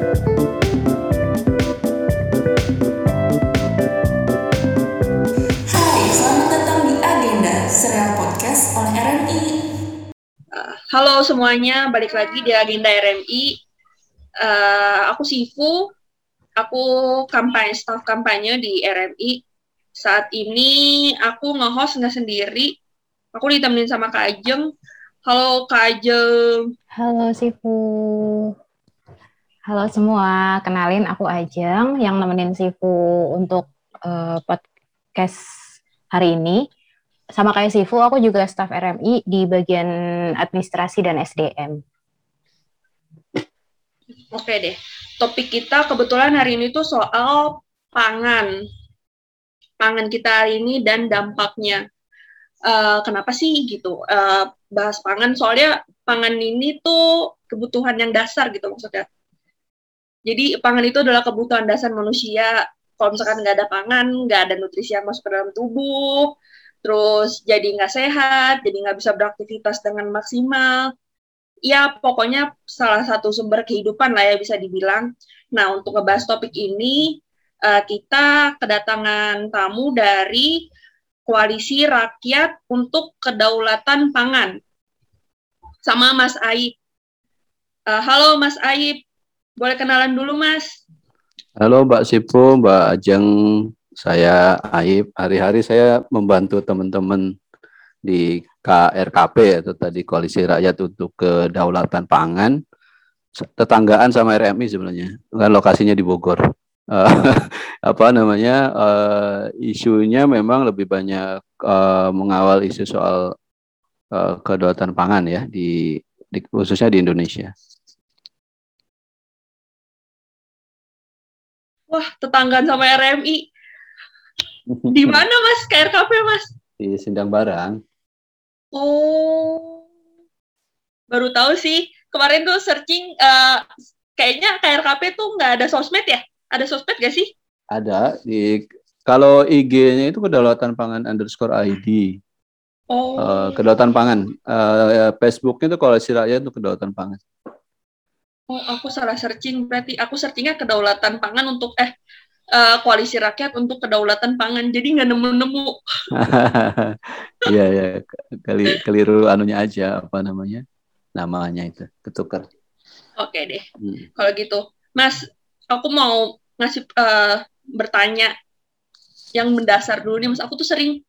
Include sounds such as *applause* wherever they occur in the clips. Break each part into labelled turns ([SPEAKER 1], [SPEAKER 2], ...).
[SPEAKER 1] Hai, selamat datang di Agenda, serial podcast oleh RMI.
[SPEAKER 2] Halo semuanya, balik lagi di agenda RMI. Eh, aku Sifu, aku kampanye staff kampanye di RMI. Saat ini aku nge-host nggak sendiri. Aku ditemenin sama Kak Ajeng. Halo Kak Ajeng.
[SPEAKER 3] Halo Sifu. Halo semua, kenalin aku Ajeng yang nemenin Sifu untuk eh, podcast hari ini. Sama kayak Sifu, aku juga staf RMI di bagian administrasi dan SDM.
[SPEAKER 2] Oke deh, topik kita kebetulan hari ini tuh soal pangan. Pangan kita hari ini dan dampaknya. Eh, kenapa sih gitu eh, bahas pangan? Soalnya pangan ini tuh kebutuhan yang dasar gitu maksudnya. Jadi pangan itu adalah kebutuhan dasar manusia. Kalau misalkan nggak ada pangan, nggak ada nutrisi yang masuk ke dalam tubuh, terus jadi nggak sehat, jadi nggak bisa beraktivitas dengan maksimal. Ya, pokoknya salah satu sumber kehidupan lah ya bisa dibilang. Nah, untuk ngebahas topik ini, eh, kita kedatangan tamu dari Koalisi Rakyat untuk Kedaulatan Pangan. Sama Mas Aib. Eh, halo Mas Aib, boleh kenalan dulu Mas?
[SPEAKER 4] Halo Mbak Sipu, Mbak Ajeng, saya Aib. Hari-hari saya membantu teman-teman di KRKP atau tadi Koalisi Rakyat untuk Kedaulatan Pangan. Tetanggaan sama RMI sebenarnya, kan lokasinya di Bogor. *laughs* Eh, apa namanya eh, isunya memang lebih banyak eh, mengawal isu soal eh, kedaulatan pangan ya di, di khususnya di Indonesia.
[SPEAKER 2] Wah, tetanggaan sama RMI. Di mana Mas KRKP Mas?
[SPEAKER 4] Di Sindang Barang.
[SPEAKER 2] Oh, baru tahu sih. Kemarin tuh searching, eh, kayaknya KRKP tuh nggak ada sosmed ya? Ada sosmed gak sih?
[SPEAKER 4] Ada di kalau IG-nya itu kedaulatan pangan underscore ID.
[SPEAKER 2] Oh,
[SPEAKER 4] Eh, kedaulatan pangan. Eh, Facebook-nya itu kalau rakyat itu kedaulatan pangan.
[SPEAKER 2] Oh, aku salah searching. Berarti aku searchingnya kedaulatan pangan untuk eh eh, koalisi rakyat untuk kedaulatan pangan. Jadi nggak nemu-nemu. *laughs*
[SPEAKER 4] Iya ya, kali keliru anunya aja apa namanya namanya itu ketukar.
[SPEAKER 2] Oke deh.
[SPEAKER 4] Hmm.
[SPEAKER 2] Kalau gitu, Mas, aku mau ngasih eh, bertanya yang mendasar dulu nih, Mas. Aku tuh sering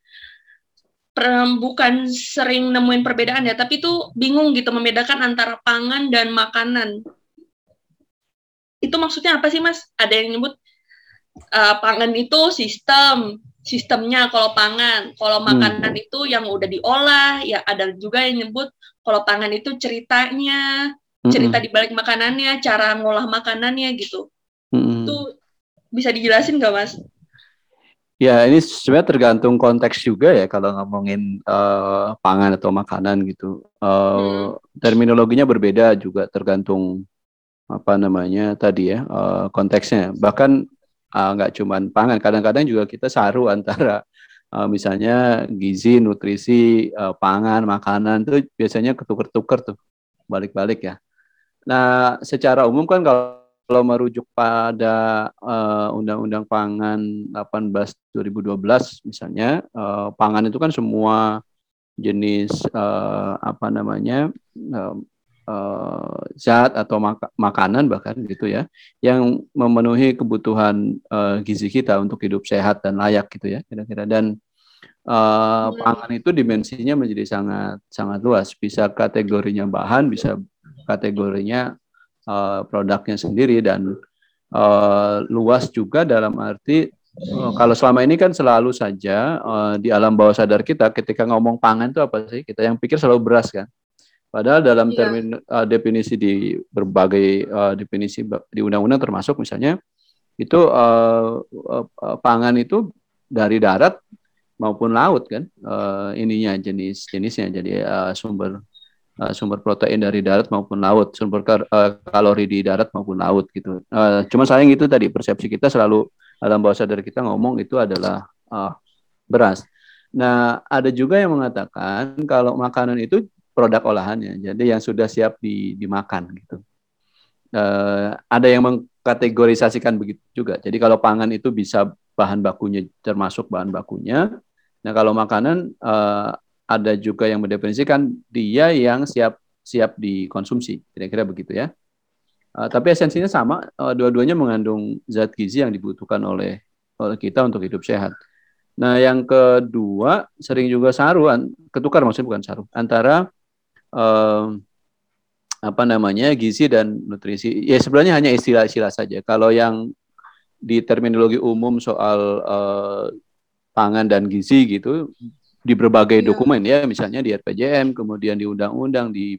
[SPEAKER 2] bukan sering nemuin perbedaan ya, tapi tuh bingung gitu membedakan antara pangan dan makanan. Itu maksudnya apa sih, Mas? Ada yang nyebut eh, pangan itu sistem, sistemnya kalau pangan. Kalau makanan itu yang udah diolah, ya ada juga yang nyebut kalau pangan itu ceritanya, cerita
[SPEAKER 4] Mm-mm.
[SPEAKER 2] di balik makanannya, cara ngolah makanannya gitu.
[SPEAKER 4] Mm-mm.
[SPEAKER 2] Itu bisa dijelasin nggak, Mas?
[SPEAKER 4] Ya ini sebenarnya tergantung konteks juga ya kalau ngomongin eh, pangan atau makanan gitu. Eh,
[SPEAKER 2] Hmm.
[SPEAKER 4] Terminologinya berbeda juga tergantung apa namanya tadi ya eh, konteksnya. Bahkan eh, nggak cuman pangan, kadang-kadang juga kita saru antara eh, misalnya gizi, nutrisi, eh, pangan, makanan tuh biasanya ketuker-tuker tuh balik-balik ya. Nah secara umum kan kalau kalau merujuk pada Undang-Undang Pangan 18 2012 misalnya eh, pangan itu kan semua jenis eh, apa namanya eh, zat atau maka- makanan bahkan gitu ya yang memenuhi kebutuhan eh, gizi kita untuk hidup sehat dan layak gitu ya kira-kira. Dan eh, pangan itu dimensinya menjadi sangat sangat luas. Bisa kategorinya bahan bisa kategorinya eh, produknya sendiri dan eh, luas juga dalam arti kalau selama ini kan selalu saja eh, di alam bawah sadar kita ketika ngomong pangan itu apa sih? Kita yang pikir selalu beras kan padahal dalam
[SPEAKER 2] Iya.
[SPEAKER 4] termin eh, definisi di berbagai eh, definisi di undang-undang termasuk misalnya itu eh, eh, pangan itu dari darat maupun laut kan eh, ininya jenis jenisnya jadi eh, sumber eh, sumber protein dari darat maupun laut, sumber kar- eh, kalori di darat maupun laut gitu. Eh, cuma sayang itu tadi persepsi kita selalu dalam bawah sadar kita ngomong itu adalah eh, beras. Nah, ada juga yang mengatakan kalau makanan itu produk olahannya, jadi yang sudah siap di, dimakan gitu. uh, ada yang mengkategorisasikan begitu juga. Jadi kalau pangan itu bisa bahan bakunya termasuk bahan bakunya. Nah kalau makanan uh, ada juga yang mendefinisikan dia yang siap siap dikonsumsi, kira-kira begitu ya. Uh, tapi esensinya sama, uh, dua-duanya mengandung zat gizi yang dibutuhkan oleh oleh kita untuk hidup sehat. Nah, yang kedua sering juga saruan, ketukar maksudnya bukan saru, antara uh, apa namanya gizi dan nutrisi. Ya sebenarnya hanya istilah-istilah saja. Kalau yang di terminologi umum soal uh, pangan dan gizi gitu di berbagai ya. dokumen ya, misalnya di RPJM, kemudian di undang-undang, di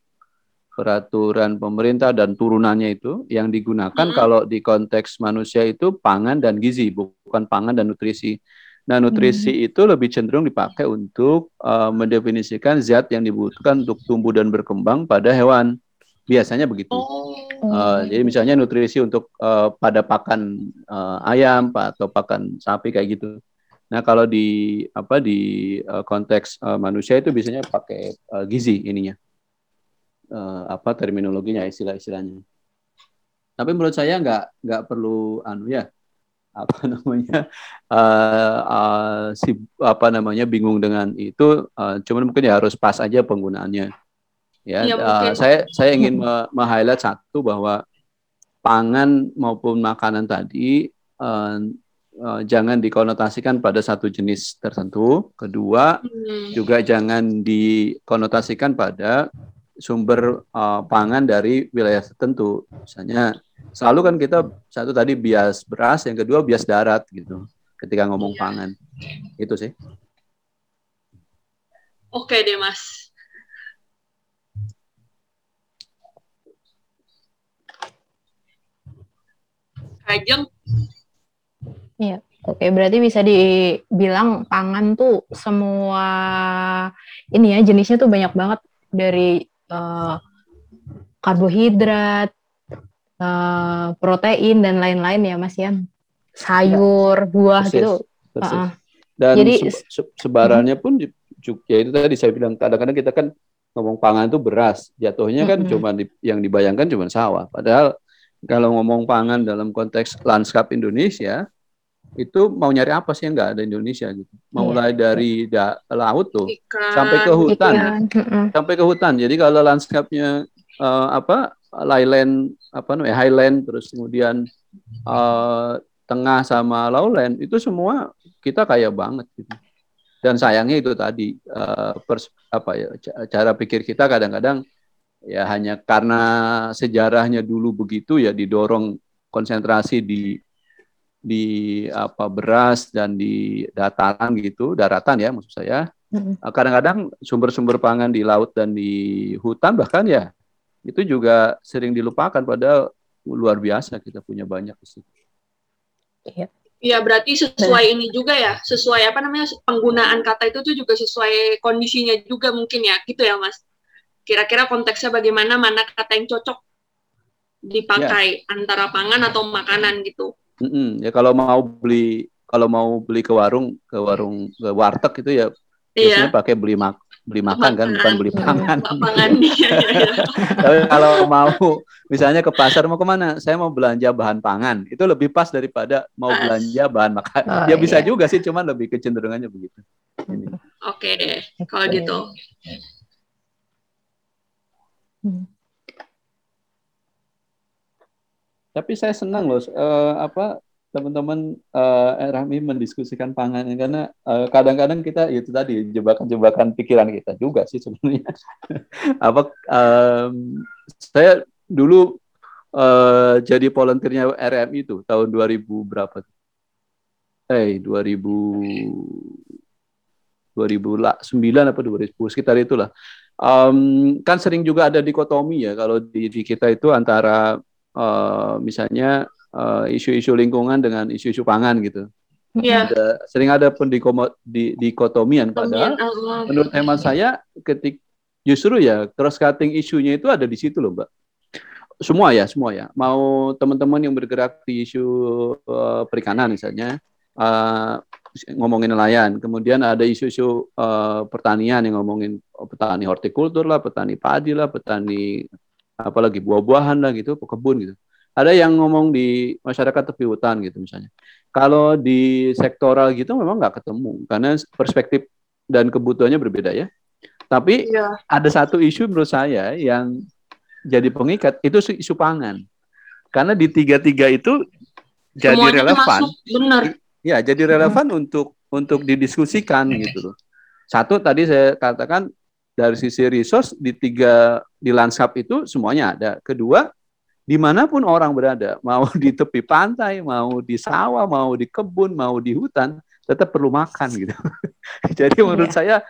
[SPEAKER 4] peraturan pemerintah dan turunannya itu yang digunakan hmm. kalau di konteks manusia itu pangan dan gizi bukan pangan dan nutrisi. Nah, nutrisi hmm. itu lebih cenderung dipakai untuk uh, mendefinisikan zat yang dibutuhkan untuk tumbuh dan berkembang pada hewan. Biasanya begitu. Oh. Uh, jadi misalnya nutrisi untuk uh, pada pakan uh, ayam atau pakan sapi kayak gitu. Nah, kalau di apa di uh, konteks uh, manusia itu biasanya pakai uh, gizi ininya uh, apa terminologinya istilah-istilahnya. Tapi menurut saya nggak nggak perlu anu ya apa *laughs* namanya uh, uh, si apa namanya bingung dengan itu uh, cuman mungkin ya harus pas aja penggunaannya. Ya, ya uh, saya saya *laughs* ingin me-highlight satu bahwa pangan maupun makanan tadi uh, uh, jangan dikonotasikan pada satu jenis tertentu. Kedua hmm. juga jangan dikonotasikan pada sumber uh, pangan dari wilayah tertentu. Misalnya selalu kan kita satu tadi bias beras, yang kedua bias darat gitu. Ketika ngomong pangan, itu sih.
[SPEAKER 2] Oke deh mas. Kajeng.
[SPEAKER 3] Iya. Oke, berarti bisa dibilang pangan tuh semua ini ya jenisnya tuh banyak banget dari uh, karbohidrat, uh, protein dan lain-lain ya Mas ya. Sayur, ya. buah persis, gitu. Persis. Uh,
[SPEAKER 4] dan Jadi se sebarannya pun ya itu tadi saya bilang kadang-kadang kita kan ngomong pangan itu beras, jatuhnya kan mm -hmm. cuma di, yang dibayangkan cuma sawah. Padahal kalau ngomong pangan dalam konteks lanskap Indonesia, itu mau nyari apa sih yang nggak ada Indonesia gitu. Mau iya. mulai dari da, laut tuh ikan, sampai ke hutan, ikan. sampai ke hutan. Jadi kalau lanskapnya uh, apa highland apa namanya highland terus kemudian uh, tengah sama lowland itu semua kita kaya banget gitu. Dan sayangnya itu tadi uh, pers, apa ya cara pikir kita kadang-kadang ya hanya karena sejarahnya dulu begitu ya didorong konsentrasi di di apa beras dan di dataran gitu, daratan ya maksud saya. Kadang-kadang sumber-sumber pangan di laut dan di hutan bahkan ya itu juga sering dilupakan pada luar biasa kita punya banyak di situ.
[SPEAKER 2] Iya. Iya, berarti sesuai ini juga ya, sesuai apa namanya penggunaan kata itu tuh juga sesuai kondisinya juga mungkin ya, gitu ya Mas. Kira-kira konteksnya bagaimana, mana kata yang cocok dipakai ya. antara pangan atau makanan gitu.
[SPEAKER 4] Mm -mm. Ya kalau mau beli kalau mau beli ke warung ke warung ke warteg itu ya biasanya iya. pakai beli mak beli makan, makan kan bukan beli pangan. *laughs* pangan iya, iya, *laughs* Tapi kalau mau misalnya ke pasar mau ke mana? Saya mau belanja bahan pangan. Itu lebih pas daripada mau pas. belanja bahan makan. Oh, ya bisa iya. juga sih, cuman lebih kecenderungannya begitu.
[SPEAKER 2] Oke deh, kalau gitu.
[SPEAKER 4] Hmm. Tapi saya senang loh uh, apa teman-teman uh, Rahmi mendiskusikan pangan karena kadang kadang-kadang kita itu tadi jebakan-jebakan pikiran kita juga sih sebenarnya. *laughs* apa um, saya dulu uh, jadi volunteernya RMI itu tahun 2000 berapa? Eh, hey, 2000 2009 apa 2010 sekitar itulah. Um, kan sering juga ada dikotomi ya kalau di, di kita itu antara uh, misalnya uh, isu-isu lingkungan dengan isu-isu pangan gitu. Yeah. Ada, sering ada di, dikotomian padahal menurut hemat saya ketik justru ya cross cutting isunya itu ada di situ loh, Mbak. Semua ya, semua ya. Mau teman-teman yang bergerak di isu uh, perikanan misalnya uh, ngomongin nelayan, kemudian ada isu-isu uh, pertanian yang ngomongin petani hortikultur lah, petani padi lah, petani apalagi buah-buahan lah gitu, kebun gitu. Ada yang ngomong di masyarakat tepi hutan gitu misalnya. Kalau di sektoral gitu memang nggak ketemu karena perspektif dan kebutuhannya berbeda ya. Tapi
[SPEAKER 2] Iya.
[SPEAKER 4] ada satu isu menurut saya yang jadi pengikat itu isu pangan. Karena di tiga-tiga itu jadi
[SPEAKER 2] Semuanya
[SPEAKER 4] relevan.
[SPEAKER 2] benar.
[SPEAKER 4] Ya, jadi relevan untuk untuk didiskusikan gitu loh. Satu tadi saya katakan dari sisi resource di tiga di lanskap itu semuanya ada. Kedua, di mana pun orang berada, *laughs* mau di tepi pantai, mau di sawah, mau di kebun, mau di hutan, tetap perlu makan gitu. *laughs* jadi menurut saya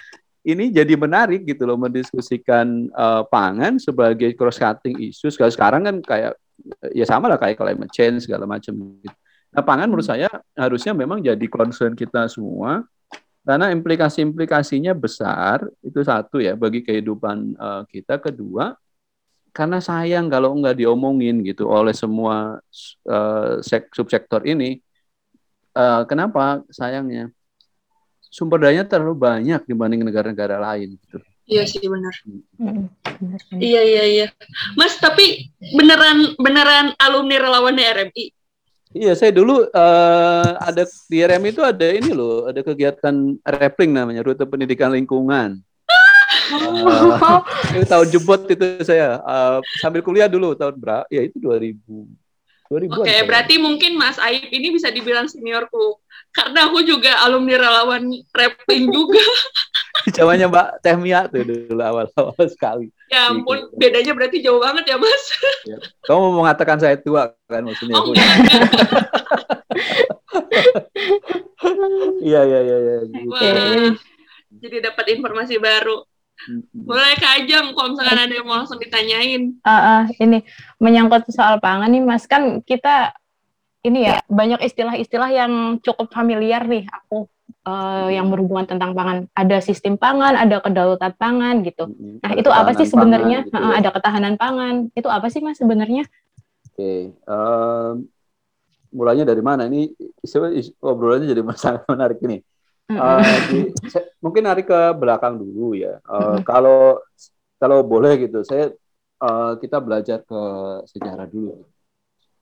[SPEAKER 4] ini jadi menarik gitu loh mendiskusikan eh, pangan sebagai cross cutting isu. Sekarang sekarang kan kayak ya sama lah kayak climate change segala macam gitu. Nah, pangan menurut saya harusnya memang jadi concern kita semua karena implikasi-implikasinya besar itu satu ya bagi kehidupan eh, kita. Kedua, karena sayang kalau nggak diomongin gitu oleh semua sek- subsektor ini. Eh, kenapa sayangnya? Sumber dayanya terlalu banyak dibanding negara-negara lain. Gitu.
[SPEAKER 2] Iya sih benar.
[SPEAKER 3] Mm, benar, benar.
[SPEAKER 2] Iya iya iya. Mas tapi beneran beneran alumni relawan RMI.
[SPEAKER 4] Iya, saya dulu eh, ada di RM itu ada ini loh, ada kegiatan rappling namanya, rute pendidikan lingkungan. *laughs* Eh, itu tahun jebot itu saya eh, sambil kuliah dulu tahun berapa? Ya itu 2000 2000
[SPEAKER 2] Oke, berarti mungkin Mas Aib ini bisa dibilang seniorku. Karena aku juga alumni relawan rapping juga. *laughs* *laughs*
[SPEAKER 4] zamannya Mbak Tehmia tuh dulu awal-awal sekali.
[SPEAKER 2] Ya ampun, bedanya berarti jauh banget ya Mas.
[SPEAKER 4] Kamu mau mengatakan saya tua kan maksudnya?
[SPEAKER 2] Oh enggak, enggak. *laughs*
[SPEAKER 4] Iya iya iya iya. gitu.
[SPEAKER 2] Wah, jadi dapat informasi baru. Boleh Kak Ajeng, kalau misalkan ada yang mau langsung ditanyain.
[SPEAKER 3] Ah, ah, ini menyangkut soal pangan nih Mas kan kita ini ya banyak istilah-istilah yang cukup familiar nih aku eh, yang berhubungan tentang pangan. Ada sistem pangan, ada kedaulatan pangan gitu.
[SPEAKER 4] Mm-mm.
[SPEAKER 3] Nah, itu apa sih sebenarnya?
[SPEAKER 4] pangan gitu ya.
[SPEAKER 3] ada ketahanan pangan. Itu apa sih Mas sebenarnya?
[SPEAKER 4] Oke, em, mulanya dari mana? Ini obrolannya jadi *laughs* sangat menarik ini. Di- saya- mungkin narik ke belakang dulu ya.
[SPEAKER 3] Mm-mm.
[SPEAKER 4] Kalau kalau boleh gitu, saya eh, kita belajar ke sejarah dulu.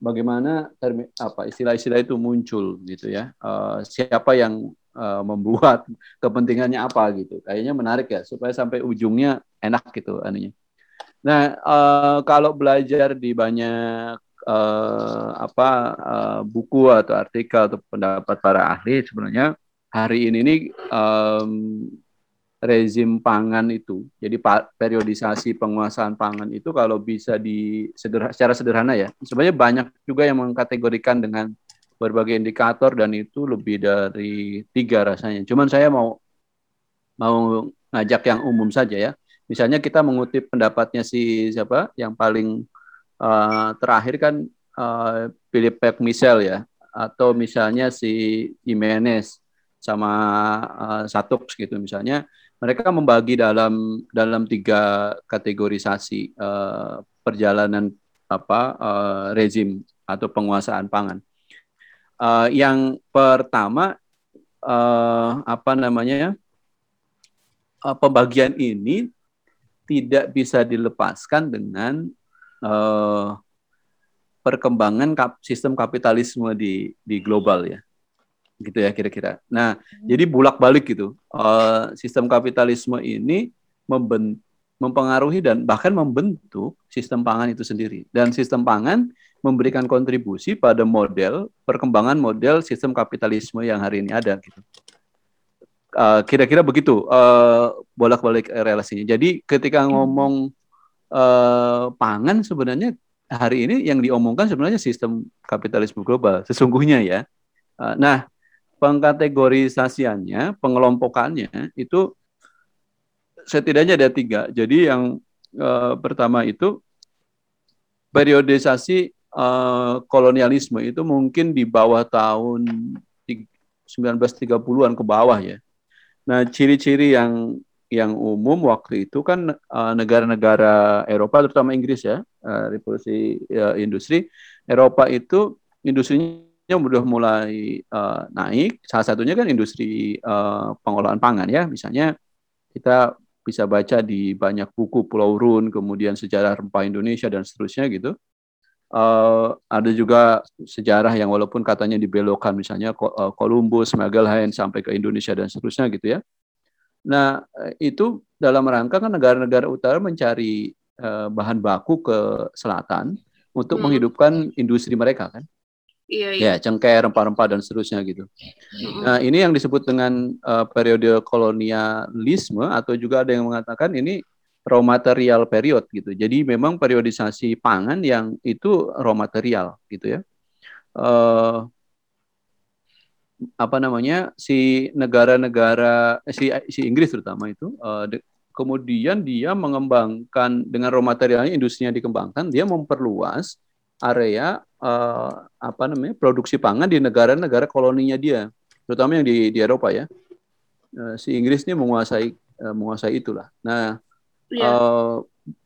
[SPEAKER 4] Bagaimana termi, apa istilah-istilah itu muncul gitu ya? Eh, siapa yang eh, membuat kepentingannya apa gitu? Kayaknya menarik ya supaya sampai ujungnya enak gitu anunya. Nah, eh, kalau belajar di banyak eh, apa eh, buku atau artikel atau pendapat para ahli sebenarnya hari ini nih em, rezim pangan itu, jadi periodisasi penguasaan pangan itu kalau bisa di secara sederhana ya, sebenarnya banyak juga yang mengkategorikan dengan berbagai indikator dan itu lebih dari tiga rasanya. Cuman saya mau mau ngajak yang umum saja ya. Misalnya kita mengutip pendapatnya si siapa yang paling eh, terakhir kan eh, Philip Peck Michel ya, atau misalnya si Jimenez sama eh, Satox gitu misalnya mereka membagi dalam dalam tiga kategorisasi eh, perjalanan apa eh, rezim atau penguasaan pangan. Eh, yang pertama eh, apa namanya eh, pembagian ini tidak bisa dilepaskan dengan eh, perkembangan kap- sistem kapitalisme di di global ya gitu ya kira-kira. Nah, jadi bulak-balik gitu. Eh, sistem kapitalisme ini mempengaruhi dan bahkan membentuk sistem pangan itu sendiri. Dan sistem pangan memberikan kontribusi pada model perkembangan model sistem kapitalisme yang hari ini ada gitu. Eh, kira-kira begitu eh, bolak-balik relasinya. Jadi ketika ngomong eh, pangan sebenarnya hari ini yang diomongkan sebenarnya sistem kapitalisme global sesungguhnya ya. Eh, Nah, pengkategorisasiannya, pengelompokannya itu setidaknya ada tiga. Jadi yang eh, pertama itu periodisasi eh, kolonialisme itu mungkin di bawah tahun ti- 1930-an ke bawah ya. Nah, ciri-ciri yang yang umum waktu itu kan eh, negara-negara Eropa terutama Inggris ya, eh, revolusi ya, industri Eropa itu industrinya udah mulai eh, naik. Salah satunya kan industri eh, pengolahan pangan ya. Misalnya kita bisa baca di banyak buku Pulau Run, kemudian sejarah rempah Indonesia dan seterusnya gitu. Uh, ada juga sejarah yang walaupun katanya dibelokkan misalnya uh, Columbus, Magellan sampai ke Indonesia dan seterusnya gitu ya. Nah, itu dalam rangka kan negara-negara utara mencari uh, bahan baku ke selatan untuk hmm. menghidupkan industri mereka kan.
[SPEAKER 2] Iya, iya.
[SPEAKER 4] Ya, cengkeh, rempah-rempah dan seterusnya gitu. Mm-hmm. Nah, ini yang disebut dengan uh, periode kolonialisme atau juga ada yang mengatakan ini raw material period gitu. Jadi memang periodisasi pangan yang itu raw material gitu ya. Uh, apa namanya si negara-negara eh, si si Inggris terutama itu uh, de, kemudian dia mengembangkan dengan raw materialnya industrinya dikembangkan dia memperluas area uh, apa namanya produksi pangan di negara-negara koloninya dia, terutama yang di, di Eropa ya. Uh, si Inggris ini menguasai uh, menguasai itulah. Nah, yeah. Iya. uh,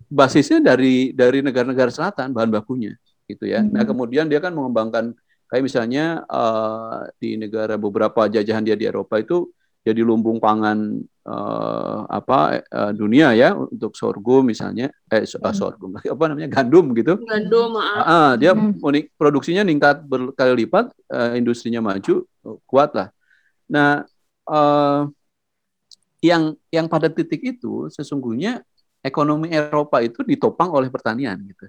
[SPEAKER 4] basisnya dari dari negara-negara selatan bahan bakunya, gitu ya. Mm -hmm. Nah, kemudian dia kan mengembangkan kayak misalnya uh, di negara beberapa jajahan dia di Eropa itu jadi lumbung pangan uh, apa uh, dunia ya untuk sorghum misalnya eh hmm. sorghum *laughs* apa namanya gandum gitu
[SPEAKER 2] gandum
[SPEAKER 4] uh, uh, dia hmm. produksinya meningkat berkali lipat uh, industrinya maju kuat lah nah uh, yang yang pada titik itu sesungguhnya ekonomi Eropa itu ditopang oleh pertanian gitu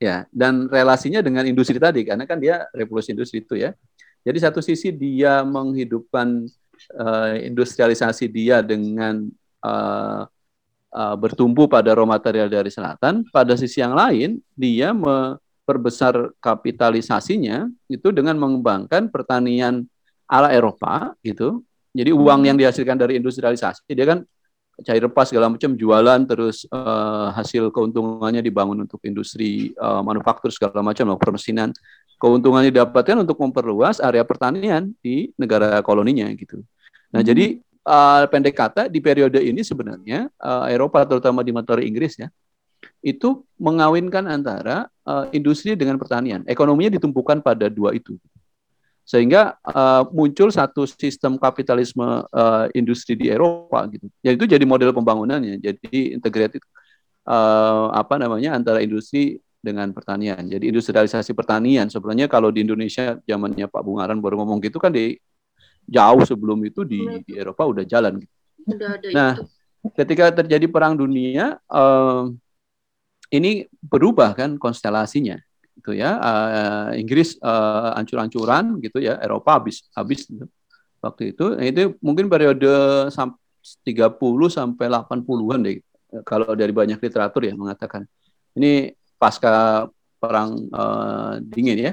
[SPEAKER 4] ya dan relasinya dengan industri tadi karena kan dia revolusi industri itu ya jadi satu sisi dia menghidupkan uh, industrialisasi dia dengan uh, uh, bertumbuh pada raw material dari selatan, pada sisi yang lain dia memperbesar kapitalisasinya itu dengan mengembangkan pertanian ala Eropa gitu. Jadi uang yang dihasilkan dari industrialisasi dia kan cair repas segala macam jualan terus uh, hasil keuntungannya dibangun untuk industri uh, manufaktur segala macam permesinan keuntungan yang didapatkan untuk memperluas area pertanian di negara koloninya gitu. Nah, hmm. jadi uh, pendek kata di periode ini sebenarnya uh, Eropa terutama di materi Inggris ya itu mengawinkan antara uh, industri dengan pertanian. Ekonominya ditumpukan pada dua itu. Sehingga uh, muncul satu sistem kapitalisme uh, industri di Eropa gitu. Ya itu jadi model pembangunannya. Jadi integrated uh, apa namanya antara industri dengan pertanian. Jadi industrialisasi pertanian sebenarnya kalau di Indonesia zamannya Pak Bungaran baru ngomong gitu kan di jauh sebelum itu di, di Eropa udah jalan.
[SPEAKER 2] Udah ada
[SPEAKER 4] nah, itu. ketika terjadi perang dunia uh, ini berubah kan konstelasinya gitu ya. Uh, Inggris uh, ancur-ancuran gitu ya, Eropa habis habis gitu. waktu itu. Nah, itu mungkin periode 30 sampai 80-an deh kalau dari banyak literatur ya mengatakan ini pasca perang uh, dingin ya,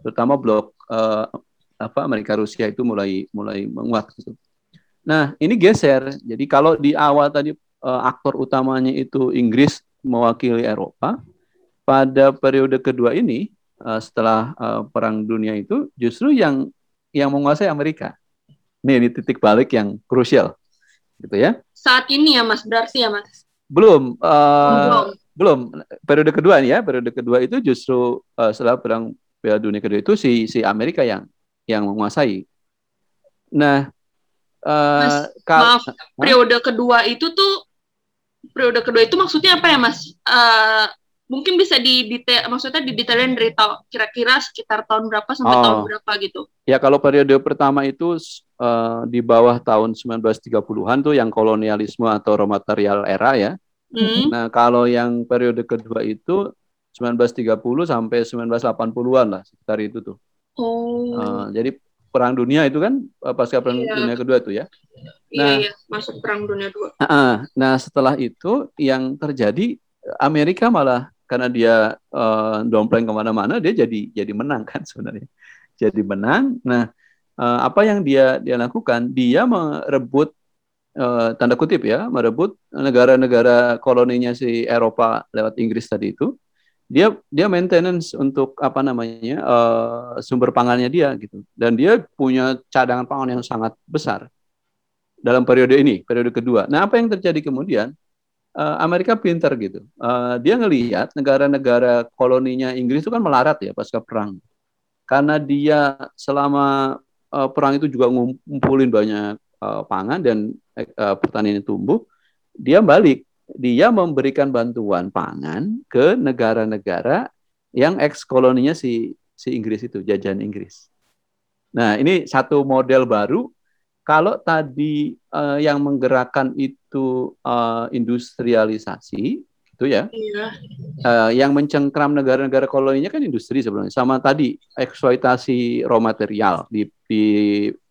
[SPEAKER 4] terutama blok uh, apa Amerika Rusia itu mulai mulai menguat gitu. Nah, ini geser. Jadi kalau di awal tadi uh, aktor utamanya itu Inggris mewakili Eropa, pada periode kedua ini uh, setelah uh, perang dunia itu justru yang yang menguasai Amerika. Ini, ini titik balik yang krusial. Gitu ya.
[SPEAKER 2] Saat ini ya Mas, berarti ya Mas?
[SPEAKER 4] Belum. Uh, belum belum periode kedua nih ya periode kedua itu justru uh, setelah perang Piala Dunia kedua itu si si Amerika yang yang menguasai. Nah,
[SPEAKER 2] uh, Mas, maaf periode kedua itu tuh periode kedua itu maksudnya apa ya Mas? Uh, mungkin bisa di detail maksudnya di detailin dari kira-kira sekitar tahun berapa sampai oh. tahun berapa gitu.
[SPEAKER 4] Ya kalau periode pertama itu uh, di bawah tahun 1930-an tuh yang kolonialisme atau raw material era ya. Hmm. Nah, kalau yang periode kedua itu 1930 sampai 1980-an lah, sekitar itu tuh.
[SPEAKER 2] Oh.
[SPEAKER 4] Uh, jadi perang dunia itu kan eh, pasca perang iya. dunia kedua tuh ya.
[SPEAKER 2] Iya, nah, iya, masuk perang dunia dua.
[SPEAKER 4] Uh, nah, setelah itu yang terjadi Amerika malah karena dia uh, dompleng ke mana-mana dia jadi jadi menang kan sebenarnya. Jadi menang. Nah, uh, apa yang dia dia lakukan? Dia merebut uh, tanda kutip ya merebut negara-negara koloninya si Eropa lewat Inggris tadi itu dia dia maintenance untuk apa namanya uh, sumber pangannya dia gitu dan dia punya cadangan pangan yang sangat besar dalam periode ini periode kedua nah apa yang terjadi kemudian uh, Amerika pinter gitu uh, dia ngelihat negara-negara koloninya Inggris itu kan melarat ya pasca perang karena dia selama uh, perang itu juga ngumpulin banyak uh, pangan dan uh, pertanian tumbuh, dia balik, dia memberikan bantuan pangan ke negara-negara yang eks koloninya si si Inggris itu, jajahan Inggris. Nah, ini satu model baru. Kalau tadi uh, yang menggerakkan itu uh, industrialisasi, itu ya,
[SPEAKER 2] Iya.
[SPEAKER 4] uh, yang mencengkram negara-negara koloninya kan industri sebenarnya. Sama tadi eksploitasi raw material di, di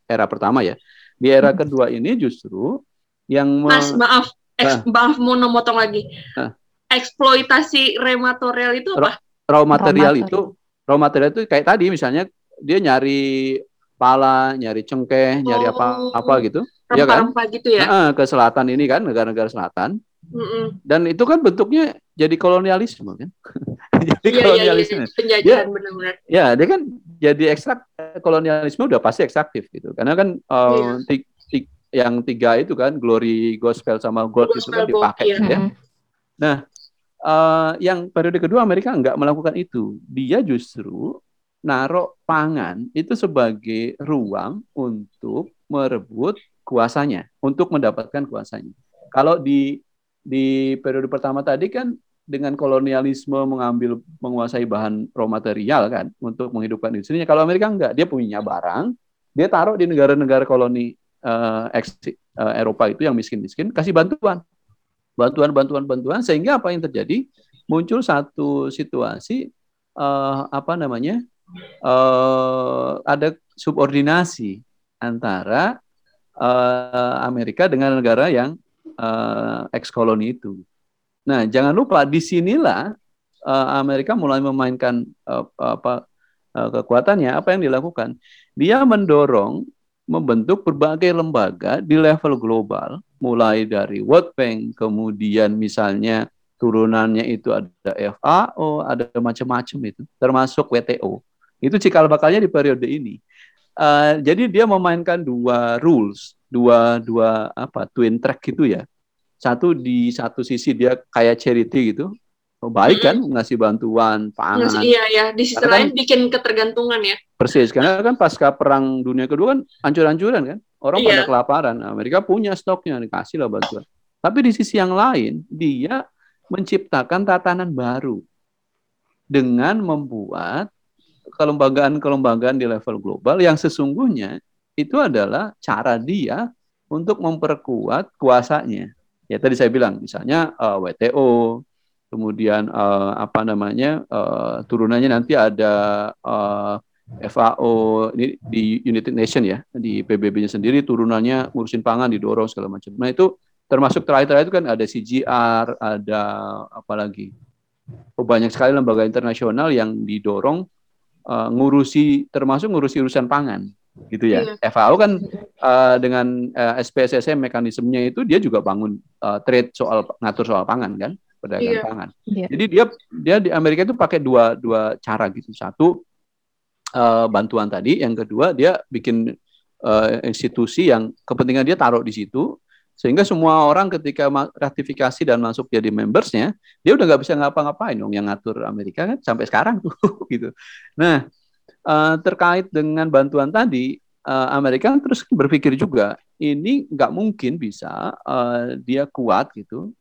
[SPEAKER 4] era pertama ya. Di era
[SPEAKER 3] Hmm.
[SPEAKER 4] kedua ini justru yang me-
[SPEAKER 2] Mas, maaf, eks- maaf mau nomotong lagi.
[SPEAKER 4] Ah.
[SPEAKER 2] Eksploitasi rematorial itu apa?
[SPEAKER 4] raw material
[SPEAKER 3] material.
[SPEAKER 4] itu raw material itu kayak tadi misalnya dia nyari pala, nyari cengkeh, nyari
[SPEAKER 2] Oh.
[SPEAKER 4] apa-apa gitu. Iya kan?
[SPEAKER 2] Rempah-rempah gitu ya?
[SPEAKER 4] Nah, ke selatan ini kan negara-negara selatan
[SPEAKER 2] Mm-mm.
[SPEAKER 4] dan itu kan bentuknya jadi kolonialisme kan. *laughs* jadi
[SPEAKER 2] Iya, iya, iya,
[SPEAKER 4] kolonialisme.
[SPEAKER 2] penjajahan benar-benar.
[SPEAKER 4] Ya, dia kan jadi ekstrak kolonialisme udah pasti ekstraktif gitu. Karena kan uh,
[SPEAKER 2] Iya.
[SPEAKER 4] ti- ti- yang tiga itu kan glory, gospel sama gold itu kan
[SPEAKER 2] Gospel
[SPEAKER 4] dipakai
[SPEAKER 2] iya.
[SPEAKER 4] ya.
[SPEAKER 3] Mm.
[SPEAKER 4] Eh, yang periode kedua Amerika nggak melakukan itu. Dia justru naruh pangan itu sebagai ruang untuk merebut kuasanya, untuk mendapatkan kuasanya. Kalau di di periode pertama tadi kan dengan kolonialisme mengambil menguasai bahan raw material kan untuk menghidupkan industrinya. Kalau Amerika enggak, dia punya barang, dia taruh di negara-negara koloni eh, eks eh, Eropa itu yang miskin-miskin, kasih bantuan bantuan bantuan bantuan sehingga apa yang terjadi muncul satu situasi eh, apa namanya eh, ada subordinasi antara eh, Amerika dengan negara yang eh, eks koloni itu. Nah jangan lupa di sinilah eh, Amerika mulai memainkan eh, apa eh, kekuatannya apa yang dilakukan dia mendorong membentuk berbagai lembaga di level global mulai dari World Bank, kemudian misalnya turunannya itu ada FAO, ada macam-macam itu, termasuk WTO. Itu cikal bakalnya di periode ini. Uh, jadi dia memainkan dua rules, dua dua apa twin track gitu ya. Satu di satu sisi dia kayak charity gitu, oh, baik kan ngasih bantuan pangan.
[SPEAKER 2] Ngasih- Iya, ya. Di sisi
[SPEAKER 4] Karena kan-
[SPEAKER 2] lain bikin ketergantungan ya.
[SPEAKER 4] Persis, karena kan pasca perang dunia kedua kan hancur-hancuran kan. Orang
[SPEAKER 2] Iya.
[SPEAKER 4] pada kelaparan. Nah, Amerika punya stoknya, dikasih lah bantuan. Tapi di sisi yang lain, dia menciptakan tatanan baru dengan membuat kelembagaan-kelembagaan di level global yang sesungguhnya itu adalah cara dia untuk memperkuat kuasanya. Ya tadi saya bilang, misalnya eh, WTO, kemudian eh, apa namanya eh, turunannya nanti ada eh, FAO ini di United Nation ya di PBB-nya sendiri turunannya ngurusin pangan didorong segala macam. Nah itu termasuk terakhir-terakhir itu kan ada CGR, ada apa lagi? Oh, banyak sekali lembaga internasional yang didorong eh, ngurusi termasuk ngurusi urusan pangan gitu ya. FAO kan eh, dengan eh, SPSSM mekanismenya itu dia juga bangun eh, trade soal ngatur soal pangan kan, perdagangan
[SPEAKER 2] Iya.
[SPEAKER 4] pangan.
[SPEAKER 3] Iya.
[SPEAKER 4] Jadi dia dia di Amerika itu pakai dua dua cara gitu. Satu eh, bantuan tadi, yang kedua dia bikin eh, institusi yang kepentingan dia taruh di situ sehingga semua orang ketika ratifikasi dan masuk jadi membersnya dia udah nggak bisa ngapa-ngapain dong yang ngatur Amerika kan sampai sekarang tuh *laughs* gitu. Nah eh, terkait dengan bantuan tadi eh, Amerika kan terus berpikir juga ini nggak mungkin bisa eh, dia kuat gitu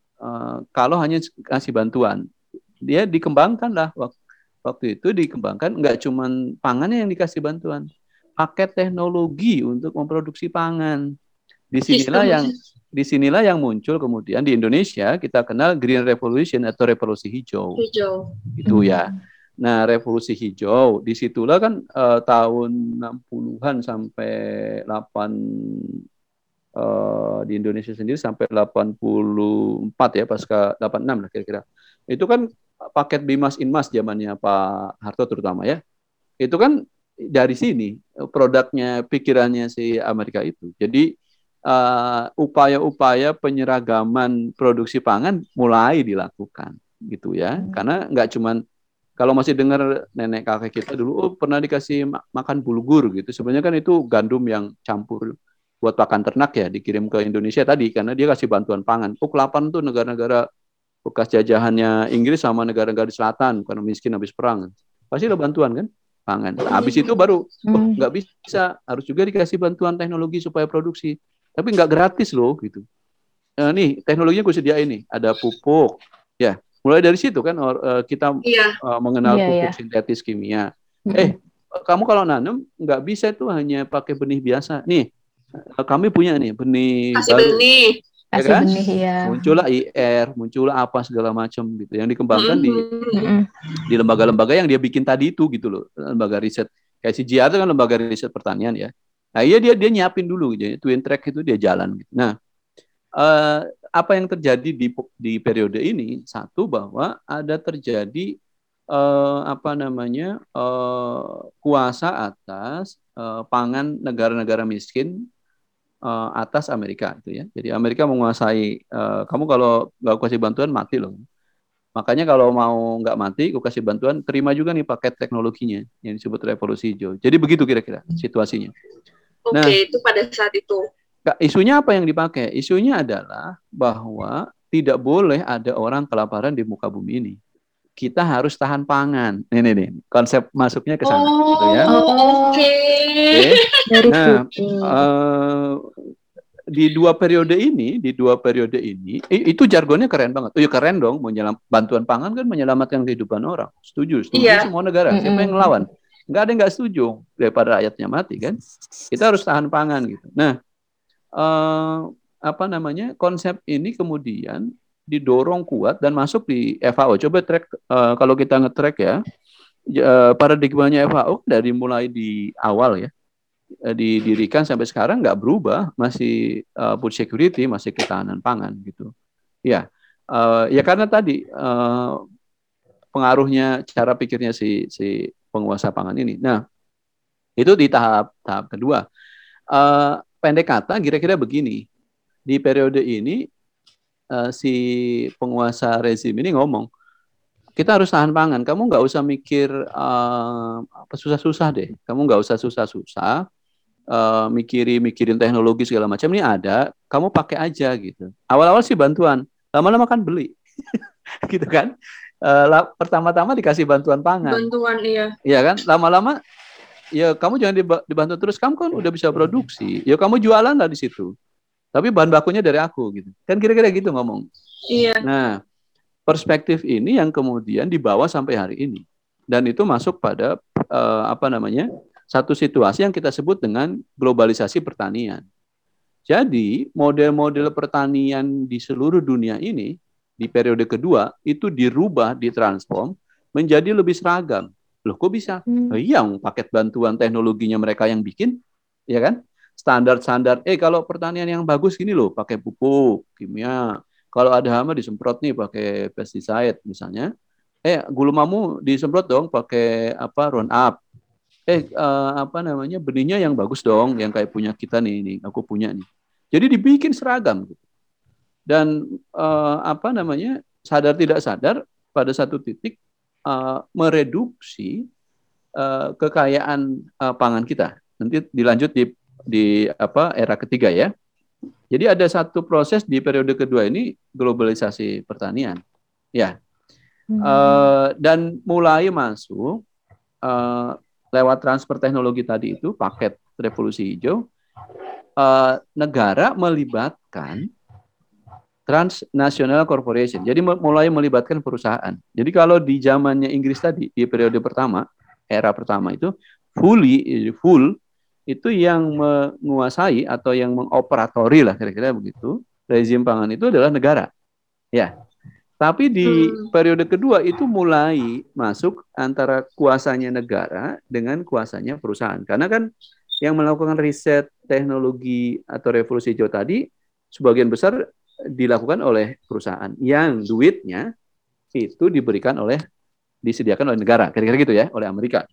[SPEAKER 4] kalau hanya kasih bantuan. Dia dikembangkan lah waktu waktu itu dikembangkan nggak cuman pangannya yang dikasih bantuan paket teknologi untuk memproduksi pangan. Di sinilah
[SPEAKER 2] Sistem-
[SPEAKER 4] yang di sinilah yang muncul kemudian di Indonesia kita kenal Green Revolution atau revolusi hijau.
[SPEAKER 2] Hijau.
[SPEAKER 4] itu ya. Nah revolusi hijau di situlah kan eh, tahun 60-an sampai 8 eh, di Indonesia sendiri sampai 84 ya pasca 86 lah kira-kira. Itu kan paket Bimas Inmas zamannya Pak Harto terutama ya. Itu kan dari sini eh, produknya pikirannya si Amerika itu. Jadi eh, upaya-upaya penyeragaman produksi pangan mulai dilakukan gitu ya.
[SPEAKER 3] Hmm.
[SPEAKER 4] karena nggak cuman kalau masih dengar nenek kakek kita dulu oh pernah dikasih ma- makan bulgur gitu. Sebenarnya kan itu gandum yang campur buat pakan ternak ya dikirim ke Indonesia tadi karena dia kasih bantuan pangan. Oh kelaparan tuh negara-negara bekas jajahannya Inggris sama negara-negara di selatan karena miskin habis perang. Pasti ada bantuan kan pangan. Habis itu baru oh
[SPEAKER 3] Hmm.
[SPEAKER 4] nggak bisa harus juga dikasih bantuan teknologi supaya produksi tapi nggak gratis loh gitu eh, nih teknologinya gue sediain nih, ada pupuk, ya. Mulai dari situ kan or, uh, kita
[SPEAKER 2] Iya.
[SPEAKER 4] uh, mengenal
[SPEAKER 3] Iya,
[SPEAKER 4] pupuk
[SPEAKER 3] iya.
[SPEAKER 4] sintetis kimia.
[SPEAKER 3] Mm-mm.
[SPEAKER 4] Eh, kamu kalau nanam nggak bisa itu hanya pakai benih biasa. Nih, eh, kami punya nih benih
[SPEAKER 2] Kasih
[SPEAKER 4] baru.
[SPEAKER 2] benih.
[SPEAKER 3] kasih
[SPEAKER 4] kan?
[SPEAKER 3] benih ya.
[SPEAKER 4] Muncullah IR, muncullah apa segala macam gitu yang dikembangkan di
[SPEAKER 2] Mhm.
[SPEAKER 3] Mm-mm.
[SPEAKER 4] di lembaga-lembaga yang dia bikin tadi itu gitu loh, lembaga riset. Kayak CGR itu kan lembaga riset pertanian ya. Nah, iya dia dia nyiapin dulu gitu. Twin track itu dia jalan gitu. Nah, eh, apa yang terjadi di di periode ini satu bahwa ada terjadi eh, apa namanya eh, kuasa atas eh, pangan negara-negara miskin eh, atas Amerika itu ya. Jadi Amerika menguasai eh, kamu kalau nggak kasih bantuan mati loh. Makanya kalau mau nggak mati, gue kasih bantuan, terima juga nih paket teknologinya yang disebut revolusi hijau. Jadi begitu kira-kira situasinya.
[SPEAKER 2] Oke,
[SPEAKER 4] Nah.
[SPEAKER 2] itu pada saat itu.
[SPEAKER 4] Isunya apa yang dipakai? Isunya adalah bahwa tidak boleh ada orang kelaparan di muka bumi ini. Kita harus tahan pangan. Ini nih, konsep masuknya ke sana. gitu ya.
[SPEAKER 2] Oh,
[SPEAKER 3] Oh.
[SPEAKER 2] oke.
[SPEAKER 4] Oke.
[SPEAKER 3] Dari
[SPEAKER 4] Nah. Eh, di dua periode ini, di dua periode ini, itu jargonnya keren banget. Oh ya keren dong, menyelam, bantuan pangan kan menyelamatkan kehidupan orang. Setuju, setuju
[SPEAKER 2] Iya.
[SPEAKER 4] semua negara. Siapa yang ngelawan? Nggak ada nggak setuju daripada rakyatnya mati kan. Kita harus tahan pangan gitu. Nah, eh, apa namanya konsep ini kemudian didorong kuat dan masuk di FAO. Coba track eh, kalau kita nge-track ya, ya, paradigmanya FAO dari mulai di awal ya eh, didirikan sampai sekarang nggak berubah, masih eh, food security, masih ketahanan pangan gitu. Ya, eh, ya karena tadi eh, pengaruhnya cara pikirnya si si penguasa pangan ini. Nah, itu di tahap tahap kedua. Eh, pendek kata, kira-kira begini. Di periode ini eh, si penguasa rezim ini ngomong, kita harus tahan pangan. Kamu nggak usah mikir eh, susah-susah deh. Kamu nggak usah susah-susah eh, mikiri mikirin teknologi segala macam ini ada. Kamu pakai aja gitu. Awal-awal sih bantuan, lama-lama kan beli, *laughs* gitu kan. La- pertama-tama dikasih bantuan pangan.
[SPEAKER 2] Bantuan iya.
[SPEAKER 4] Iya kan? Lama-lama ya kamu jangan diba- dibantu terus. Kamu kan udah bisa produksi. Ya kamu jualan lah di situ. Tapi bahan bakunya dari aku gitu. Kan kira-kira gitu ngomong.
[SPEAKER 2] Iya.
[SPEAKER 4] Nah, perspektif ini yang kemudian dibawa sampai hari ini. Dan itu masuk pada eh, apa namanya? satu situasi yang kita sebut dengan globalisasi pertanian. Jadi, model-model pertanian di seluruh dunia ini di periode kedua itu dirubah, ditransform menjadi lebih seragam. Loh, kok bisa?
[SPEAKER 3] Hmm.
[SPEAKER 4] Oh, iya, paket bantuan teknologinya mereka yang bikin, ya kan? Standar-standar. Eh, kalau pertanian yang bagus gini loh, pakai pupuk kimia. Kalau ada hama disemprot nih pakai pesticide misalnya. Eh, gulumamu disemprot dong pakai apa? Roundup. Eh, eh, apa namanya? Benihnya yang bagus dong, yang kayak punya kita nih, ini aku punya nih. Jadi dibikin seragam. gitu. Dan eh, apa namanya? Sadar tidak sadar pada satu titik eh, mereduksi eh, kekayaan eh, pangan kita. Nanti dilanjut di di apa era ketiga ya. Jadi ada satu proses di periode kedua ini globalisasi pertanian. Ya.
[SPEAKER 3] Hmm.
[SPEAKER 4] Eh, dan mulai masuk eh, lewat transfer teknologi tadi itu paket revolusi hijau eh, negara melibatkan transnational corporation. Jadi mu- mulai melibatkan perusahaan. Jadi kalau di zamannya Inggris tadi di periode pertama, era pertama itu fully full itu yang menguasai atau yang mengoperatori lah kira-kira begitu rezim pangan itu adalah negara. Ya. Tapi di
[SPEAKER 2] Hmm.
[SPEAKER 4] periode kedua itu mulai masuk antara kuasanya negara dengan kuasanya perusahaan. Karena kan yang melakukan riset teknologi atau revolusi hijau tadi sebagian besar dilakukan oleh perusahaan yang duitnya itu diberikan oleh disediakan oleh negara, kira-kira gitu ya, oleh Amerika.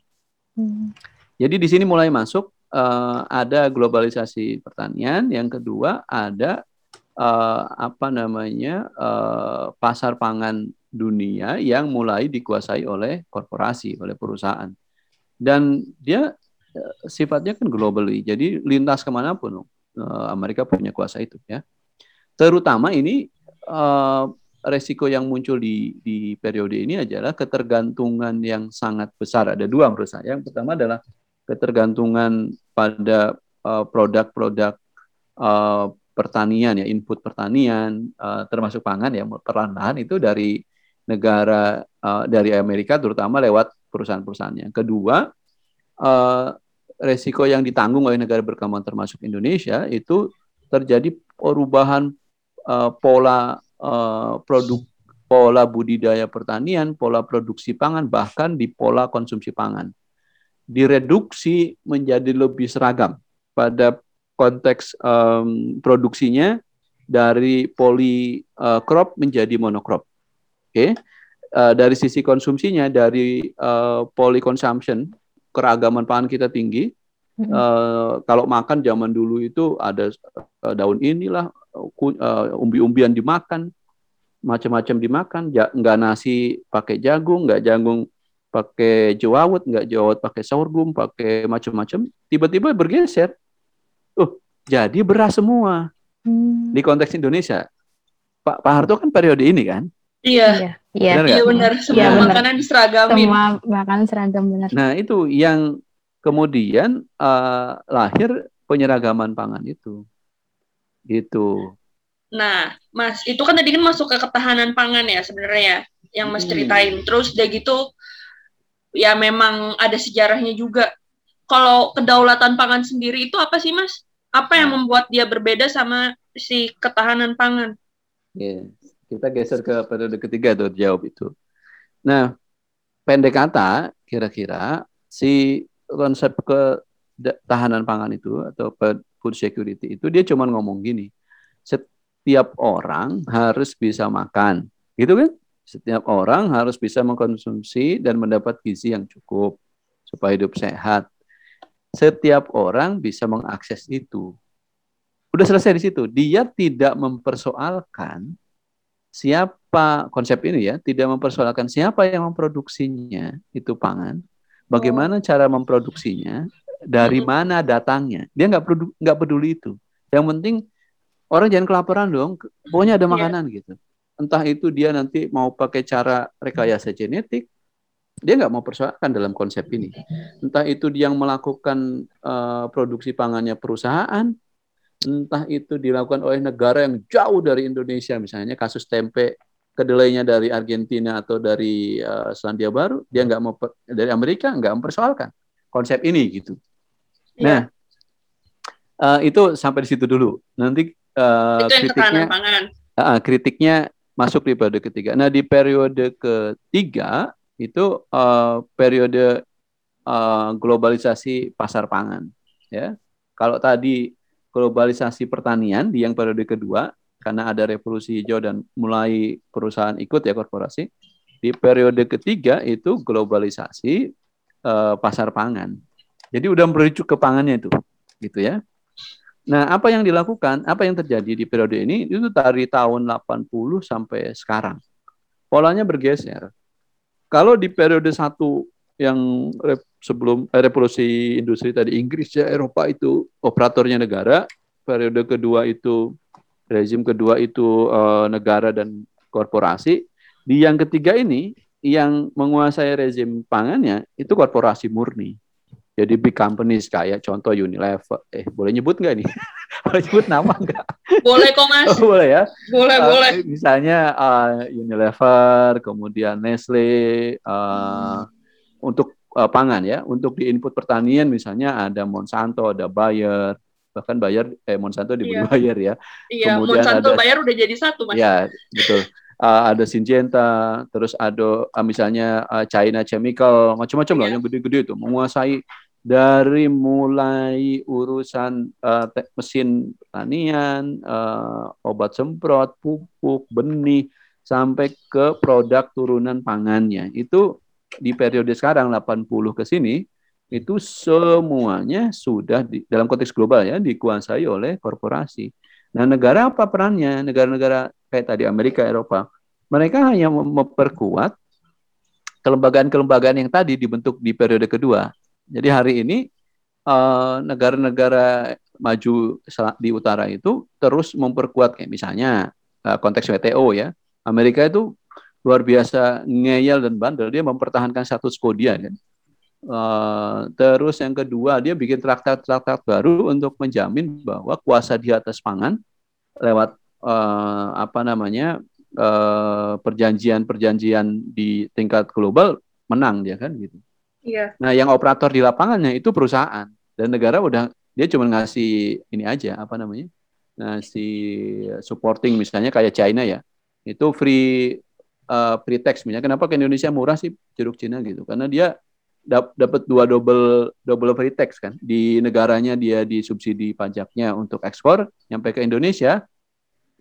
[SPEAKER 3] Hmm.
[SPEAKER 4] Jadi di sini mulai masuk eh, ada globalisasi pertanian, yang kedua ada eh, apa namanya eh, pasar pangan dunia yang mulai dikuasai oleh korporasi, oleh perusahaan, dan dia eh, sifatnya kan globally, jadi lintas ke mana pun eh, Amerika punya kuasa itu ya. Terutama ini eh, resiko yang muncul di di periode ini adalah ketergantungan yang sangat besar. Ada dua menurut saya. Yang pertama adalah ketergantungan pada eh, produk-produk eh, pertanian ya input pertanian uh, termasuk pangan ya perlahan-lahan itu dari negara uh, dari Amerika terutama lewat perusahaan-perusahaannya. Kedua uh, resiko yang ditanggung oleh negara berkembang termasuk Indonesia itu terjadi perubahan uh, pola uh, produk pola budidaya pertanian, pola produksi pangan bahkan di pola konsumsi pangan. Direduksi menjadi lebih seragam pada konteks um, produksinya dari poly uh, crop menjadi monocrop. Oke. Okay? Uh, dari sisi konsumsinya dari uh, poly consumption keragaman pangan kita tinggi. Uh, kalau makan zaman dulu itu ada uh, daun inilah umbi-umbian dimakan, macam-macam dimakan, ja, nggak nasi pakai jagung, nggak jagung pakai jawawut, nggak jawawut pakai sorghum, pakai macam-macam. Tiba-tiba bergeser jadi beras semua hmm. di konteks Indonesia. Pak Pak Harto kan periode ini kan?
[SPEAKER 2] Iya. Iya, benar, iya benar. Semua ya, makanan diseragamin.
[SPEAKER 3] Semua makanan seragam benar.
[SPEAKER 4] Nah, itu yang kemudian uh, lahir penyeragaman pangan itu. Gitu.
[SPEAKER 2] Nah, Mas, itu kan tadi kan masuk ke ketahanan pangan ya sebenarnya yang Mas hmm. ceritain. Terus udah gitu ya memang ada sejarahnya juga. Kalau kedaulatan pangan sendiri itu apa sih, Mas? Apa yang nah. membuat dia berbeda sama si ketahanan pangan?
[SPEAKER 4] Yeah. Kita geser ke periode ketiga tuh jawab itu. Nah, pendek kata, kira-kira si konsep ketahanan pangan itu atau food security itu dia cuma ngomong gini, setiap orang harus bisa makan, gitu kan? Setiap orang harus bisa mengkonsumsi dan mendapat gizi yang cukup supaya hidup sehat setiap orang bisa mengakses itu. Udah selesai di situ. Dia tidak mempersoalkan siapa konsep ini ya, tidak mempersoalkan siapa yang memproduksinya itu pangan, bagaimana cara memproduksinya, dari mana datangnya. Dia nggak peduli, nggak peduli itu. Yang penting orang jangan kelaparan dong. Pokoknya ada iya. makanan yeah. gitu. Entah itu dia nanti mau pakai cara rekayasa genetik, dia nggak mau persoalkan dalam konsep ini. Entah itu dia yang melakukan uh, produksi pangannya perusahaan, entah itu dilakukan oleh negara yang jauh dari Indonesia, misalnya kasus tempe kedelainya dari Argentina atau dari uh, Selandia Baru, dia nggak mau dari Amerika nggak mempersoalkan konsep ini gitu. Ya. Nah, uh, itu sampai di situ dulu. Nanti uh, kritiknya, uh, kritiknya masuk di periode ketiga. Nah di periode ketiga itu uh, periode uh, globalisasi pasar pangan. Ya, kalau tadi globalisasi pertanian di yang periode kedua karena ada revolusi hijau dan mulai perusahaan ikut ya korporasi. Di periode ketiga itu globalisasi uh, pasar pangan. Jadi udah merujuk ke pangannya itu, gitu ya. Nah, apa yang dilakukan, apa yang terjadi di periode ini itu dari tahun 80 sampai sekarang. Polanya bergeser. Kalau di periode satu yang sebelum eh, revolusi industri tadi Inggris ya Eropa itu operatornya negara, periode kedua itu rezim kedua itu uh, negara dan korporasi. Di yang ketiga ini yang menguasai rezim pangannya itu korporasi murni. Jadi big companies kayak contoh Unilever. Eh, boleh nyebut nggak nih? *laughs* boleh nyebut nama nggak?
[SPEAKER 2] Boleh kok *laughs* mas.
[SPEAKER 4] Oh, boleh ya.
[SPEAKER 2] Boleh uh, boleh.
[SPEAKER 4] Misalnya uh, Unilever, kemudian Nestle uh, untuk uh, pangan ya. Untuk di input pertanian misalnya ada Monsanto, ada Bayer, bahkan Bayer eh Monsanto dibeli iya. Bayer ya.
[SPEAKER 2] Iya. Kemudian Monsanto ada, Bayer udah jadi satu mas.
[SPEAKER 4] Ya betul. Uh, ada Syngenta, terus ada uh, misalnya uh, China Chemical, macam-macam yeah. lah iya. yang gede-gede itu menguasai dari mulai urusan uh, mesin pertanian, uh, obat semprot, pupuk, benih, sampai ke produk turunan pangannya. Itu di periode sekarang 80 ke sini itu semuanya sudah di, dalam konteks global ya dikuasai oleh korporasi. Nah, negara apa perannya? Negara-negara kayak tadi Amerika, Eropa, mereka hanya memperkuat kelembagaan-kelembagaan yang tadi dibentuk di periode kedua. Jadi hari ini eh, negara-negara uh, maju di utara itu terus memperkuat kayak misalnya uh, konteks WTO ya. Amerika itu luar biasa ngeyel dan bandel dia mempertahankan status quo kan. Uh, terus yang kedua dia bikin traktat-traktat baru untuk menjamin bahwa kuasa di atas pangan lewat uh, apa namanya uh, perjanjian-perjanjian di tingkat global menang dia kan gitu.
[SPEAKER 2] Iya.
[SPEAKER 4] Nah, yang operator di lapangannya itu perusahaan. Dan negara udah dia cuma ngasih ini aja apa namanya ngasih supporting misalnya kayak China ya. Itu free uh, free tax. Misalnya kenapa ke Indonesia murah sih? Jeruk Cina gitu. Karena dia dapat dua double double free tax kan. Di negaranya dia disubsidi pajaknya untuk ekspor nyampe ke Indonesia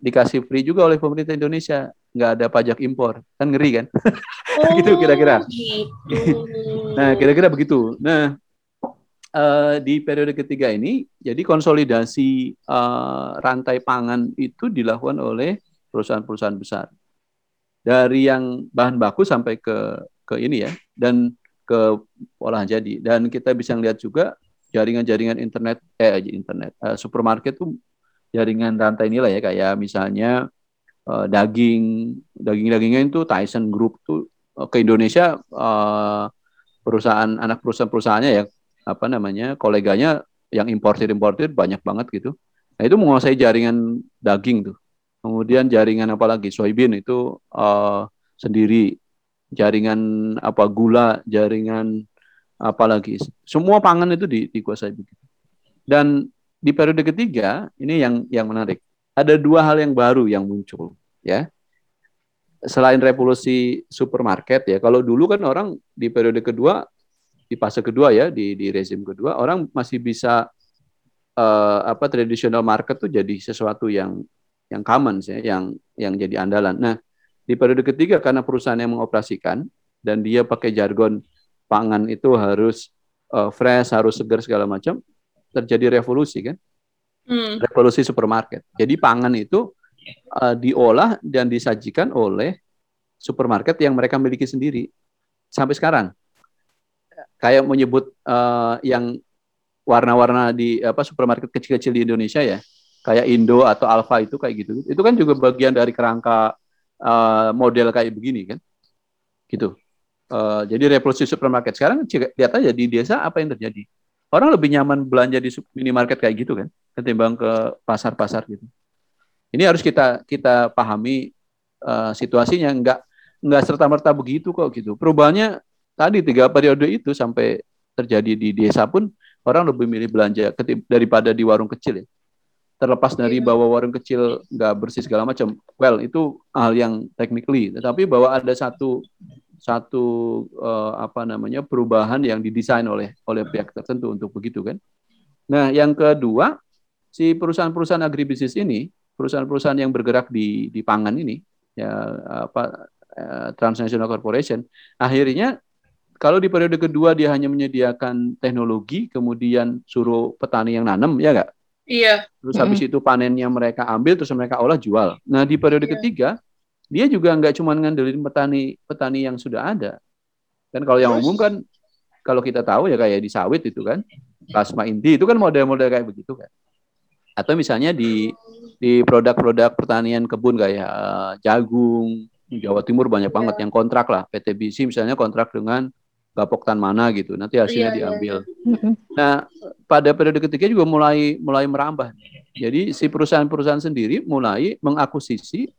[SPEAKER 4] dikasih free juga oleh pemerintah Indonesia. Nggak ada pajak impor. Kan ngeri kan? *laughs* Oh, gitu kira-kira. gitu. nah kira-kira begitu. Nah uh, di periode ketiga ini jadi konsolidasi uh, rantai pangan itu dilakukan oleh perusahaan-perusahaan besar. Dari yang bahan baku sampai ke ke ini ya dan ke olahan jadi. Dan kita bisa lihat juga jaringan-jaringan internet eh internet uh, supermarket tuh jaringan rantai inilah ya kayak misalnya uh, daging daging-dagingnya itu Tyson Group tuh uh, ke Indonesia uh, perusahaan anak perusahaan-perusahaannya ya apa namanya koleganya yang importir-importir banyak banget gitu. Nah itu menguasai jaringan daging tuh. Kemudian jaringan apa lagi soybean itu uh, sendiri jaringan apa gula, jaringan apa lagi. Semua pangan itu di, dikuasai begitu. Dan di periode ketiga ini yang yang menarik. Ada dua hal yang baru yang muncul, ya. Selain revolusi supermarket ya, kalau dulu kan orang di periode kedua di fase kedua ya di di rezim kedua orang masih bisa uh, apa tradisional market tuh jadi sesuatu yang yang common ya, yang yang jadi andalan. Nah, di periode ketiga karena perusahaan yang mengoperasikan dan dia pakai jargon pangan itu harus uh, fresh, harus segar segala macam, terjadi revolusi kan, hmm. revolusi supermarket. Jadi pangan itu uh, diolah dan disajikan oleh supermarket yang mereka miliki sendiri sampai sekarang. Kayak menyebut uh, yang warna-warna di apa supermarket kecil-kecil di Indonesia ya, kayak Indo atau Alfa itu kayak gitu. Itu kan juga bagian dari kerangka uh, model kayak begini kan, gitu. Uh, jadi revolusi supermarket sekarang lihat aja di desa apa yang terjadi orang lebih nyaman belanja di minimarket kayak gitu kan ketimbang ke pasar-pasar gitu. Ini harus kita kita pahami uh, situasinya nggak nggak serta merta begitu kok gitu. Perubahannya tadi tiga periode itu sampai terjadi di desa pun orang lebih milih belanja daripada di warung kecil ya. Terlepas dari iya. bahwa warung kecil nggak bersih segala macam, well itu hal yang technically. Tetapi bahwa ada satu satu uh, apa namanya perubahan yang didesain oleh oleh pihak tertentu untuk begitu kan. Nah, yang kedua, si perusahaan-perusahaan agribisnis ini, perusahaan-perusahaan yang bergerak di di pangan ini ya apa uh, transnational corporation, akhirnya kalau di periode kedua dia hanya menyediakan teknologi, kemudian suruh petani yang nanam, ya enggak?
[SPEAKER 2] Iya.
[SPEAKER 4] Terus habis mm -hmm. itu panennya mereka ambil, terus mereka olah jual. Nah di periode iya. ketiga dia juga nggak cuma ngandelin petani petani yang sudah ada. Kan kalau yang umum kan kalau kita tahu ya kayak di sawit itu kan, plasma inti itu kan model-model kayak begitu kan. Atau misalnya di di produk-produk pertanian kebun kayak uh, jagung, Jawa Timur banyak banget yang kontrak lah. PT BC misalnya kontrak dengan Gapok Tan mana gitu. Nanti hasilnya iya, iya, diambil. Iya. Nah, pada periode ketiga juga mulai mulai merambah. Jadi si perusahaan-perusahaan sendiri mulai mengakuisisi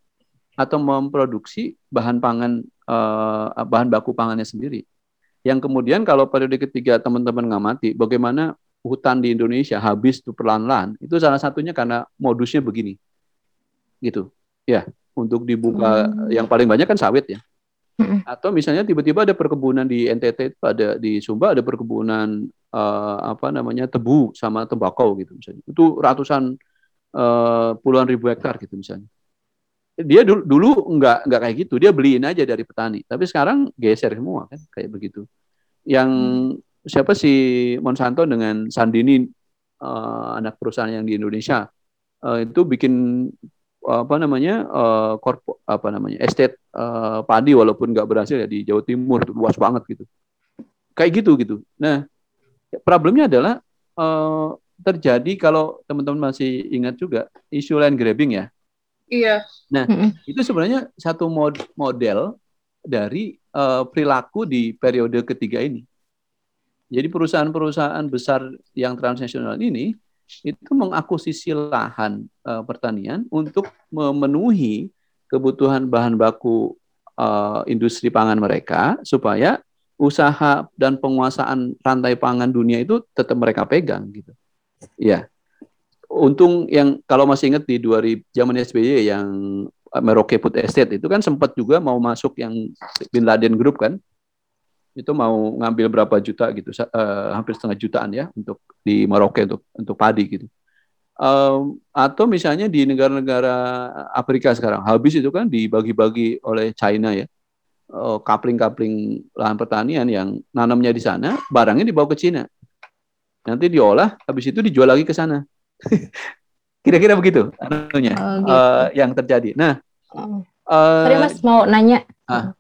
[SPEAKER 4] atau memproduksi bahan pangan uh, bahan baku pangannya sendiri. Yang kemudian kalau periode ketiga teman-teman ngamati bagaimana hutan di Indonesia habis tuh perlahan-lahan, itu salah satunya karena modusnya begini. Gitu. Ya, untuk dibuka hmm. yang paling banyak kan sawit ya. Hmm. Atau misalnya tiba-tiba ada perkebunan di NTT ada di Sumba ada perkebunan uh, apa namanya tebu sama tembakau gitu misalnya. Itu ratusan uh, puluhan ribu hektar gitu misalnya dia dulu, dulu nggak nggak kayak gitu. Dia beliin aja dari petani. Tapi sekarang geser semua kan kayak begitu. Yang siapa si Monsanto dengan Sandini uh, anak perusahaan yang di Indonesia. Uh, itu bikin uh, apa namanya uh, korpo, apa namanya estate uh, padi walaupun nggak berhasil ya di Jawa Timur itu luas banget gitu. Kayak gitu gitu. Nah problemnya adalah uh, terjadi kalau teman-teman masih ingat juga isu land grabbing ya
[SPEAKER 2] Iya.
[SPEAKER 4] Nah, mm -hmm. itu sebenarnya satu mod model dari uh, perilaku di periode ketiga ini. Jadi perusahaan-perusahaan besar yang transnasional ini itu mengakuisisi lahan uh, pertanian untuk memenuhi kebutuhan bahan baku uh, industri pangan mereka supaya usaha dan penguasaan rantai pangan dunia itu tetap mereka pegang gitu. Ya. Untung yang kalau masih ingat di 2000 zaman SBY yang Merauke Food Estate itu kan sempat juga mau masuk yang Bin Laden Group kan? Itu mau ngambil berapa juta gitu uh, hampir setengah jutaan ya untuk di Merauke untuk untuk padi gitu. Um, atau misalnya di negara-negara Afrika sekarang habis itu kan dibagi-bagi oleh China ya. Uh, kapling-kapling lahan pertanian yang nanamnya di sana barangnya dibawa ke Cina. Nanti diolah habis itu dijual lagi ke sana *laughs* kira-kira begitu anunya oh, gitu. uh, yang terjadi nah
[SPEAKER 3] uh, Sorry mas mau nanya uh,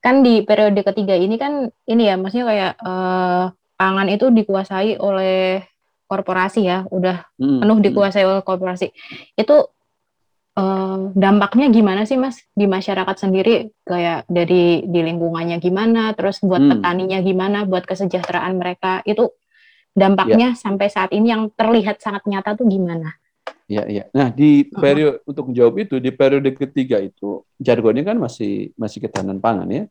[SPEAKER 3] kan di periode ketiga ini kan ini ya maksudnya kayak uh, pangan itu dikuasai oleh korporasi ya udah hmm. penuh hmm. dikuasai oleh korporasi itu uh, dampaknya gimana sih mas di masyarakat sendiri kayak dari di lingkungannya gimana terus buat hmm. petaninya gimana buat kesejahteraan mereka itu dampaknya ya. sampai saat ini yang terlihat sangat nyata tuh gimana
[SPEAKER 4] Ya, ya. Nah, di periode uh -huh. untuk menjawab itu di periode ketiga itu jargonnya kan masih masih ketahanan pangan ya.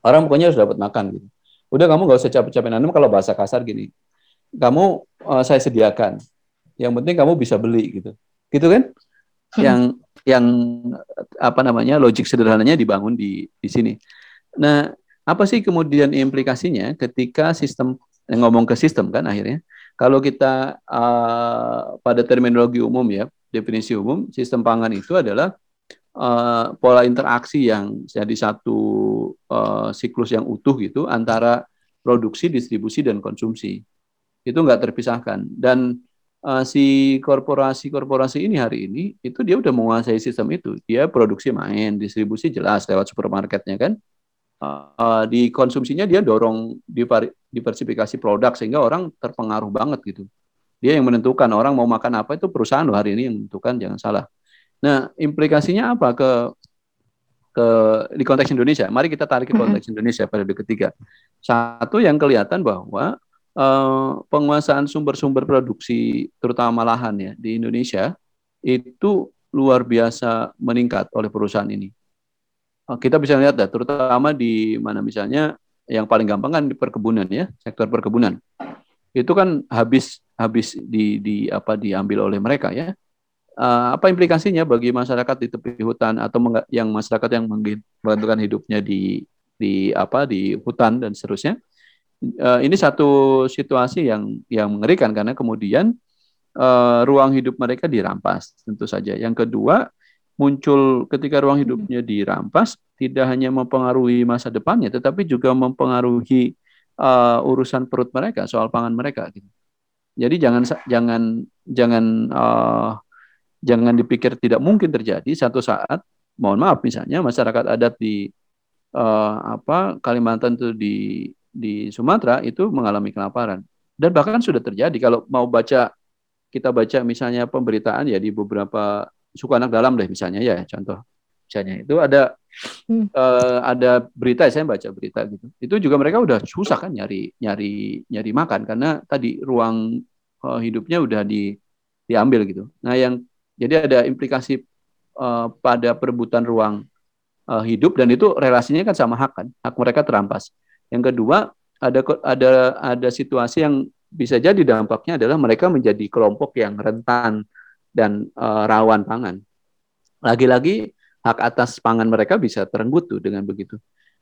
[SPEAKER 4] Orang pokoknya harus dapat makan gitu. Udah kamu nggak usah capek-capek nanam kalau bahasa kasar gini. Kamu uh, saya sediakan. Yang penting kamu bisa beli gitu. Gitu kan? Hmm. Yang yang apa namanya logik sederhananya dibangun di di sini. Nah, apa sih kemudian implikasinya ketika sistem ngomong ke sistem kan akhirnya kalau kita uh, pada terminologi umum ya definisi umum sistem pangan itu adalah uh, pola interaksi yang jadi satu uh, siklus yang utuh gitu antara produksi, distribusi dan konsumsi. Itu nggak terpisahkan. Dan uh, si korporasi-korporasi ini hari ini itu dia udah menguasai sistem itu. Dia produksi main, distribusi jelas lewat supermarketnya kan. Uh, di konsumsinya dia dorong diversifikasi produk sehingga orang terpengaruh banget gitu. Dia yang menentukan orang mau makan apa itu perusahaan loh hari ini yang menentukan jangan salah. Nah, implikasinya apa ke ke di konteks Indonesia? Mari kita tarik ke konteks Indonesia pada ketiga. Satu yang kelihatan bahwa eh, penguasaan sumber-sumber produksi terutama lahan ya di Indonesia itu luar biasa meningkat oleh perusahaan ini. Eh, kita bisa lihat dah, terutama di mana misalnya yang paling gampang kan di perkebunan ya, sektor perkebunan. Itu kan habis habis di, di apa diambil oleh mereka ya uh, apa implikasinya bagi masyarakat di tepi hutan atau yang masyarakat yang menggantungkan hidupnya di di apa di hutan dan seterusnya. Uh, ini satu situasi yang yang mengerikan karena kemudian uh, ruang hidup mereka dirampas tentu saja. Yang kedua muncul ketika ruang hidupnya dirampas tidak hanya mempengaruhi masa depannya tetapi juga mempengaruhi uh, urusan perut mereka soal pangan mereka gitu. Jadi jangan jangan jangan uh, jangan dipikir tidak mungkin terjadi satu saat. Mohon maaf misalnya masyarakat adat di uh, apa Kalimantan itu di di Sumatera itu mengalami kelaparan. Dan bahkan sudah terjadi kalau mau baca kita baca misalnya pemberitaan ya di beberapa suku anak dalam deh misalnya ya contoh misalnya itu ada hmm. uh, ada berita saya baca berita gitu itu juga mereka udah susah kan nyari nyari nyari makan karena tadi ruang uh, hidupnya udah di diambil gitu nah yang jadi ada implikasi uh, pada perebutan ruang uh, hidup dan itu relasinya kan sama hak kan, hak mereka terampas. Yang kedua ada ada ada situasi yang bisa jadi dampaknya adalah mereka menjadi kelompok yang rentan dan uh, rawan pangan. Lagi-lagi hak atas pangan mereka bisa terenggut tuh dengan begitu.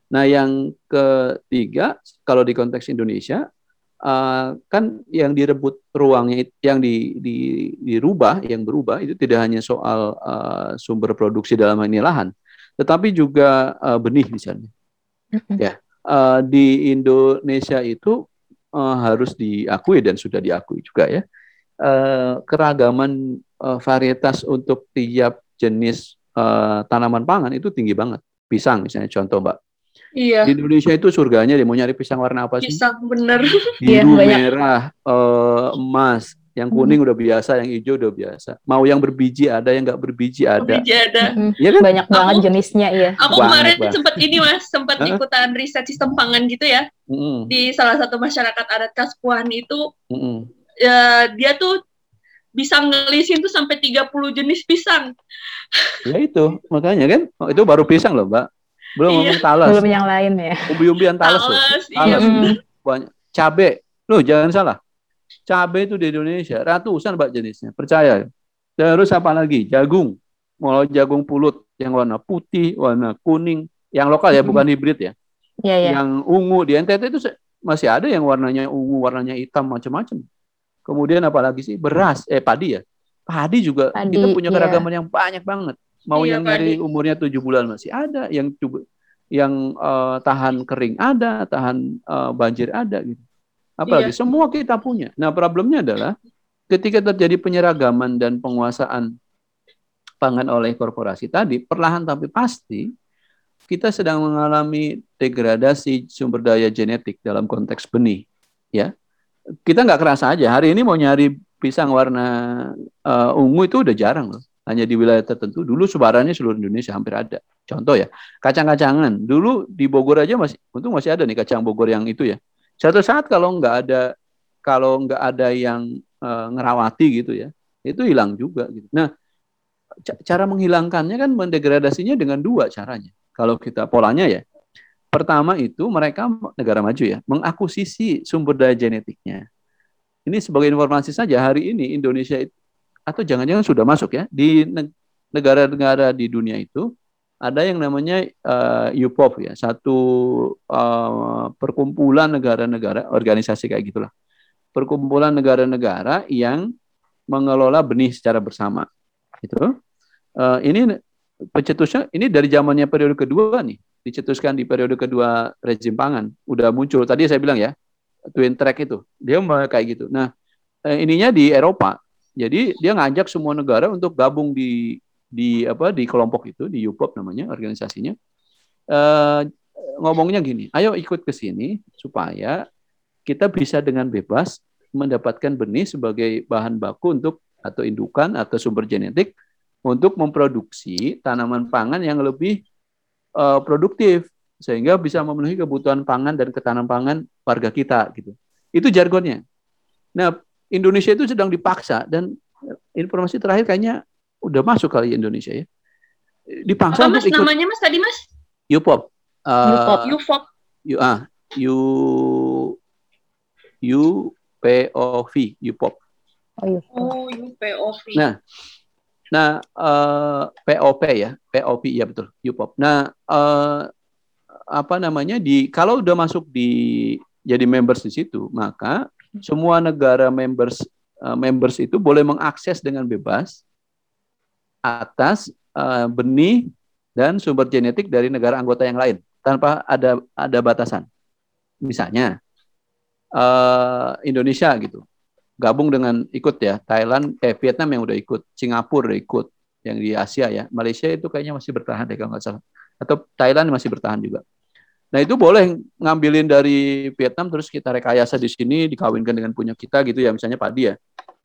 [SPEAKER 4] Nah, yang ketiga kalau di konteks Indonesia uh, kan yang direbut ruangnya yang di, di, dirubah yang berubah itu tidak hanya soal uh, sumber produksi dalam ini lahan tetapi juga uh, benih misalnya ya uh, di Indonesia itu uh, harus diakui dan sudah diakui juga ya uh, keragaman uh, varietas untuk tiap jenis uh, tanaman pangan itu tinggi banget pisang misalnya contoh mbak
[SPEAKER 2] Iya.
[SPEAKER 4] Di Indonesia itu surganya dia mau nyari pisang warna apa sih?
[SPEAKER 2] Pisang bener. *laughs*
[SPEAKER 4] Biru, ya, merah, uh, emas. Yang kuning hmm. udah biasa, yang hijau udah biasa. Mau yang berbiji ada, yang nggak berbiji ada.
[SPEAKER 2] Berbiji ada.
[SPEAKER 3] Hmm. Ya kan? Banyak aku, banget jenisnya iya.
[SPEAKER 2] Aku banget, kemarin sempat ini mas, sempat ikutan riset sistem pangan gitu ya. Hmm. Di salah satu masyarakat adat Kaspuan itu, hmm. ya, dia tuh bisa ngelisin tuh sampai 30 jenis pisang.
[SPEAKER 4] Ya itu, makanya kan oh, itu baru pisang loh, Mbak. Belum
[SPEAKER 2] Iya.
[SPEAKER 4] ngomong talas.
[SPEAKER 3] Belum yang lain ya.
[SPEAKER 4] Umbi-umbian talas loh.
[SPEAKER 2] Talas, iya
[SPEAKER 4] Talas.
[SPEAKER 2] bener.
[SPEAKER 4] Banyak. Cabe. Loh, jangan salah. Cabe itu di Indonesia ratusan Mbak jenisnya. Percaya. Terus apa lagi? Jagung. Mulai jagung pulut yang warna putih, warna kuning, yang lokal ya,
[SPEAKER 3] Mm-mm.
[SPEAKER 4] bukan hibrid ya.
[SPEAKER 3] Iya, iya.
[SPEAKER 4] Yang ungu di NTT itu masih ada yang warnanya ungu, warnanya hitam macam-macam. Kemudian apalagi sih? Beras, eh padi ya. Padi juga
[SPEAKER 3] Padi,
[SPEAKER 4] kita punya
[SPEAKER 3] iya.
[SPEAKER 4] keragaman yang banyak banget. Mau
[SPEAKER 2] Iya,
[SPEAKER 4] yang dari
[SPEAKER 2] padi.
[SPEAKER 4] umurnya tujuh bulan masih ada, yang coba yang eh, tahan kering ada, tahan eh, banjir ada gitu. Apalagi
[SPEAKER 2] Iya.
[SPEAKER 4] semua kita punya. Nah, problemnya adalah ketika terjadi penyeragaman dan penguasaan pangan oleh korporasi tadi, perlahan tapi pasti kita sedang mengalami degradasi sumber daya genetik dalam konteks benih, ya. Kita nggak kerasa aja. Hari ini mau nyari pisang warna eh, ungu itu udah jarang loh. Hanya di wilayah tertentu. Dulu sebarannya seluruh Indonesia hampir ada. Contoh ya, kacang-kacangan. Dulu di Bogor aja masih, untung masih ada nih kacang Bogor yang itu ya. Suatu saat kalau nggak ada, kalau nggak ada yang eh, ngerawati gitu ya, itu hilang juga gitu. Nah, ca- cara menghilangkannya kan mendegradasinya dengan dua caranya. Kalau kita polanya ya, pertama itu mereka negara maju ya mengakuisisi sumber daya genetiknya. Ini sebagai informasi saja hari ini Indonesia itu, atau jangan-jangan sudah masuk ya di neg- negara-negara di dunia itu ada yang namanya UPOP ya satu eh, perkumpulan negara-negara organisasi kayak gitulah. Perkumpulan negara-negara yang mengelola benih secara bersama gitu. Eh, ini pencetusnya ini dari zamannya periode kedua nih dicetuskan di periode kedua rezim pangan. Udah muncul. Tadi saya bilang ya twin track itu. Dia kayak gitu. Nah eh, ininya di Eropa. Jadi dia ngajak semua negara untuk gabung di di apa di kelompok itu di UPOP namanya organisasinya. Eh, ngomongnya gini ayo ikut ke sini supaya kita bisa dengan bebas mendapatkan benih sebagai bahan baku untuk atau indukan atau sumber genetik untuk memproduksi tanaman pangan yang lebih eh, produktif sehingga bisa memenuhi kebutuhan pangan dan ketahanan pangan warga kita gitu. Itu jargonnya. Nah, Indonesia itu sedang dipaksa dan informasi terakhir kayaknya udah masuk kali Indonesia ya. Dipaksa
[SPEAKER 2] Apa mas
[SPEAKER 4] untuk ikut
[SPEAKER 2] namanya mas tadi mas?
[SPEAKER 4] UPOP. Eh,
[SPEAKER 3] UPOP.
[SPEAKER 2] UFOP.
[SPEAKER 4] U ah, U U P O V UPOP.
[SPEAKER 3] Oh, iya.
[SPEAKER 2] Oh UPOV.
[SPEAKER 4] Nah, Nah, eh, POP ya, POP ya betul, UPOP. Nah, eh, apa namanya di kalau udah masuk di jadi members di situ, maka semua negara members eh, members itu boleh mengakses dengan bebas atas eh, benih dan sumber genetik dari negara anggota yang lain tanpa ada ada batasan. Misalnya eh, Indonesia gitu gabung dengan ikut ya Thailand eh Vietnam yang udah ikut Singapura udah ikut yang di Asia ya Malaysia itu kayaknya masih bertahan deh kalau nggak salah atau Thailand masih bertahan juga nah itu boleh ngambilin dari Vietnam terus kita rekayasa di sini dikawinkan dengan punya kita gitu ya misalnya padi ya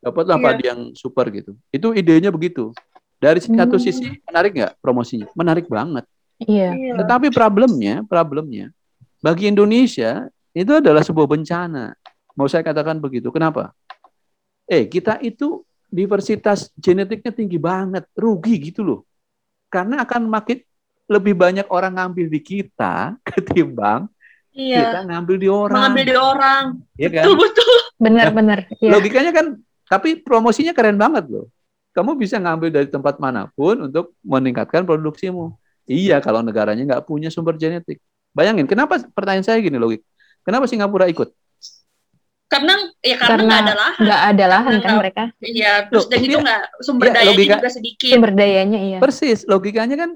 [SPEAKER 4] dapatlah
[SPEAKER 2] Iya.
[SPEAKER 4] padi yang super gitu itu idenya begitu dari satu
[SPEAKER 3] Hmm.
[SPEAKER 4] sisi menarik nggak promosinya menarik banget
[SPEAKER 3] Iya.
[SPEAKER 2] Iya.
[SPEAKER 4] tetapi problemnya, problemnya bagi Indonesia itu adalah sebuah bencana. Mau saya katakan begitu. Kenapa? Eh, kita itu diversitas genetiknya tinggi banget, rugi gitu loh. Karena akan makin lebih banyak orang ngambil di kita *laughs* ketimbang kita
[SPEAKER 2] Iya.
[SPEAKER 4] ngambil di orang.
[SPEAKER 2] Mengambil di orang.
[SPEAKER 4] ya kan?
[SPEAKER 2] Betul betul.
[SPEAKER 3] Benar-benar. Iya.
[SPEAKER 4] Logikanya kan, tapi promosinya keren banget loh. Kamu bisa ngambil dari tempat mana pun untuk meningkatkan produksimu. Iya, kalau negaranya nggak punya sumber genetik. Bayangin, kenapa pertanyaan saya gini logik? Kenapa Singapura ikut?
[SPEAKER 2] Karena ya karena
[SPEAKER 3] Karena
[SPEAKER 2] nggak ada lahan.
[SPEAKER 3] Nggak ada lahan kan
[SPEAKER 2] Karena-
[SPEAKER 3] mereka.
[SPEAKER 2] Iya. Terus
[SPEAKER 4] Loh,
[SPEAKER 2] dan itu
[SPEAKER 4] iya.
[SPEAKER 2] nggak sumber
[SPEAKER 4] Iya,
[SPEAKER 2] dayanya
[SPEAKER 4] logika-
[SPEAKER 2] juga sedikit.
[SPEAKER 3] Sumber dayanya iya.
[SPEAKER 4] Persis, logikanya kan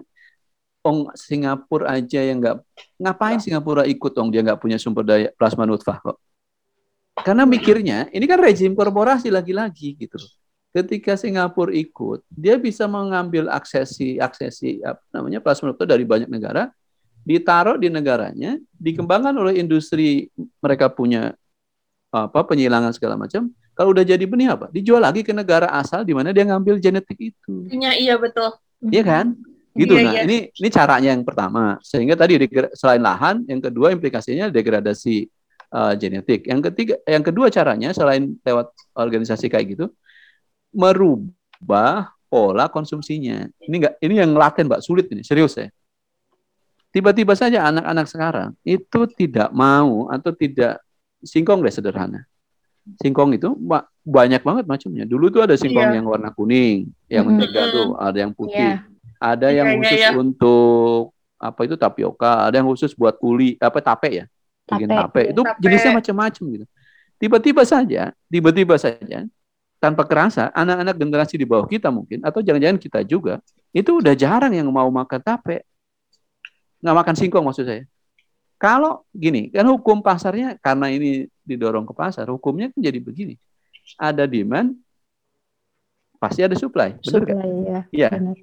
[SPEAKER 4] Ong Singapura aja yang nggak ngapain Singapura ikut Ong dia nggak punya sumber daya plasma nutfah kok. Karena mikirnya ini kan rezim korporasi lagi-lagi gitu. Ketika Singapura ikut, dia bisa mengambil aksesi aksesi apa namanya plasma nutfah dari banyak negara, ditaruh di negaranya, dikembangkan oleh industri mereka punya apa penyilangan segala macam. Kalau udah jadi benih apa? Dijual lagi ke negara asal di mana dia ngambil genetik itu.
[SPEAKER 2] Iya iya betul.
[SPEAKER 4] Iya kan? Gitu.
[SPEAKER 2] Iya,
[SPEAKER 4] nah,
[SPEAKER 2] iya.
[SPEAKER 4] ini ini caranya yang pertama. Sehingga tadi selain lahan, yang kedua implikasinya degradasi uh, genetik. Yang ketiga, yang kedua caranya selain lewat organisasi kayak gitu, merubah pola konsumsinya. Ini enggak ini yang laten, Mbak, sulit ini, serius ya. Tiba-tiba saja anak-anak sekarang itu tidak mau atau tidak singkong deh sederhana. Singkong itu banyak banget macamnya. Dulu tuh ada singkong
[SPEAKER 2] Iya.
[SPEAKER 4] yang warna kuning, yang
[SPEAKER 3] Mhm.
[SPEAKER 4] mentega tuh, ada yang putih,
[SPEAKER 3] Iya.
[SPEAKER 4] ada yang
[SPEAKER 2] iya,
[SPEAKER 4] khusus
[SPEAKER 2] iya.
[SPEAKER 4] untuk apa itu tapioka, ada yang khusus buat kuli, apa tape ya, bikin
[SPEAKER 3] Tape,
[SPEAKER 4] tape. Itu
[SPEAKER 2] Tape.
[SPEAKER 4] jenisnya macam-macam gitu. Tiba-tiba saja, tiba-tiba saja tanpa kerasa anak-anak generasi di bawah kita mungkin atau jangan-jangan kita juga itu udah jarang yang mau makan tape nggak makan singkong maksud saya kalau gini kan hukum pasarnya karena ini didorong ke pasar hukumnya kan jadi begini ada demand pasti ada supply benar?
[SPEAKER 3] Supply, ya.
[SPEAKER 4] Iya.
[SPEAKER 3] benar.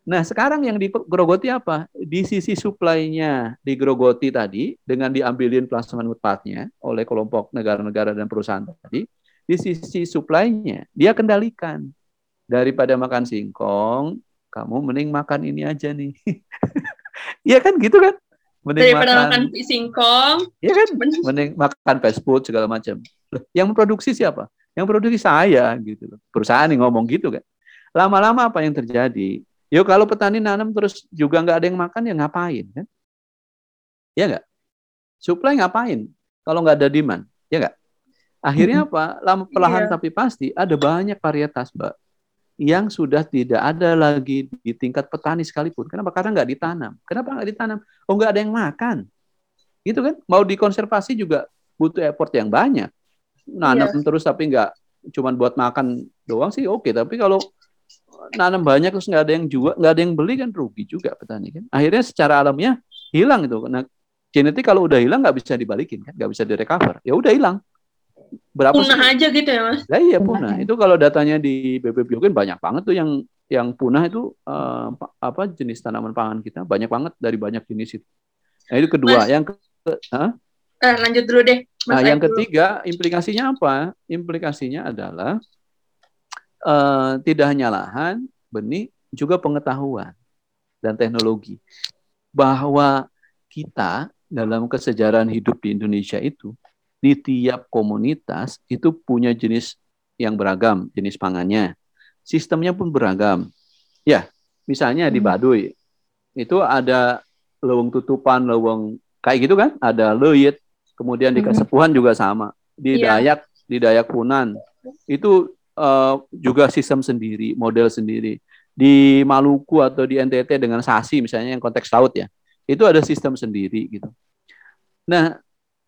[SPEAKER 4] Nah, sekarang yang digerogoti apa? Di sisi supply-nya digerogoti tadi dengan diambilin plasma mutfatnya oleh kelompok negara-negara dan perusahaan tadi. Di sisi supply-nya dia kendalikan. Daripada makan singkong, kamu mending makan ini aja nih. *laughs* Iya kan gitu kan? Mending
[SPEAKER 2] Daripada
[SPEAKER 4] makan,
[SPEAKER 2] makan singkong,
[SPEAKER 4] Iya kan? mending makan fast food segala macam. Loh, Yang memproduksi siapa? Yang produksi saya gitu loh. Perusahaan yang ngomong gitu kan. Lama-lama apa yang terjadi? Yuk kalau petani nanam terus juga nggak ada yang makan ya ngapain kan? Ya nggak? Supply ngapain? Kalau nggak ada demand, ya nggak? Akhirnya apa? Lama perlahan
[SPEAKER 2] Iya.
[SPEAKER 4] tapi pasti ada banyak varietas, Mbak, yang sudah tidak ada lagi di tingkat petani sekalipun. Kenapa? Karena nggak ditanam. Kenapa nggak ditanam? Oh nggak ada yang makan. Gitu kan? Mau dikonservasi juga butuh effort yang banyak. Nanam terus tapi nggak cuman buat makan doang sih oke. Tapi kalau nanam banyak terus nggak ada yang jual, nggak ada yang beli kan rugi juga petani kan. Akhirnya secara alamiah hilang itu. Nah, genetik kalau udah hilang nggak bisa dibalikin kan, nggak bisa direcover. Ya udah hilang. Berapa sih?
[SPEAKER 2] punah aja gitu ya mas.
[SPEAKER 4] Lah iya
[SPEAKER 3] Punah,
[SPEAKER 4] punah. Itu kalau datanya di BP Biogen banyak banget tuh yang yang punah itu pa- apa jenis tanaman pangan kita banyak banget dari banyak jenis itu. Nah, itu kedua.
[SPEAKER 2] Mas.
[SPEAKER 4] Yang ke, Hah?
[SPEAKER 2] Eh, lanjut dulu deh. Mas
[SPEAKER 4] Nah, yang
[SPEAKER 2] dulu.
[SPEAKER 4] ketiga implikasinya apa? Implikasinya adalah eh, tidak hanya lahan, benih, juga pengetahuan dan teknologi bahwa kita dalam kesejarahan hidup di Indonesia itu di tiap komunitas itu punya jenis yang beragam, jenis pangannya. Sistemnya pun beragam. Ya, misalnya di
[SPEAKER 3] Hmm.
[SPEAKER 4] Baduy itu ada leweng tutupan, leweng kayak gitu kan? Ada leyit, kemudian di
[SPEAKER 3] Mhm.
[SPEAKER 4] Kasepuhan juga sama. Di
[SPEAKER 2] Iya.
[SPEAKER 4] Dayak, di Dayak Punan itu eh, juga sistem sendiri, model sendiri. Di Maluku atau di NTT dengan Sasi misalnya yang konteks laut ya, itu ada sistem sendiri gitu. Nah,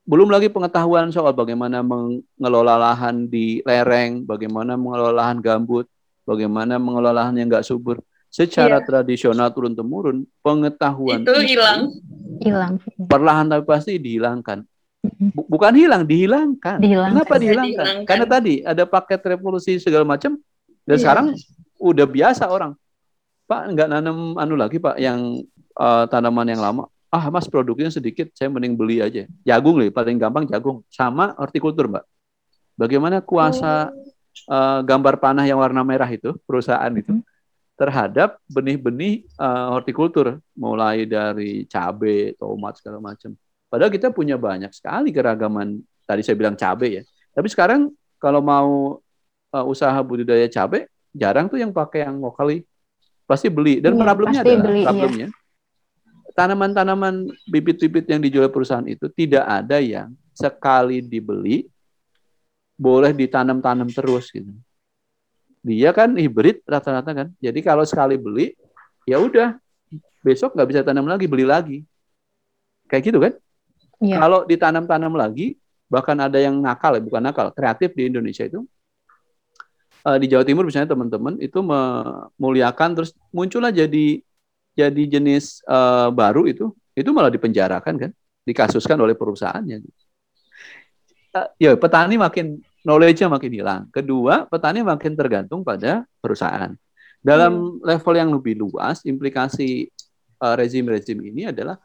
[SPEAKER 4] belum lagi pengetahuan soal bagaimana mengelola lahan di lereng, bagaimana mengelola lahan gambut, bagaimana mengelola lahan yang nggak subur. Secara
[SPEAKER 2] Iya.
[SPEAKER 4] tradisional turun temurun, pengetahuan
[SPEAKER 2] Itu hilang.
[SPEAKER 3] Hilang.
[SPEAKER 4] perlahan tapi pasti dihilangkan.
[SPEAKER 3] Mhm.
[SPEAKER 4] Bu- bukan hilang, dihilangkan.
[SPEAKER 3] Dihilangkan.
[SPEAKER 4] Kenapa dihilangkan?
[SPEAKER 2] dihilangkan.
[SPEAKER 4] Karena tadi ada paket revolusi segala macam dan
[SPEAKER 2] Iya.
[SPEAKER 4] sekarang udah biasa orang. Pak nggak nanam anu lagi Pak yang eh, tanaman yang lama. Ah Mas produknya sedikit, saya mending beli aja. Jagung nih paling gampang jagung sama hortikultur Mbak. Bagaimana kuasa eh, gambar panah yang warna merah itu perusahaan itu
[SPEAKER 3] Mhm.
[SPEAKER 4] terhadap benih-benih eh, hortikultur mulai dari cabai, tomat segala macam. Padahal kita punya banyak sekali keragaman. Tadi saya bilang cabai ya. Tapi sekarang kalau mau eh, usaha budidaya cabai, jarang tuh yang pakai yang lokali. Pasti beli. Dan
[SPEAKER 3] Iya,
[SPEAKER 4] problemnya
[SPEAKER 3] pasti
[SPEAKER 4] adalah
[SPEAKER 3] beli,
[SPEAKER 4] problemnya tanaman-tanaman bibit-bibit yang dijual perusahaan itu tidak ada yang sekali dibeli boleh ditanam-tanam terus gitu. Dia kan hibrid rata-rata kan. Jadi kalau sekali beli, ya udah besok nggak bisa tanam lagi, beli lagi. Kayak gitu kan?
[SPEAKER 3] Iya.
[SPEAKER 4] Kalau ditanam-tanam lagi, bahkan ada yang nakal, ya, bukan nakal, kreatif di Indonesia itu. eh, di Jawa Timur misalnya teman-teman itu memuliakan terus muncullah jadi jadi jenis eh, baru itu, itu malah dipenjarakan kan, dikasuskan oleh perusahaannya. Eh, ya petani makin knowledge-nya makin hilang. Kedua, petani makin tergantung pada perusahaan. Dalam level yang lebih luas, implikasi eh, rezim-rezim ini adalah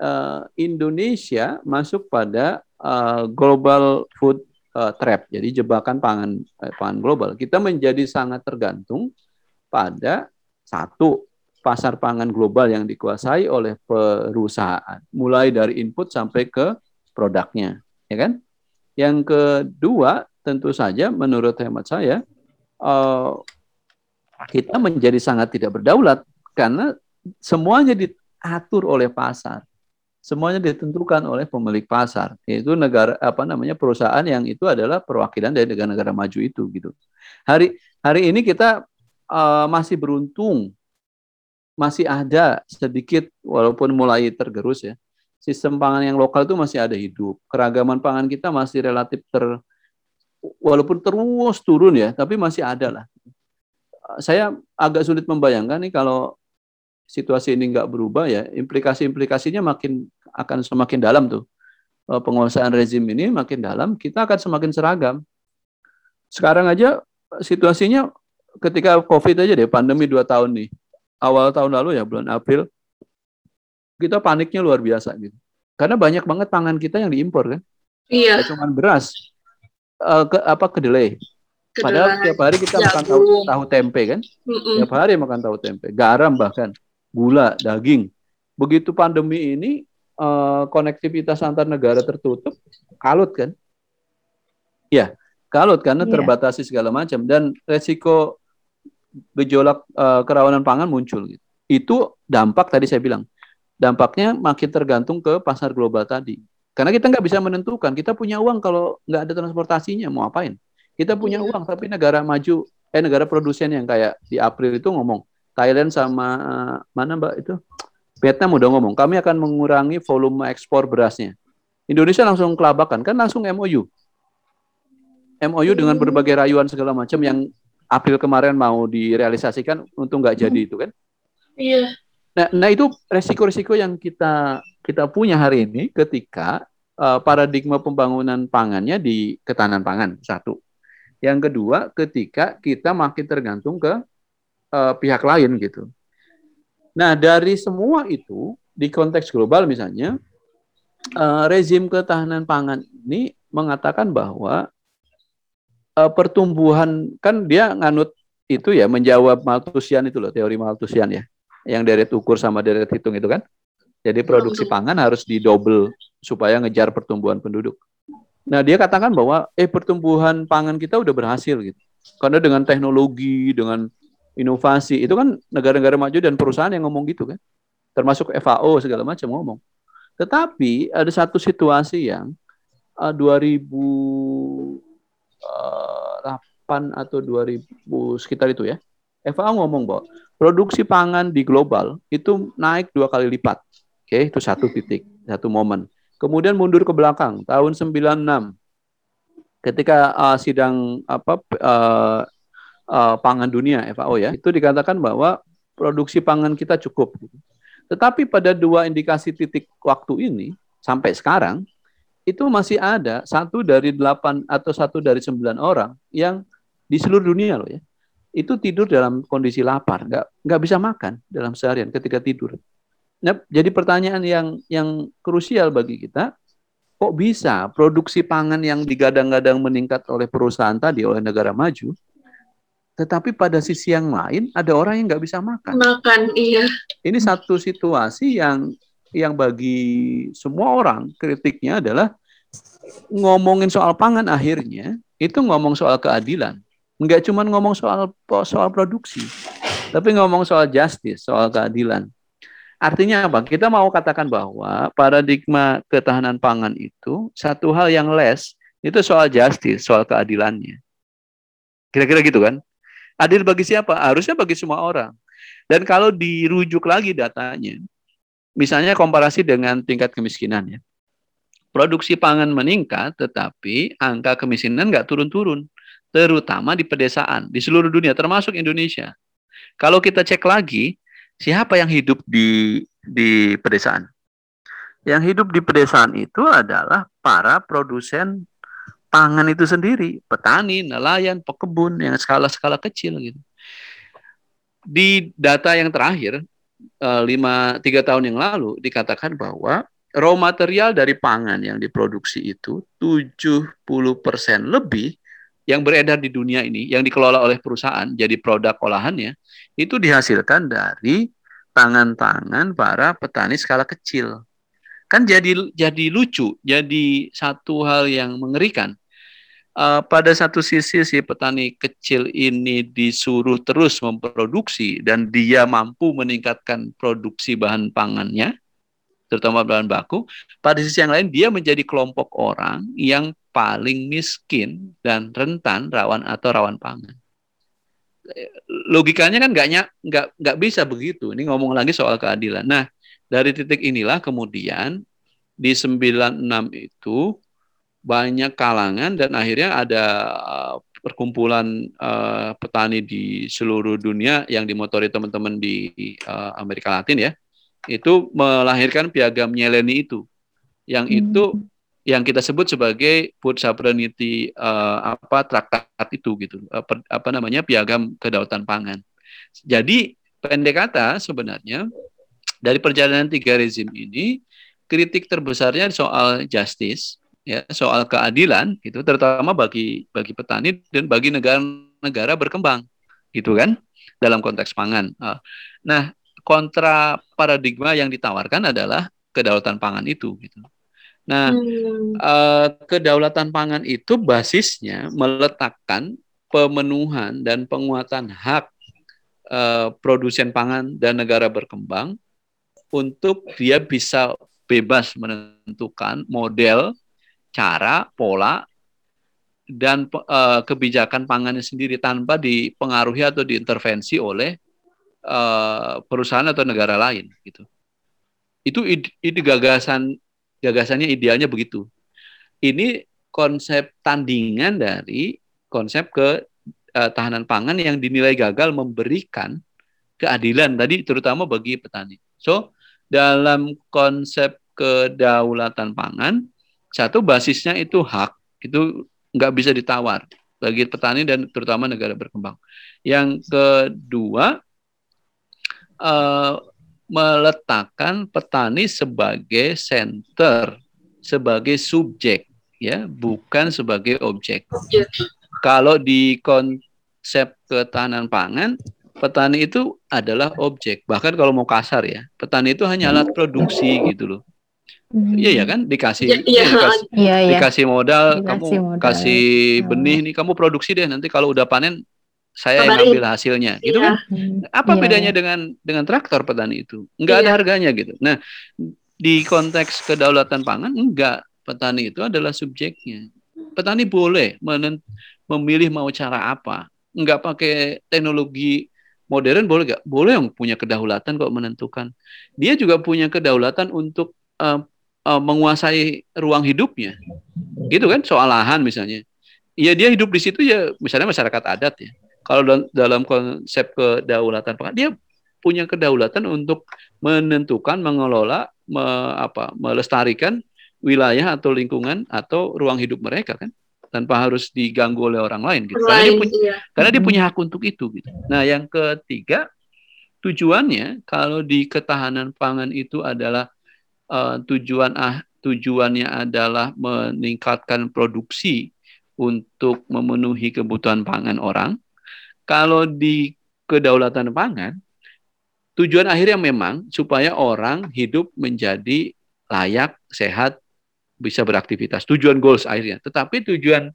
[SPEAKER 4] eh, Indonesia masuk pada eh, global food eh, trap, jadi jebakan pangan eh, pangan global. Kita menjadi sangat tergantung pada satu pasar pangan global yang dikuasai oleh perusahaan, mulai dari input sampai ke produknya, ya kan? Yang kedua, tentu saja menurut hemat saya, uh, kita menjadi sangat tidak berdaulat karena semuanya diatur oleh pasar. Semuanya ditentukan oleh pemilik pasar, yaitu negara apa namanya perusahaan yang itu adalah perwakilan dari negara-negara maju itu gitu. Hari hari ini kita uh, masih beruntung masih ada sedikit walaupun mulai tergerus ya. Sistem pangan yang lokal itu masih ada hidup. Keragaman pangan kita masih relatif ter walaupun terus turun ya, tapi masih ada lah. Saya agak sulit membayangkan nih kalau situasi ini nggak berubah ya, implikasi-implikasinya makin akan semakin dalam tuh. Eh, penguasaan rezim ini makin dalam, kita akan semakin seragam. Sekarang aja situasinya ketika COVID aja deh, pandemi dua tahun nih. Awal tahun lalu ya, bulan April, kita paniknya luar biasa gitu. Karena banyak banget pangan kita yang diimpor kan.
[SPEAKER 2] Iya.
[SPEAKER 4] Cuma beras, uh, ke, apa kedelai. Padahal tiap hari kita makan tahu, tahu tempe kan. Mm-mm. Tiap hari makan tahu tempe, garam bahkan, gula, daging. Begitu pandemi ini uh, konektivitas antar negara tertutup, kalut kan? Ya, kalut karena yeah. terbatasi segala macam dan resiko gejolak uh, kerawanan pangan muncul gitu. Itu dampak tadi saya bilang. Dampaknya makin tergantung ke pasar global tadi. Karena kita nggak bisa menentukan. Kita punya uang kalau nggak ada transportasinya mau apain? Kita punya iya. uang tapi negara maju, eh negara produsen yang kayak di April itu ngomong Thailand sama uh, mana mbak itu Vietnam udah ngomong, kami akan mengurangi volume ekspor berasnya. Indonesia langsung kelabakan, kan langsung MOU. MOU dengan hmm. berbagai rayuan segala macam yang April kemarin mau direalisasikan untuk nggak jadi hmm. itu kan?
[SPEAKER 2] Iya.
[SPEAKER 4] Nah, nah itu resiko-resiko yang kita kita punya hari ini ketika uh, paradigma pembangunan pangannya di ketahanan pangan satu. Yang kedua, ketika kita makin tergantung ke uh, pihak lain gitu. Nah, dari semua itu di konteks global misalnya uh, rezim ketahanan pangan ini mengatakan bahwa uh, pertumbuhan kan dia nganut itu ya menjawab Malthusian itu loh teori Malthusian ya yang deret ukur sama deret hitung itu kan. Jadi produksi pangan harus didouble supaya ngejar pertumbuhan penduduk. Nah, dia katakan bahwa eh pertumbuhan pangan kita udah berhasil gitu. Karena dengan teknologi, dengan inovasi itu kan negara-negara maju dan perusahaan yang ngomong gitu kan termasuk FAO segala macam ngomong tetapi ada satu situasi yang uh, 2008 atau 2000 sekitar itu ya. FAO ngomong bahwa produksi pangan di global itu naik dua kali lipat. Oke okay, itu satu titik satu momen. Kemudian mundur ke belakang tahun 96 ketika uh, sidang apa uh, uh, pangan dunia FAO ya, itu dikatakan bahwa produksi pangan kita cukup. Tetapi pada dua indikasi titik waktu ini sampai sekarang itu masih ada satu dari delapan atau satu dari sembilan orang yang di seluruh dunia loh ya itu tidur dalam kondisi lapar, nggak nggak bisa makan dalam seharian ketika tidur. Nah, jadi pertanyaan yang yang krusial bagi kita, kok bisa produksi pangan yang digadang-gadang meningkat oleh perusahaan tadi oleh negara maju, tetapi pada sisi yang lain ada orang yang nggak bisa makan.
[SPEAKER 2] Makan, iya.
[SPEAKER 4] Ini satu situasi yang yang bagi semua orang kritiknya adalah ngomongin soal pangan akhirnya itu ngomong soal keadilan. Nggak cuma ngomong soal soal produksi, tapi ngomong soal justice, soal keadilan. Artinya apa? Kita mau katakan bahwa paradigma ketahanan pangan itu satu hal yang less itu soal justice, soal keadilannya. Kira-kira gitu kan? Adil bagi siapa? Harusnya bagi semua orang. Dan kalau dirujuk lagi datanya, misalnya komparasi dengan tingkat kemiskinan ya. Produksi pangan meningkat, tetapi angka kemiskinan nggak turun-turun. Terutama di pedesaan, di seluruh dunia, termasuk Indonesia. Kalau kita cek lagi, siapa yang hidup di di pedesaan? Yang hidup di pedesaan itu adalah para produsen pangan itu sendiri, petani, nelayan, pekebun yang skala-skala kecil gitu. Di data yang terakhir lima tiga tahun yang lalu dikatakan bahwa raw material dari pangan yang diproduksi itu 70% lebih yang beredar di dunia ini yang dikelola oleh perusahaan jadi produk olahannya itu dihasilkan dari tangan-tangan para petani skala kecil kan jadi jadi lucu, jadi satu hal yang mengerikan. Uh, pada satu sisi si petani kecil ini disuruh terus memproduksi dan dia mampu meningkatkan produksi bahan pangannya, terutama bahan baku. Pada sisi yang lain dia menjadi kelompok orang yang paling miskin dan rentan rawan atau rawan pangan. Logikanya kan nggak nggak nggak bisa begitu. Ini ngomong lagi soal keadilan. Nah dari titik inilah kemudian di 96 itu banyak kalangan dan akhirnya ada uh, perkumpulan uh, petani di seluruh dunia yang dimotori teman-teman di uh, Amerika Latin ya itu melahirkan piagam Nyeleni itu yang hmm. itu yang kita sebut sebagai food sovereignty uh, apa traktat itu gitu uh, per, apa namanya piagam kedaulatan pangan jadi pendek kata sebenarnya dari perjalanan tiga rezim ini kritik terbesarnya soal justice ya soal keadilan itu terutama bagi bagi petani dan bagi negara-negara berkembang gitu kan dalam konteks pangan. Ah, nah, kontra paradigma yang ditawarkan adalah kedaulatan pangan itu gitu. Nah, hmm. uh, kedaulatan pangan itu basisnya meletakkan pemenuhan dan penguatan hak uh, produsen pangan dan negara berkembang untuk dia bisa bebas menentukan model cara, pola, dan uh, kebijakan pangannya sendiri tanpa dipengaruhi atau diintervensi oleh uh, perusahaan atau negara lain gitu. Itu ide, ide gagasan gagasannya idealnya begitu. Ini konsep tandingan dari konsep ke uh, tahanan pangan yang dinilai gagal memberikan keadilan tadi terutama bagi petani. So, dalam konsep kedaulatan pangan satu basisnya itu hak, itu nggak bisa ditawar bagi petani dan terutama negara berkembang. Yang kedua, uh, meletakkan petani sebagai center, sebagai subjek, ya, bukan sebagai objek. Kalau di konsep ketahanan pangan, petani itu adalah objek. Bahkan kalau mau kasar ya, petani itu hanya alat produksi gitu loh. Hmm. Iya ya kan? Dikasih ya, iya, dikasih, *laughs* iya, iya. dikasih modal dikasih kamu modal. kasih benih nih kamu produksi deh. Nanti kalau udah panen saya yang ambil hasilnya. Gitu iya. kan? Apa iya, bedanya iya. dengan dengan traktor petani itu? Nggak iya. ada harganya gitu. Nah di konteks kedaulatan pangan enggak petani itu adalah subjeknya. Petani boleh memilih mau cara apa. Nggak pakai teknologi modern boleh nggak? Boleh yang punya kedaulatan kok menentukan. Dia juga punya kedaulatan untuk uh, uh, menguasai ruang hidupnya. Gitu kan soal lahan misalnya. Ya dia hidup di situ ya misalnya masyarakat adat ya. Kalau dalam konsep kedaulatan pangan dia punya kedaulatan untuk menentukan, mengelola, me, apa, melestarikan wilayah atau lingkungan atau ruang hidup mereka kan tanpa harus diganggu oleh orang lain gitu. Karena dia punya, iya. karena dia punya hak untuk itu gitu. Nah, yang ketiga tujuannya kalau di ketahanan pangan itu adalah uh, tujuan ah tujuannya adalah meningkatkan produksi untuk memenuhi kebutuhan pangan orang. Kalau di kedaulatan pangan, tujuan akhirnya memang supaya orang hidup menjadi layak, sehat, bisa beraktivitas. Tujuan goals akhirnya. Tetapi tujuan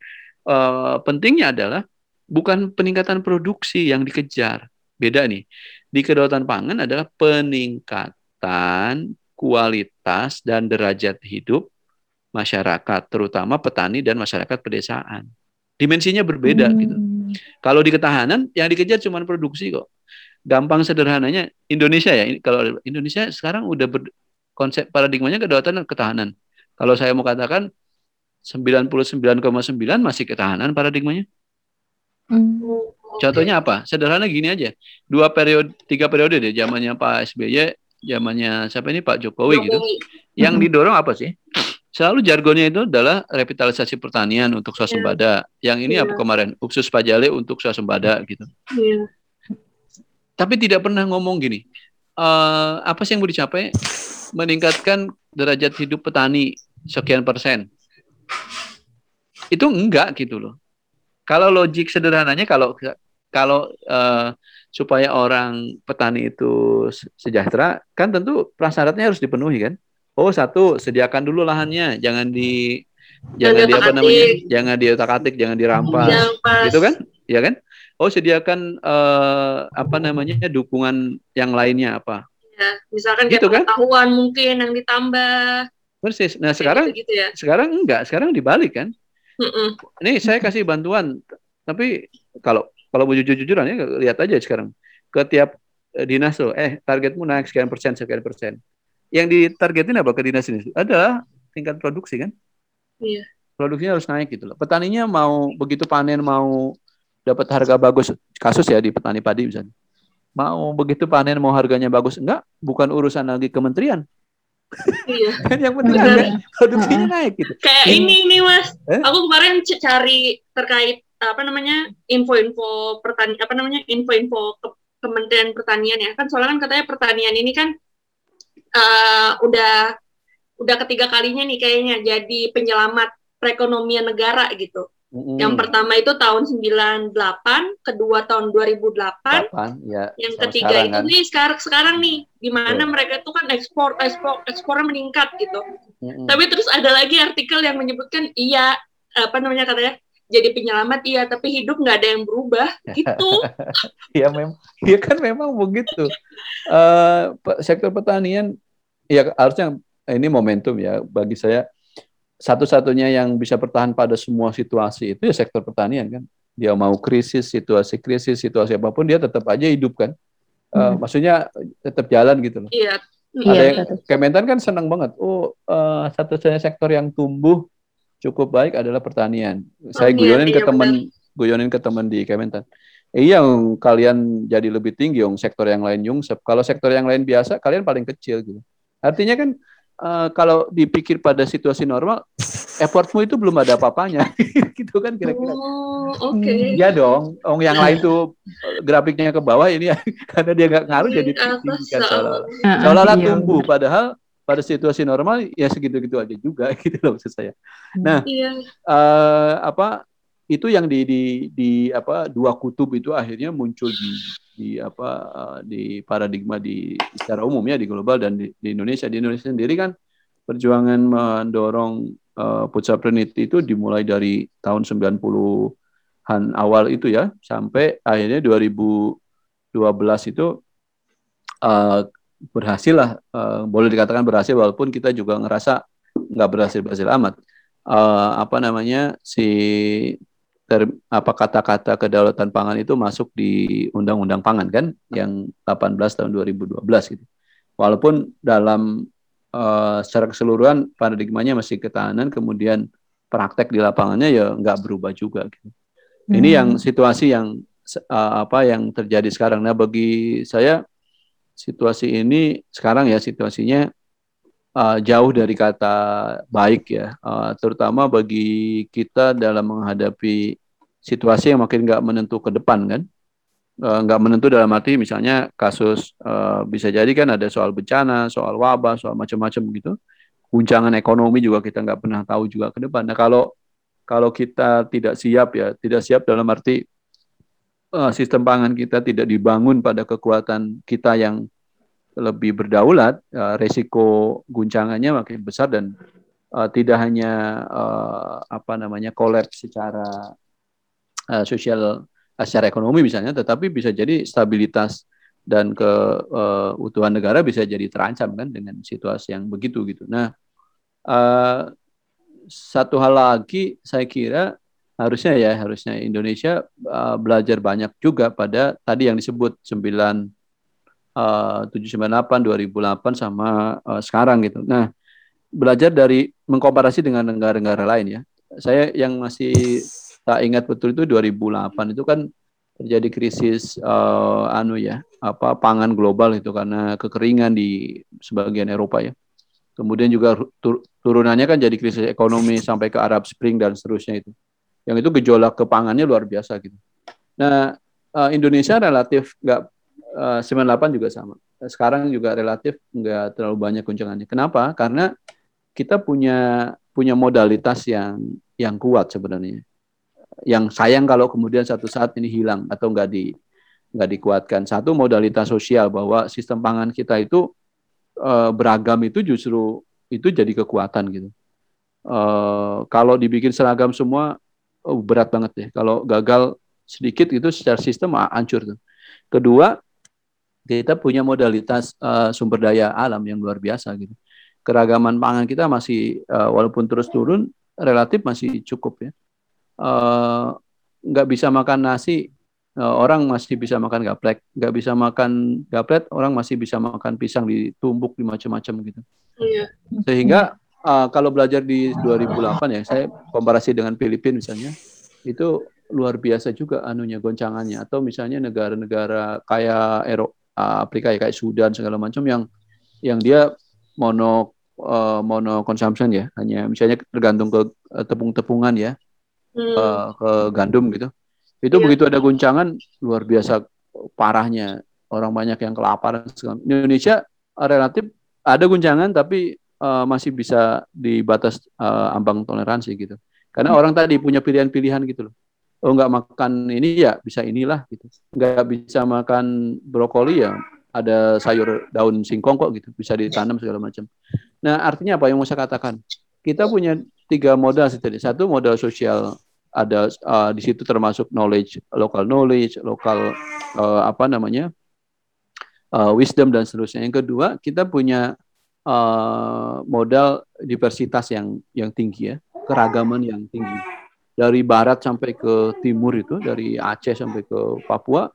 [SPEAKER 4] uh, pentingnya adalah bukan peningkatan produksi yang dikejar. Beda nih. Di kedaulatan pangan adalah peningkatan kualitas dan derajat hidup masyarakat, terutama petani dan masyarakat pedesaan. Dimensinya berbeda hmm. gitu. Kalau di ketahanan yang dikejar cuma produksi kok. Gampang sederhananya Indonesia ya. Kalau Indonesia sekarang udah ber, konsep paradigmanya kedaulatan dan ketahanan. Kalau saya mau katakan 99,9 masih ketahanan paradigmanya. Hmm. Contohnya apa? Sederhana gini aja. Dua periode, tiga periode deh, zamannya Pak SBY zamannya siapa ini Pak Jokowi, gitu. Yang didorong apa sih? Selalu jargonnya itu adalah revitalisasi pertanian untuk swasembada. Yeah. Yang ini yeah. apa kemarin? Upsus Pajale untuk swasembada gitu. Yeah. Tapi tidak pernah ngomong gini. Uh, apa sih yang mau dicapai? Meningkatkan derajat hidup petani sekian persen. Itu enggak gitu loh. Kalau logik sederhananya kalau kalau uh, supaya orang petani itu sejahtera, kan tentu prasyaratnya harus dipenuhi kan. Oh satu, sediakan dulu lahannya, jangan di jangan di apa namanya jangan diotak-atik jangan dirampas
[SPEAKER 2] Jangan pas.
[SPEAKER 4] gitu kan ya kan oh sediakan eh, apa namanya dukungan yang lainnya apa
[SPEAKER 2] Ya, misalkan kayak
[SPEAKER 4] Gitu kan?
[SPEAKER 2] pengetahuan mungkin yang ditambah.
[SPEAKER 4] persis nah
[SPEAKER 2] kayak
[SPEAKER 4] sekarang
[SPEAKER 2] gitu, ya.
[SPEAKER 4] sekarang enggak sekarang dibalik kan
[SPEAKER 2] Mm-mm.
[SPEAKER 4] ini saya kasih bantuan tapi kalau kalau mau jujur-jujuran ya lihat aja sekarang. Ke tiap eh, dinas tuh eh targetmu naik sekian persen sekian persen. Yang ditargetin apa ke dinas ini? Adalah tingkat produksi kan?
[SPEAKER 2] Iya.
[SPEAKER 4] produksinya harus naik gitu loh. Petaninya mau begitu panen mau dapat harga bagus kasus ya di petani padi misalnya. Mau begitu panen mau harganya bagus enggak bukan urusan lagi kementerian.
[SPEAKER 2] Iya. *laughs*
[SPEAKER 4] kan yang penting
[SPEAKER 2] Benar.
[SPEAKER 4] produksinya naik gitu.
[SPEAKER 2] Kayak
[SPEAKER 4] Ini-
[SPEAKER 2] ini nih mas,
[SPEAKER 4] Eh?
[SPEAKER 2] aku kemarin cari terkait apa namanya info-info pertanian apa namanya info-info ke- Kementerian Pertanian ya kan soalnya kan katanya pertanian ini kan eh, udah udah ketiga kalinya nih kayaknya jadi penyelamat perekonomian negara gitu.
[SPEAKER 4] Mm-mm.
[SPEAKER 2] Yang pertama itu tahun 98, kedua tahun 2008,
[SPEAKER 4] Kapan? ya
[SPEAKER 2] yang ketiga
[SPEAKER 4] sekarang
[SPEAKER 2] itu
[SPEAKER 4] kan.
[SPEAKER 2] nih sekarang sekarang nih di mana
[SPEAKER 4] Betul.
[SPEAKER 2] mereka tuh kan ekspor ekspor ekspornya meningkat gitu.
[SPEAKER 4] Mm-mm.
[SPEAKER 2] Tapi terus ada lagi artikel yang menyebutkan iya apa namanya katanya jadi penyelamat iya tapi hidup nggak ada yang berubah gitu. *laughs*
[SPEAKER 4] ya memang ya kan memang begitu Eh, pe- sektor pertanian ya harusnya ini momentum ya bagi saya satu-satunya yang bisa bertahan pada semua situasi itu ya sektor pertanian kan dia mau krisis situasi krisis situasi apa pun dia tetap aja hidup kan Eh,
[SPEAKER 3] Hmm.
[SPEAKER 4] maksudnya tetap jalan gitu loh
[SPEAKER 2] Iya.
[SPEAKER 4] ada
[SPEAKER 3] Iya,
[SPEAKER 4] yang
[SPEAKER 3] betul.
[SPEAKER 4] Kementan kan senang banget oh eh, satu-satunya sektor yang tumbuh cukup baik adalah pertanian saya
[SPEAKER 2] Pertanian,
[SPEAKER 4] guyonin ke
[SPEAKER 2] iya,
[SPEAKER 4] teman guyonin ke teman di Kementan Iya, yang kalian jadi lebih tinggi, yang sektor yang lain nyungsep. Kalau sektor yang lain biasa, kalian paling kecil gitu. Artinya kan eh, kalau dipikir pada situasi normal, effortmu itu belum ada apa-apanya, *laughs* gitu kan kira-kira.
[SPEAKER 2] Oh, oke.
[SPEAKER 4] Iya dong, Ong yang lain tuh eh, grafiknya ke bawah ini *laughs* karena dia nggak ngaruh jadi
[SPEAKER 2] Ke atas,
[SPEAKER 4] tinggi kan Seolah-olah
[SPEAKER 3] iya,
[SPEAKER 4] tumbuh, padahal pada situasi normal ya segitu-gitu aja juga *laughs* gitu loh maksud saya. Nah,
[SPEAKER 2] Iya.
[SPEAKER 4] eh, apa itu yang di, di di apa dua kutub itu akhirnya muncul di di apa eh, di paradigma di secara umum ya di global dan di, di Indonesia di Indonesia sendiri kan perjuangan mendorong eh, food sovereignty itu dimulai dari tahun 90-an awal itu ya sampai akhirnya 2012 itu eh, berhasil lah eh, boleh dikatakan berhasil walaupun kita juga ngerasa nggak berhasil berhasil amat Eh, apa namanya si ter, apa kata-kata kedaulatan pangan itu masuk di undang-undang pangan kan yang 18 tahun 2012 gitu walaupun dalam eh, secara keseluruhan paradigmanya masih ketahanan kemudian praktek di lapangannya ya nggak berubah juga gitu ini
[SPEAKER 3] Hmm.
[SPEAKER 4] yang situasi yang eh, apa yang terjadi sekarang. Nah, bagi saya situasi ini sekarang ya situasinya eh, jauh dari kata baik ya, Eh, terutama bagi kita dalam menghadapi situasi yang makin nggak menentu ke depan kan. Eh, nggak menentu dalam arti misalnya kasus eh, bisa jadi kan ada soal bencana, soal wabah, soal macam-macam gitu. Guncangan ekonomi juga kita nggak pernah tahu juga ke depan. Nah, kalau kalau kita tidak siap ya, tidak siap dalam arti sistem pangan kita tidak dibangun pada kekuatan kita yang lebih berdaulat, eh, resiko guncangannya makin besar dan eh, tidak hanya eh, apa namanya kolaps secara eh, sosial, secara ekonomi misalnya, tetapi bisa jadi stabilitas dan keutuhan negara bisa jadi terancam kan dengan situasi yang begitu gitu. Nah, eh, satu hal lagi saya kira harusnya ya harusnya Indonesia uh, belajar banyak juga pada tadi yang disebut 9 uh, 798 2008 sama uh, sekarang gitu. Nah, belajar dari mengkomparasi dengan negara-negara lain ya. Saya yang masih tak ingat betul itu 2008 itu kan terjadi krisis uh, anu ya, apa pangan global itu karena kekeringan di sebagian Eropa ya. Kemudian juga tur- turunannya kan jadi krisis ekonomi sampai ke Arab Spring dan seterusnya itu. Yang itu gejolak kepangannya luar biasa gitu. Nah, eh, Indonesia relatif nggak eh, 98 juga sama. Sekarang juga relatif nggak terlalu banyak guncangannya. Kenapa? Karena kita punya punya modalitas yang yang kuat sebenarnya. Yang sayang kalau kemudian satu saat ini hilang atau nggak di nggak dikuatkan. Satu modalitas sosial bahwa sistem pangan kita itu eh, beragam itu justru itu jadi kekuatan gitu. uh, kalau dibikin seragam semua oh, berat banget ya. Kalau gagal sedikit itu secara sistem ah, hancur tuh. Kedua, kita punya modalitas uh, sumber daya alam yang luar biasa gitu. Keragaman pangan kita masih uh, walaupun terus turun relatif masih cukup ya. Nggak uh, bisa makan nasi uh, orang masih bisa makan gaplek, nggak bisa makan gaplet orang masih bisa makan pisang ditumbuk di macam-macam gitu. Iya. Sehingga uh, kalau belajar di 2008 ya, saya komparasi dengan Filipina misalnya, itu luar biasa juga anunya goncangannya atau misalnya negara-negara kayak Eropa Afrika ya kayak Sudan segala macam yang yang dia mono uh, mono consumption ya hanya misalnya tergantung ke uh, tepung-tepungan ya hmm. uh, ke gandum gitu itu yeah. begitu ada guncangan luar biasa parahnya orang banyak yang kelaparan Indonesia uh, relatif ada guncangan tapi uh, masih bisa di batas uh, ambang toleransi gitu karena hmm. orang tadi punya pilihan-pilihan gitu loh oh nggak makan ini ya bisa inilah gitu. Nggak bisa makan brokoli ya ada sayur daun singkong kok gitu bisa ditanam segala macam. Nah artinya apa yang mau saya katakan? Kita punya tiga modal tadi. Satu modal sosial ada uh, di situ termasuk knowledge local knowledge lokal uh, apa namanya uh, wisdom dan seterusnya. Yang kedua kita punya uh, modal diversitas yang yang tinggi ya keragaman yang tinggi dari barat sampai ke timur itu dari Aceh sampai ke Papua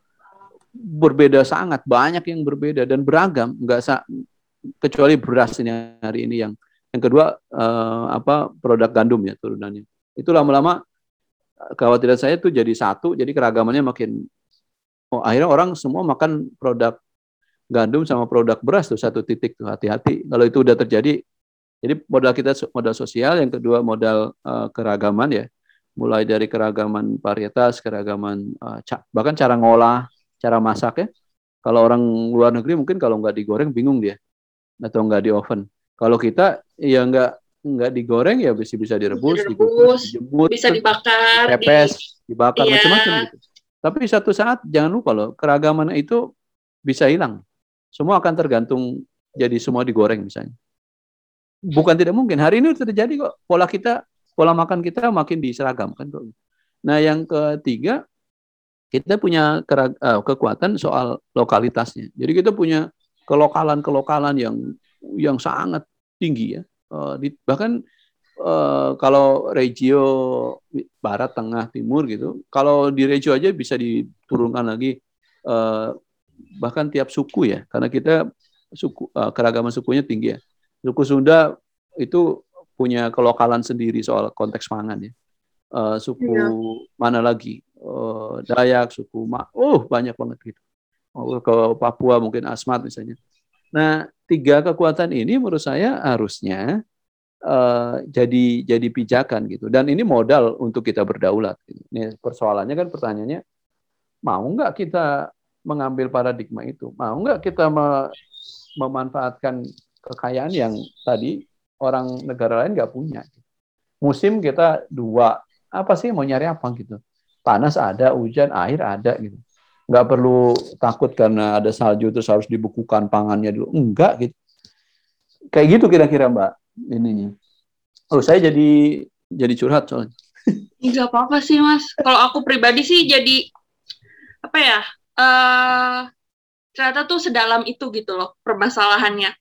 [SPEAKER 4] berbeda sangat banyak yang berbeda dan beragam nggak sa kecuali beras ini hari ini yang yang kedua eh, apa produk gandum ya turunannya. Itu lama-lama kekhawatiran saya itu jadi satu jadi keragamannya makin oh, akhirnya orang semua makan produk gandum sama produk beras tuh satu titik tuh hati-hati. Kalau itu udah terjadi jadi modal kita modal sosial yang kedua modal uh, keragaman ya mulai dari keragaman varietas, keragaman uh, ca bahkan cara ngolah, cara masak ya. Kalau orang luar negeri mungkin kalau nggak digoreng bingung dia atau nggak di oven. Kalau kita ya nggak nggak digoreng ya bisa bisa direbus,
[SPEAKER 2] direbus dijemur, bisa dibakar,
[SPEAKER 4] pepes, di, dibakar iya. macam-macam gitu. Tapi satu saat jangan lupa loh keragaman itu bisa hilang. Semua akan tergantung jadi semua digoreng misalnya. Bukan tidak mungkin. Hari ini terjadi kok. Pola kita pola makan kita makin diseragamkan kok. Nah, yang ketiga kita punya uh, kekuatan soal lokalitasnya. Jadi kita punya kelokalan-kelokalan yang yang sangat tinggi ya. Di, bahkan uh, kalau regio barat, tengah, timur gitu, kalau di regio aja bisa diturunkan lagi bahkan tiap suku ya, karena kita suku keragaman sukunya tinggi ya. Suku Sunda itu punya kelokalan sendiri soal konteks pangan ya. Uh, suku ya. mana lagi? Uh, Dayak, suku Ma, oh banyak banget gitu. Oh, ke Papua mungkin Asmat misalnya. Nah, tiga kekuatan ini menurut saya harusnya uh, jadi jadi pijakan gitu. Dan ini modal untuk kita berdaulat. Gitu. Ini persoalannya kan pertanyaannya, mau nggak kita mengambil paradigma itu? Mau nggak kita me memanfaatkan kekayaan yang tadi orang negara lain nggak punya. Musim kita dua, apa sih mau nyari apa gitu? Panas ada, hujan, air ada gitu. Nggak perlu takut karena ada salju terus harus dibukukan pangannya dulu. Enggak gitu. Kayak gitu kira-kira Mbak ininya. Oh saya jadi jadi curhat soalnya. *laughs*
[SPEAKER 2] Enggak apa-apa sih Mas. Kalau aku pribadi sih jadi apa ya? Uh, ternyata tuh sedalam itu gitu loh permasalahannya.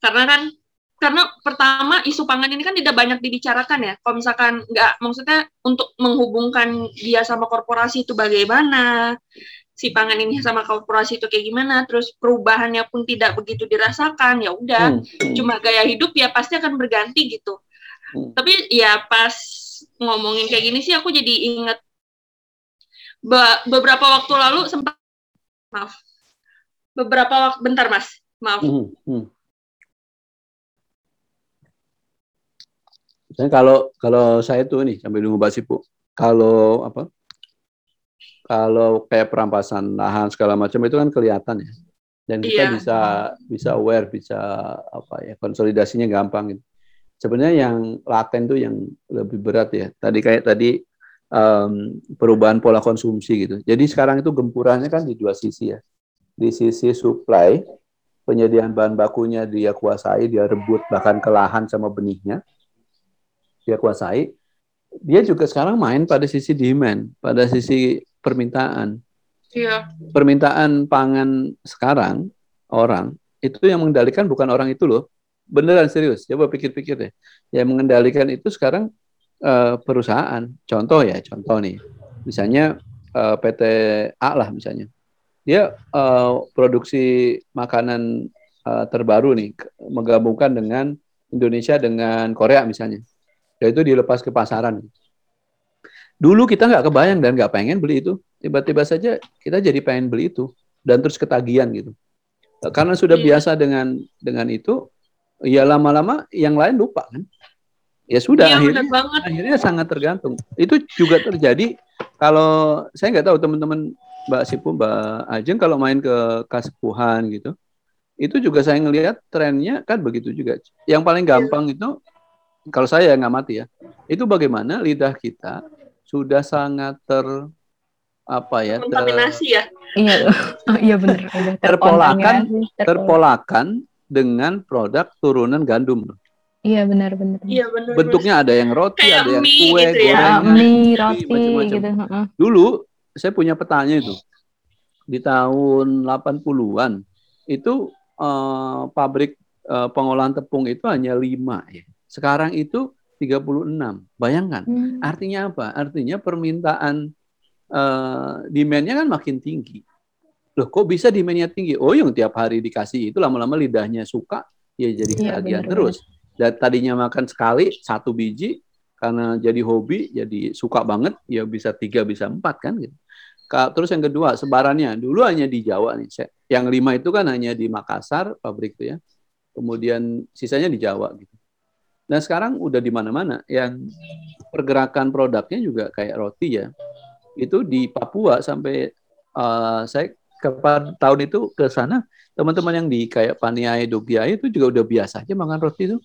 [SPEAKER 2] Karena kan karena pertama isu pangan ini kan tidak banyak dibicarakan ya. Kalau misalkan nggak, maksudnya untuk menghubungkan dia sama korporasi itu bagaimana, si pangan ini sama korporasi itu kayak gimana, terus perubahannya pun tidak begitu dirasakan, ya udah, hmm, cuma gaya hidup ya pasti akan berganti gitu. Hmm. Tapi ya pas ngomongin kayak gini sih aku jadi inget be beberapa waktu lalu sempat maaf beberapa waktu bentar mas maaf. Hmm, hmm
[SPEAKER 4] Misalnya kalau kalau saya tuh nih sampai nunggu Mbak Sipu, kalau apa? Kalau kayak perampasan lahan segala macam itu kan kelihatan ya. Dan kita iya. bisa bisa aware, bisa apa ya, konsolidasinya gampang gitu. Sebenarnya yang laten tuh yang lebih berat ya. Tadi kayak tadi um, perubahan pola konsumsi gitu. Jadi sekarang itu gempurannya kan di dua sisi ya. Di sisi supply, penyediaan bahan bakunya dia kuasai, dia rebut bahkan ke lahan sama benihnya dia kuasai, dia juga sekarang main pada sisi demand, pada sisi permintaan.
[SPEAKER 2] Iya.
[SPEAKER 4] Permintaan pangan sekarang orang itu yang mengendalikan bukan orang itu loh. Beneran serius. Coba pikir-pikir deh. Yang mengendalikan itu sekarang eh, perusahaan. Contoh ya, contoh nih. Misalnya eh, PT A lah misalnya. Dia eh, produksi makanan eh, terbaru nih menggabungkan dengan Indonesia dengan Korea misalnya. Dan itu dilepas ke pasaran. Dulu kita nggak kebayang dan nggak pengen beli itu. Tiba-tiba saja kita jadi pengen beli itu dan terus ketagihan gitu. Karena sudah
[SPEAKER 2] Iya.
[SPEAKER 4] biasa dengan dengan itu, ya lama-lama yang lain lupa kan. Ya sudah
[SPEAKER 2] Iya
[SPEAKER 4] akhirnya akhirnya sangat tergantung. Itu juga terjadi kalau saya nggak tahu teman-teman Mbak Sipu, Mbak Ajeng kalau main ke Kasepuhan gitu, itu juga saya ngelihat trennya kan begitu juga. Yang paling gampang itu kalau saya nggak mati ya, itu bagaimana lidah kita sudah sangat ter apa ya ter-
[SPEAKER 2] Kontaminasi ya.
[SPEAKER 3] Iya, oh, iya benar.
[SPEAKER 4] Terpolakan, terpolakan dengan produk turunan gandum.
[SPEAKER 3] Iya benar-benar.
[SPEAKER 2] Iya benar.
[SPEAKER 4] Bentuknya ada yang roti,
[SPEAKER 2] Kayak
[SPEAKER 4] ada yang
[SPEAKER 2] mie
[SPEAKER 4] kue,
[SPEAKER 2] gitu ya.
[SPEAKER 4] gorengan,
[SPEAKER 3] mie, roti
[SPEAKER 4] macam-macam.
[SPEAKER 3] gitu. heeh.
[SPEAKER 4] Dulu saya punya petanya itu. Di tahun 80-an itu eh, pabrik eh, pengolahan tepung itu hanya 5 ya. Sekarang itu 36. Bayangkan,
[SPEAKER 3] Hmm.
[SPEAKER 4] artinya apa? Artinya permintaan eh, demand-nya kan makin tinggi. Loh, kok bisa demand-nya tinggi? Oh, yang tiap hari dikasih itu lama-lama lidahnya suka, ya jadi
[SPEAKER 3] Iya,
[SPEAKER 4] ketagihan
[SPEAKER 3] benar-benar.
[SPEAKER 4] terus. Dan tadinya makan sekali satu biji, karena jadi hobi, jadi suka banget, ya bisa tiga, bisa empat kan gitu. Terus yang kedua, sebarannya dulu hanya di Jawa nih. Yang lima itu kan hanya di Makassar pabrik itu ya. Kemudian sisanya di Jawa gitu. Nah sekarang udah di mana-mana. Yang pergerakan produknya juga kayak roti ya. Itu di Papua sampai eh, saya kapan tahun itu ke sana teman-teman yang di kayak Paniai, Dogiai itu juga udah biasa aja makan roti itu.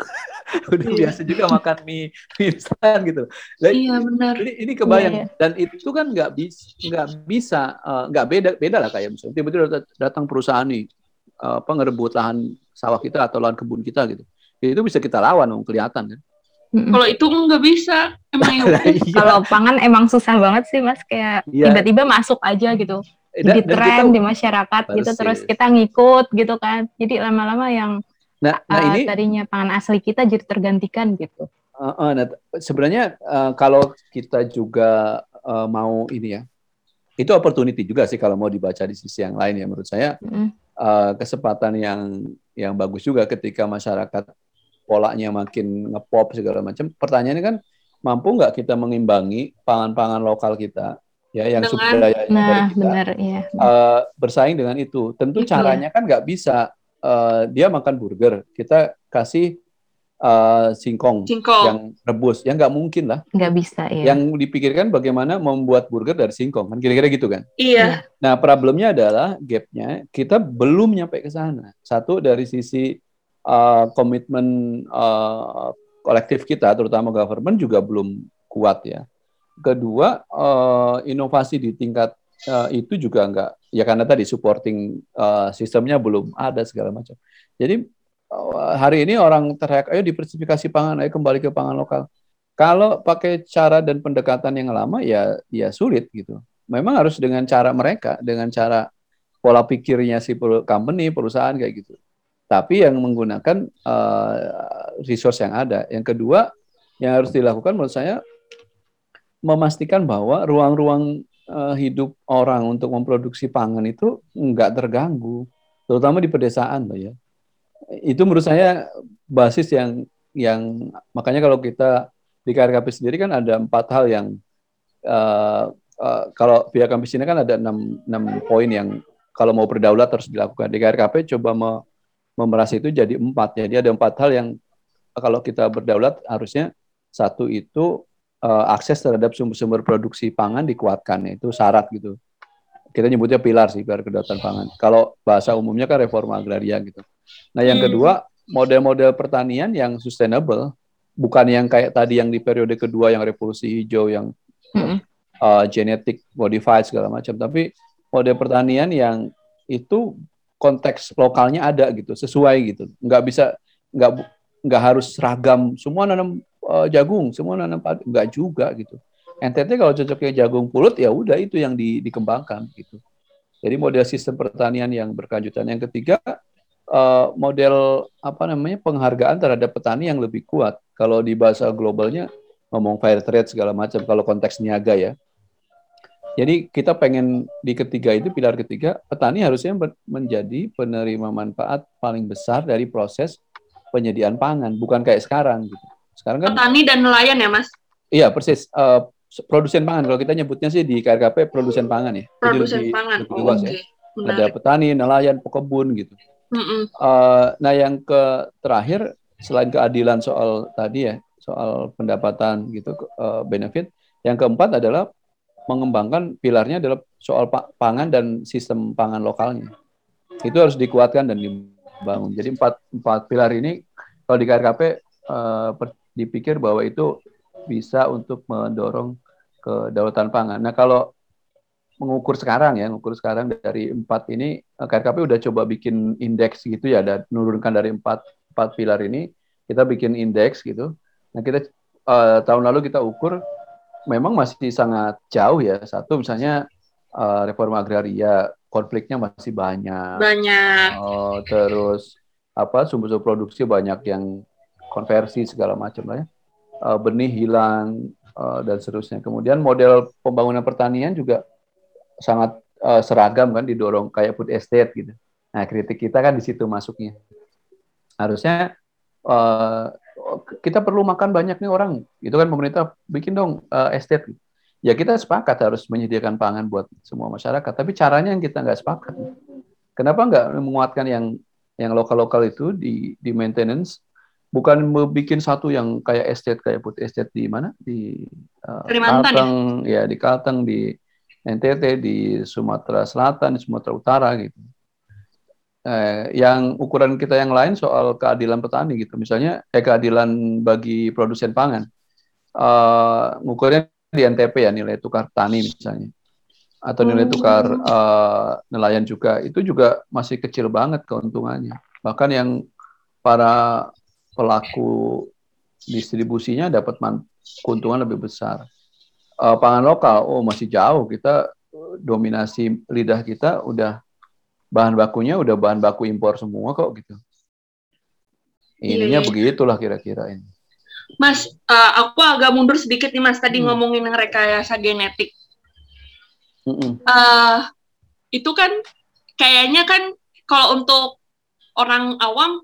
[SPEAKER 4] *laughs* udah
[SPEAKER 2] Iya.
[SPEAKER 4] biasa juga makan mie, mie instan gitu. Lah,
[SPEAKER 2] Iya benar.
[SPEAKER 4] ini, ini kebayang
[SPEAKER 3] Iya,
[SPEAKER 4] dan itu kan nggak bisa nggak bisa eh, nggak beda beda lah kayak misalnya tiba-tiba dat- datang perusahaan nih eh, apa ngerebut lahan sawah kita atau lahan kebun kita gitu itu bisa kita lawan dong kelihatan kan.
[SPEAKER 2] Kalau itu nggak bisa. Emang ya. *laughs*
[SPEAKER 4] Iya.
[SPEAKER 3] Kalau pangan emang susah banget sih mas, kayak
[SPEAKER 4] Iya.
[SPEAKER 3] tiba-tiba masuk aja gitu,
[SPEAKER 4] Dan-
[SPEAKER 3] jadi
[SPEAKER 4] dan
[SPEAKER 3] tren
[SPEAKER 4] kita-
[SPEAKER 3] di masyarakat gitu,
[SPEAKER 4] Persis.
[SPEAKER 3] terus kita ngikut gitu kan, jadi lama-lama yang
[SPEAKER 4] nah, nah
[SPEAKER 3] uh,
[SPEAKER 4] ini
[SPEAKER 3] tadinya pangan asli kita jadi tergantikan gitu.
[SPEAKER 4] Uh, uh, nah, sebenarnya uh, kalau kita juga uh, mau ini ya, itu opportunity juga sih kalau mau dibaca di sisi yang lain ya menurut saya
[SPEAKER 3] Mm.
[SPEAKER 4] uh, kesempatan yang yang bagus juga ketika masyarakat polanya makin ngepop segala macam. Pertanyaannya kan mampu nggak kita mengimbangi pangan-pangan lokal kita ya yang
[SPEAKER 2] Dengan-
[SPEAKER 4] sumber dari
[SPEAKER 3] Nah
[SPEAKER 4] kita
[SPEAKER 3] benar ya.
[SPEAKER 4] uh, bersaing dengan itu. Tentu
[SPEAKER 3] Iya.
[SPEAKER 4] caranya kan nggak bisa uh, dia makan burger kita kasih uh, singkong
[SPEAKER 2] Singkong.
[SPEAKER 4] yang rebus ya nggak mungkin lah
[SPEAKER 3] nggak bisa ya.
[SPEAKER 4] yang dipikirkan bagaimana membuat burger dari singkong kan kira-kira gitu kan
[SPEAKER 2] Iya.
[SPEAKER 4] nah problemnya adalah gapnya kita belum nyampe ke sana satu dari sisi uh, komitmen uh, kolektif kita terutama government juga belum kuat ya. Kedua uh, inovasi di tingkat uh, itu juga nggak ya karena tadi supporting uh, sistemnya belum ada segala macam. Jadi hari ini orang teriak ayo diversifikasi pangan ayo kembali ke pangan lokal. Kalau pakai cara dan pendekatan yang lama ya ya sulit gitu. Memang harus dengan cara mereka dengan cara pola pikirnya si company perusahaan kayak gitu tapi yang menggunakan uh, resource yang ada yang kedua yang harus dilakukan menurut saya memastikan bahwa ruang-ruang uh, hidup orang untuk memproduksi pangan itu nggak terganggu, terutama di pedesaan loh ya. Itu menurut saya basis yang yang makanya kalau kita di KRKP sendiri kan ada empat hal yang uh, uh, kalau pihak kampus ini kan ada enam, enam poin yang kalau mau berdaulat harus dilakukan. Di KRKP coba me- memeras itu jadi empat. Jadi ada empat hal yang kalau kita berdaulat harusnya satu itu uh, akses terhadap sumber-sumber produksi pangan dikuatkan itu syarat gitu. Kita nyebutnya pilar sih pilar kedaulatan pangan. Kalau bahasa umumnya kan reforma agraria gitu. Nah yang
[SPEAKER 2] Hmm.
[SPEAKER 4] kedua model-model pertanian yang sustainable bukan yang kayak tadi yang di periode kedua yang revolusi hijau yang
[SPEAKER 3] Mm-mm.
[SPEAKER 4] uh, genetic modified segala macam, tapi model pertanian yang itu konteks lokalnya ada gitu, sesuai gitu. Nggak bisa nggak nggak harus seragam semua nanam uh, jagung, semua nanam padi. Enggak juga gitu. NTT kalau cocoknya jagung pulut ya udah itu yang di, dikembangkan gitu. Jadi model sistem pertanian yang berkelanjutan. Yang ketiga uh, model apa namanya penghargaan terhadap petani yang lebih kuat. Kalau di bahasa globalnya ngomong fair trade segala macam. Kalau konteks niaga ya. Jadi kita pengen di ketiga itu pilar ketiga petani harusnya menjadi penerima manfaat paling besar dari proses penyediaan pangan, bukan kayak sekarang gitu. Sekarang kan
[SPEAKER 2] petani dan nelayan ya mas?
[SPEAKER 4] Iya persis. Uh, produsen pangan kalau kita nyebutnya sih di KRKP produsen pangan ya.
[SPEAKER 2] Produsen Jadi lebih, pangan. Lebih luas oh, okay.
[SPEAKER 4] ya. Ada petani, nelayan, pekebun gitu. Mm -mm. Uh, nah yang ke terakhir selain keadilan soal tadi ya soal pendapatan gitu uh, benefit, yang keempat adalah mengembangkan pilarnya adalah soal pangan dan sistem pangan lokalnya. Itu harus dikuatkan dan dibangun. Jadi empat empat pilar ini kalau di KRKP eh, dipikir bahwa itu bisa untuk mendorong kedaulatan pangan. Nah kalau mengukur sekarang ya, mengukur sekarang dari empat ini eh, KRKP udah coba bikin indeks gitu ya, dan menurunkan dari empat empat pilar ini kita bikin indeks gitu. Nah kita uh, tahun lalu kita ukur memang masih sangat jauh ya. Satu misalnya uh, reforma agraria, konfliknya masih banyak.
[SPEAKER 2] Banyak.
[SPEAKER 4] Uh, terus apa sumber-sumber produksi banyak yang konversi segala macam lah ya. Uh, benih hilang uh, dan seterusnya. Kemudian model pembangunan pertanian juga sangat uh, seragam kan didorong kayak food estate gitu. Nah kritik kita kan di situ masuknya. Harusnya uh, kita perlu makan banyak nih orang. Itu kan pemerintah bikin dong uh, estate. Ya kita sepakat harus menyediakan pangan buat semua masyarakat. Tapi caranya yang kita nggak sepakat. Kenapa nggak menguatkan yang yang lokal-lokal itu di di maintenance bukan bikin satu yang kayak estate kayak put estate di mana di
[SPEAKER 2] uh, Kalteng
[SPEAKER 4] ya? ya di Kalteng di NTT di Sumatera Selatan di Sumatera Utara gitu eh, yang ukuran kita yang lain soal keadilan petani gitu. Misalnya eh, keadilan bagi produsen pangan. Uh, ngukurnya di NTP ya nilai tukar tani misalnya. Atau nilai tukar uh, nelayan juga. Itu juga masih kecil banget keuntungannya. Bahkan yang para pelaku distribusinya dapat keuntungan lebih besar. Uh, pangan lokal oh masih jauh. Kita dominasi lidah kita udah bahan bakunya udah bahan baku impor semua kok gitu. Ininya yeah. begitulah kira-kira ini.
[SPEAKER 2] Mas, uh, aku agak mundur sedikit nih Mas tadi hmm. ngomongin rekayasa genetik. Mm uh, itu kan kayaknya kan kalau untuk orang awam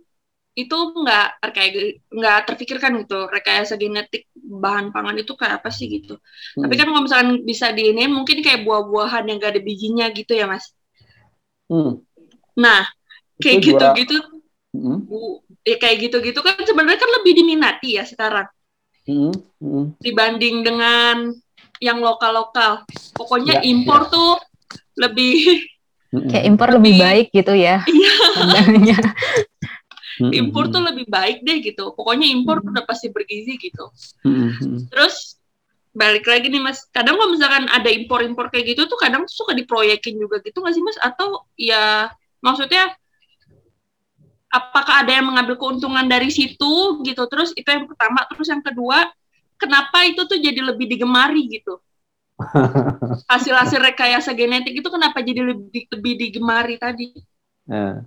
[SPEAKER 2] itu nggak terkait nggak terpikirkan gitu rekayasa genetik bahan pangan itu kayak apa sih gitu. Hmm. Tapi kan kalau misalkan bisa di ini mungkin kayak buah-buahan yang gak ada bijinya gitu ya mas. Hmm. Nah, kayak gitu-gitu, hmm. ya kayak gitu-gitu kan sebenarnya kan lebih diminati ya sekarang. Hmm. Hmm. Dibanding dengan yang lokal-lokal. Pokoknya ya, impor ya. tuh lebih
[SPEAKER 3] kayak impor lebih, lebih baik gitu ya.
[SPEAKER 2] Iya. impor tuh lebih baik deh gitu. Pokoknya impor hmm. udah pasti bergizi gitu. Hmm. Terus balik lagi nih mas. Kadang kalau misalkan ada impor-impor kayak gitu tuh kadang suka diproyekin juga gitu nggak sih mas? Atau ya maksudnya apakah ada yang mengambil keuntungan dari situ gitu? Terus itu yang pertama. Terus yang kedua kenapa itu tuh jadi lebih digemari gitu? *laughs* Hasil-hasil rekayasa genetik itu kenapa jadi lebih lebih digemari tadi?
[SPEAKER 4] Ya,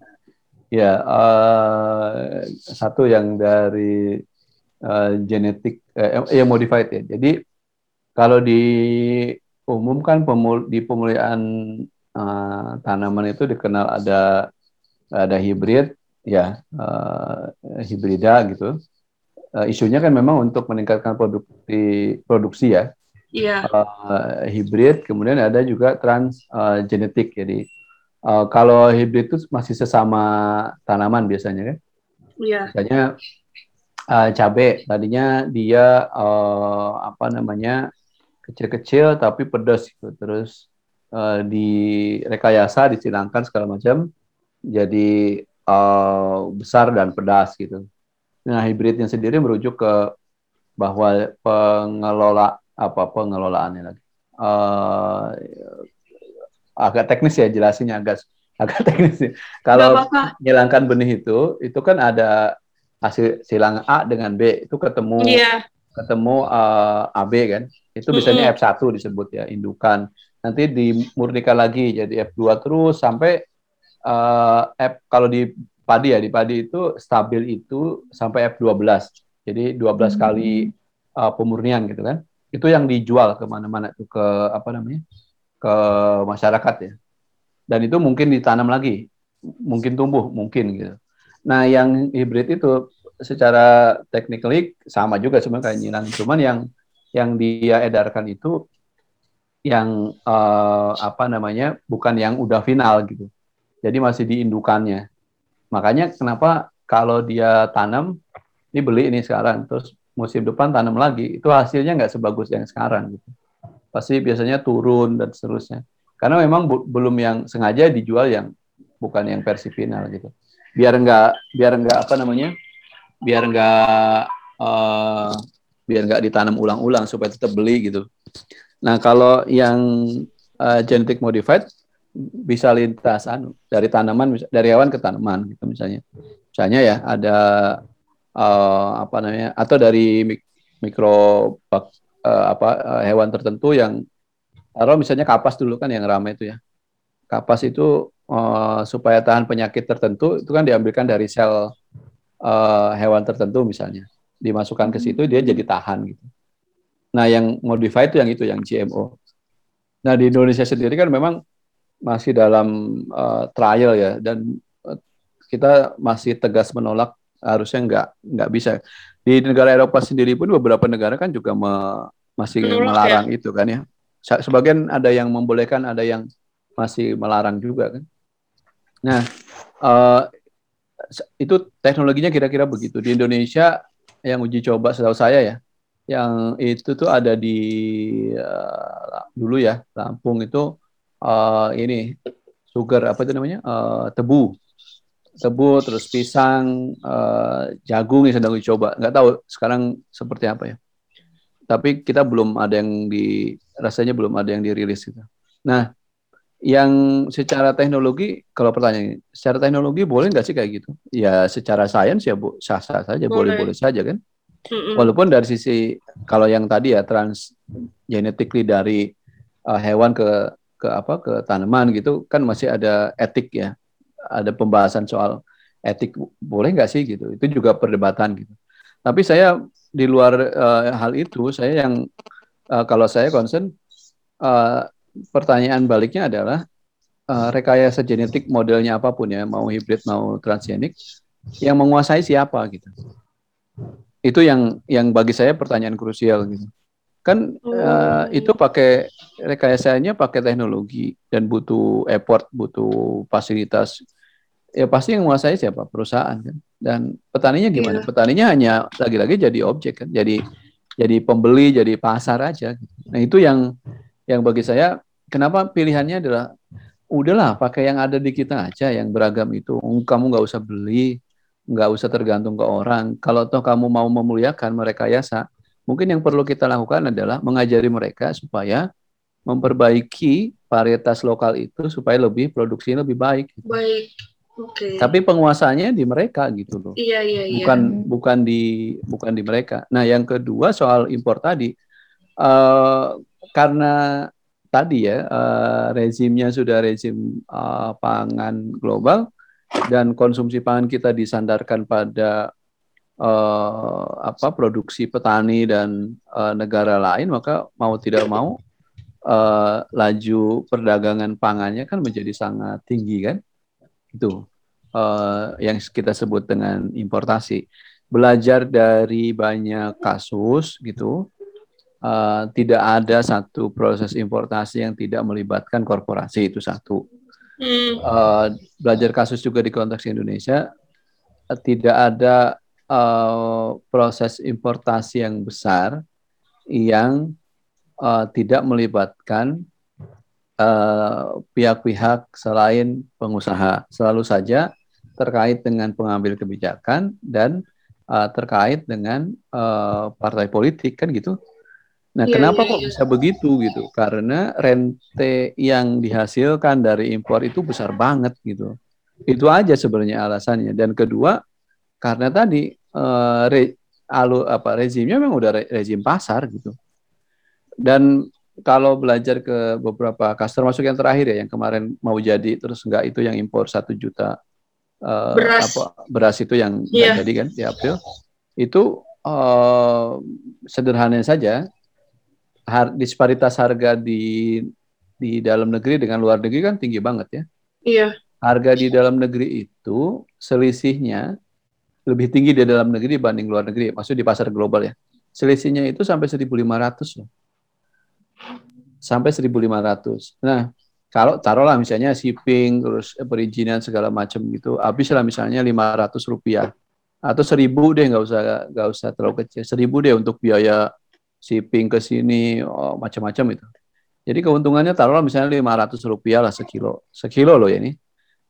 [SPEAKER 4] ya uh, satu yang dari uh, genetik uh, yang modified ya. Jadi kalau diumumkan pemul di pemulihan uh, tanaman itu dikenal ada ada hibrid ya uh, hibrida gitu. Uh, isunya kan memang untuk meningkatkan produksi produksi ya.
[SPEAKER 2] Iya.
[SPEAKER 4] Uh, hibrid, kemudian ada juga trans uh, genetik. Jadi uh, kalau hibrid itu masih sesama tanaman biasanya kan.
[SPEAKER 2] Iya.
[SPEAKER 4] Biasanya uh, cabai tadinya dia uh, apa namanya kecil-kecil tapi pedas gitu. Terus uh, direkayasa, disilangkan segala macam jadi uh, besar dan pedas gitu. Nah, hibridnya sendiri merujuk ke bahwa pengelola apa pengelolaannya lagi. Uh, agak teknis ya jelasinnya agak agak *laughs* teknis. Ya. Kalau menghilangkan benih itu, itu kan ada hasil silang A dengan B itu ketemu.
[SPEAKER 2] Iya
[SPEAKER 4] ketemu uh, AB kan, itu biasanya F1 disebut ya, indukan. Nanti dimurnikan lagi jadi F2 terus sampai uh, F kalau di padi ya, di padi itu stabil itu sampai F12. Jadi 12 hmm. kali uh, pemurnian gitu kan. Itu yang dijual ke mana-mana tuh ke apa namanya? ke masyarakat ya. Dan itu mungkin ditanam lagi, mungkin tumbuh, mungkin gitu. Nah, yang hibrid itu secara technically sama juga cuma kayak nyilang, cuman yang yang dia edarkan itu yang uh, apa namanya bukan yang udah final gitu. Jadi masih diindukannya. Makanya kenapa kalau dia tanam ini beli ini sekarang terus musim depan tanam lagi itu hasilnya nggak sebagus yang sekarang gitu. Pasti biasanya turun dan seterusnya. Karena memang belum yang sengaja dijual yang bukan yang versi final gitu biar enggak biar enggak apa namanya biar enggak uh, biar enggak ditanam ulang-ulang supaya tetap beli gitu. Nah kalau yang uh, genetic modified bisa lintas anu dari tanaman dari hewan ke tanaman gitu misalnya. Misalnya ya ada uh, apa namanya atau dari mik mikro uh, apa uh, hewan tertentu yang taruh misalnya kapas dulu kan yang ramai itu ya. Kapas itu uh, supaya tahan penyakit tertentu itu kan diambilkan dari sel uh, hewan tertentu misalnya dimasukkan ke situ dia jadi tahan gitu. Nah yang modified itu yang itu yang GMO. Nah di Indonesia sendiri kan memang masih dalam uh, trial ya dan kita masih tegas menolak harusnya nggak nggak bisa di negara Eropa sendiri pun beberapa negara kan juga me, masih Menolak, melarang ya? itu kan ya sebagian ada yang membolehkan ada yang masih melarang juga kan Nah, uh, itu teknologinya kira-kira begitu. Di Indonesia yang uji coba setahu saya ya, yang itu tuh ada di uh, dulu ya Lampung itu uh, ini sugar apa itu namanya? Uh, tebu. Tebu terus pisang uh, jagung yang sedang dicoba. Nggak tahu sekarang seperti apa ya. Tapi kita belum ada yang di rasanya belum ada yang dirilis gitu. Nah yang secara teknologi, kalau pertanyaan, secara teknologi boleh nggak sih kayak gitu? Ya secara sains ya bu, sah-sah saja, boleh-boleh saja kan. Mm-mm. Walaupun dari sisi kalau yang tadi ya trans genetically dari uh, hewan ke ke apa ke tanaman gitu kan masih ada etik ya, ada pembahasan soal etik boleh nggak sih gitu. Itu juga perdebatan gitu. Tapi saya di luar uh, hal itu saya yang uh, kalau saya concern uh, pertanyaan baliknya adalah uh, rekayasa genetik modelnya apa pun ya, mau hibrid mau transgenik, yang menguasai siapa gitu. Itu yang yang bagi saya pertanyaan krusial gitu. Kan uh, itu pakai rekayasanya pakai teknologi dan butuh effort, butuh fasilitas. Ya pasti yang menguasai siapa? Perusahaan kan. Dan petaninya gimana? Yeah. Petaninya hanya lagi-lagi jadi objek kan. Jadi jadi pembeli, jadi pasar aja. Nah, itu yang yang bagi saya kenapa pilihannya adalah udahlah pakai yang ada di kita aja yang beragam itu. Kamu nggak usah beli, nggak usah tergantung ke orang. Kalau toh kamu mau memuliakan mereka yasa, mungkin yang perlu kita lakukan adalah mengajari mereka supaya memperbaiki varietas lokal itu supaya lebih produksi lebih baik.
[SPEAKER 2] Baik. Okay.
[SPEAKER 4] Tapi penguasanya di mereka gitu loh.
[SPEAKER 2] Iya iya
[SPEAKER 4] iya. Bukan bukan di bukan di mereka. Nah, yang kedua soal impor tadi uh, karena tadi ya uh, rezimnya sudah rezim uh, pangan global dan konsumsi pangan kita disandarkan pada uh, apa produksi petani dan uh, negara lain maka mau tidak mau uh, laju perdagangan pangannya kan menjadi sangat tinggi kan? Itu uh, yang kita sebut dengan importasi. Belajar dari banyak kasus gitu uh, tidak ada satu proses importasi yang tidak melibatkan korporasi itu satu. Hmm. Uh, belajar kasus juga di konteks Indonesia uh, tidak ada uh, proses importasi yang besar yang uh, tidak melibatkan pihak-pihak uh, selain pengusaha. Selalu saja terkait dengan pengambil kebijakan dan uh, terkait dengan uh, partai politik kan gitu. Nah, yeah, kenapa yeah, kok yeah. bisa begitu gitu? Karena rente yang dihasilkan dari impor itu besar banget gitu. Itu aja sebenarnya alasannya. Dan kedua, karena tadi uh, re, alu apa rezimnya memang udah re- rezim pasar gitu. Dan kalau belajar ke beberapa customer masuk yang terakhir ya yang kemarin mau jadi terus enggak itu yang impor satu juta eh,
[SPEAKER 2] Beras.
[SPEAKER 4] apa beras itu yang
[SPEAKER 2] Iya.
[SPEAKER 4] jadi kan di April itu eh, sederhananya saja har- disparitas harga di di dalam negeri dengan luar negeri kan tinggi banget ya
[SPEAKER 2] Iya.
[SPEAKER 4] harga di dalam negeri itu selisihnya lebih tinggi di dalam negeri dibanding luar negeri, maksud di pasar global ya. Selisihnya itu sampai 1.500 loh. Sampai 1.500. Nah, kalau taruhlah misalnya shipping, terus perizinan segala macam gitu, habislah misalnya 500 rupiah. Atau 1000 deh, nggak usah nggak usah terlalu kecil. 1000 deh untuk biaya shipping ke sini, oh, macam-macam itu. Jadi keuntungannya taruhlah misalnya 500 rupiah lah sekilo. Sekilo loh ya ini.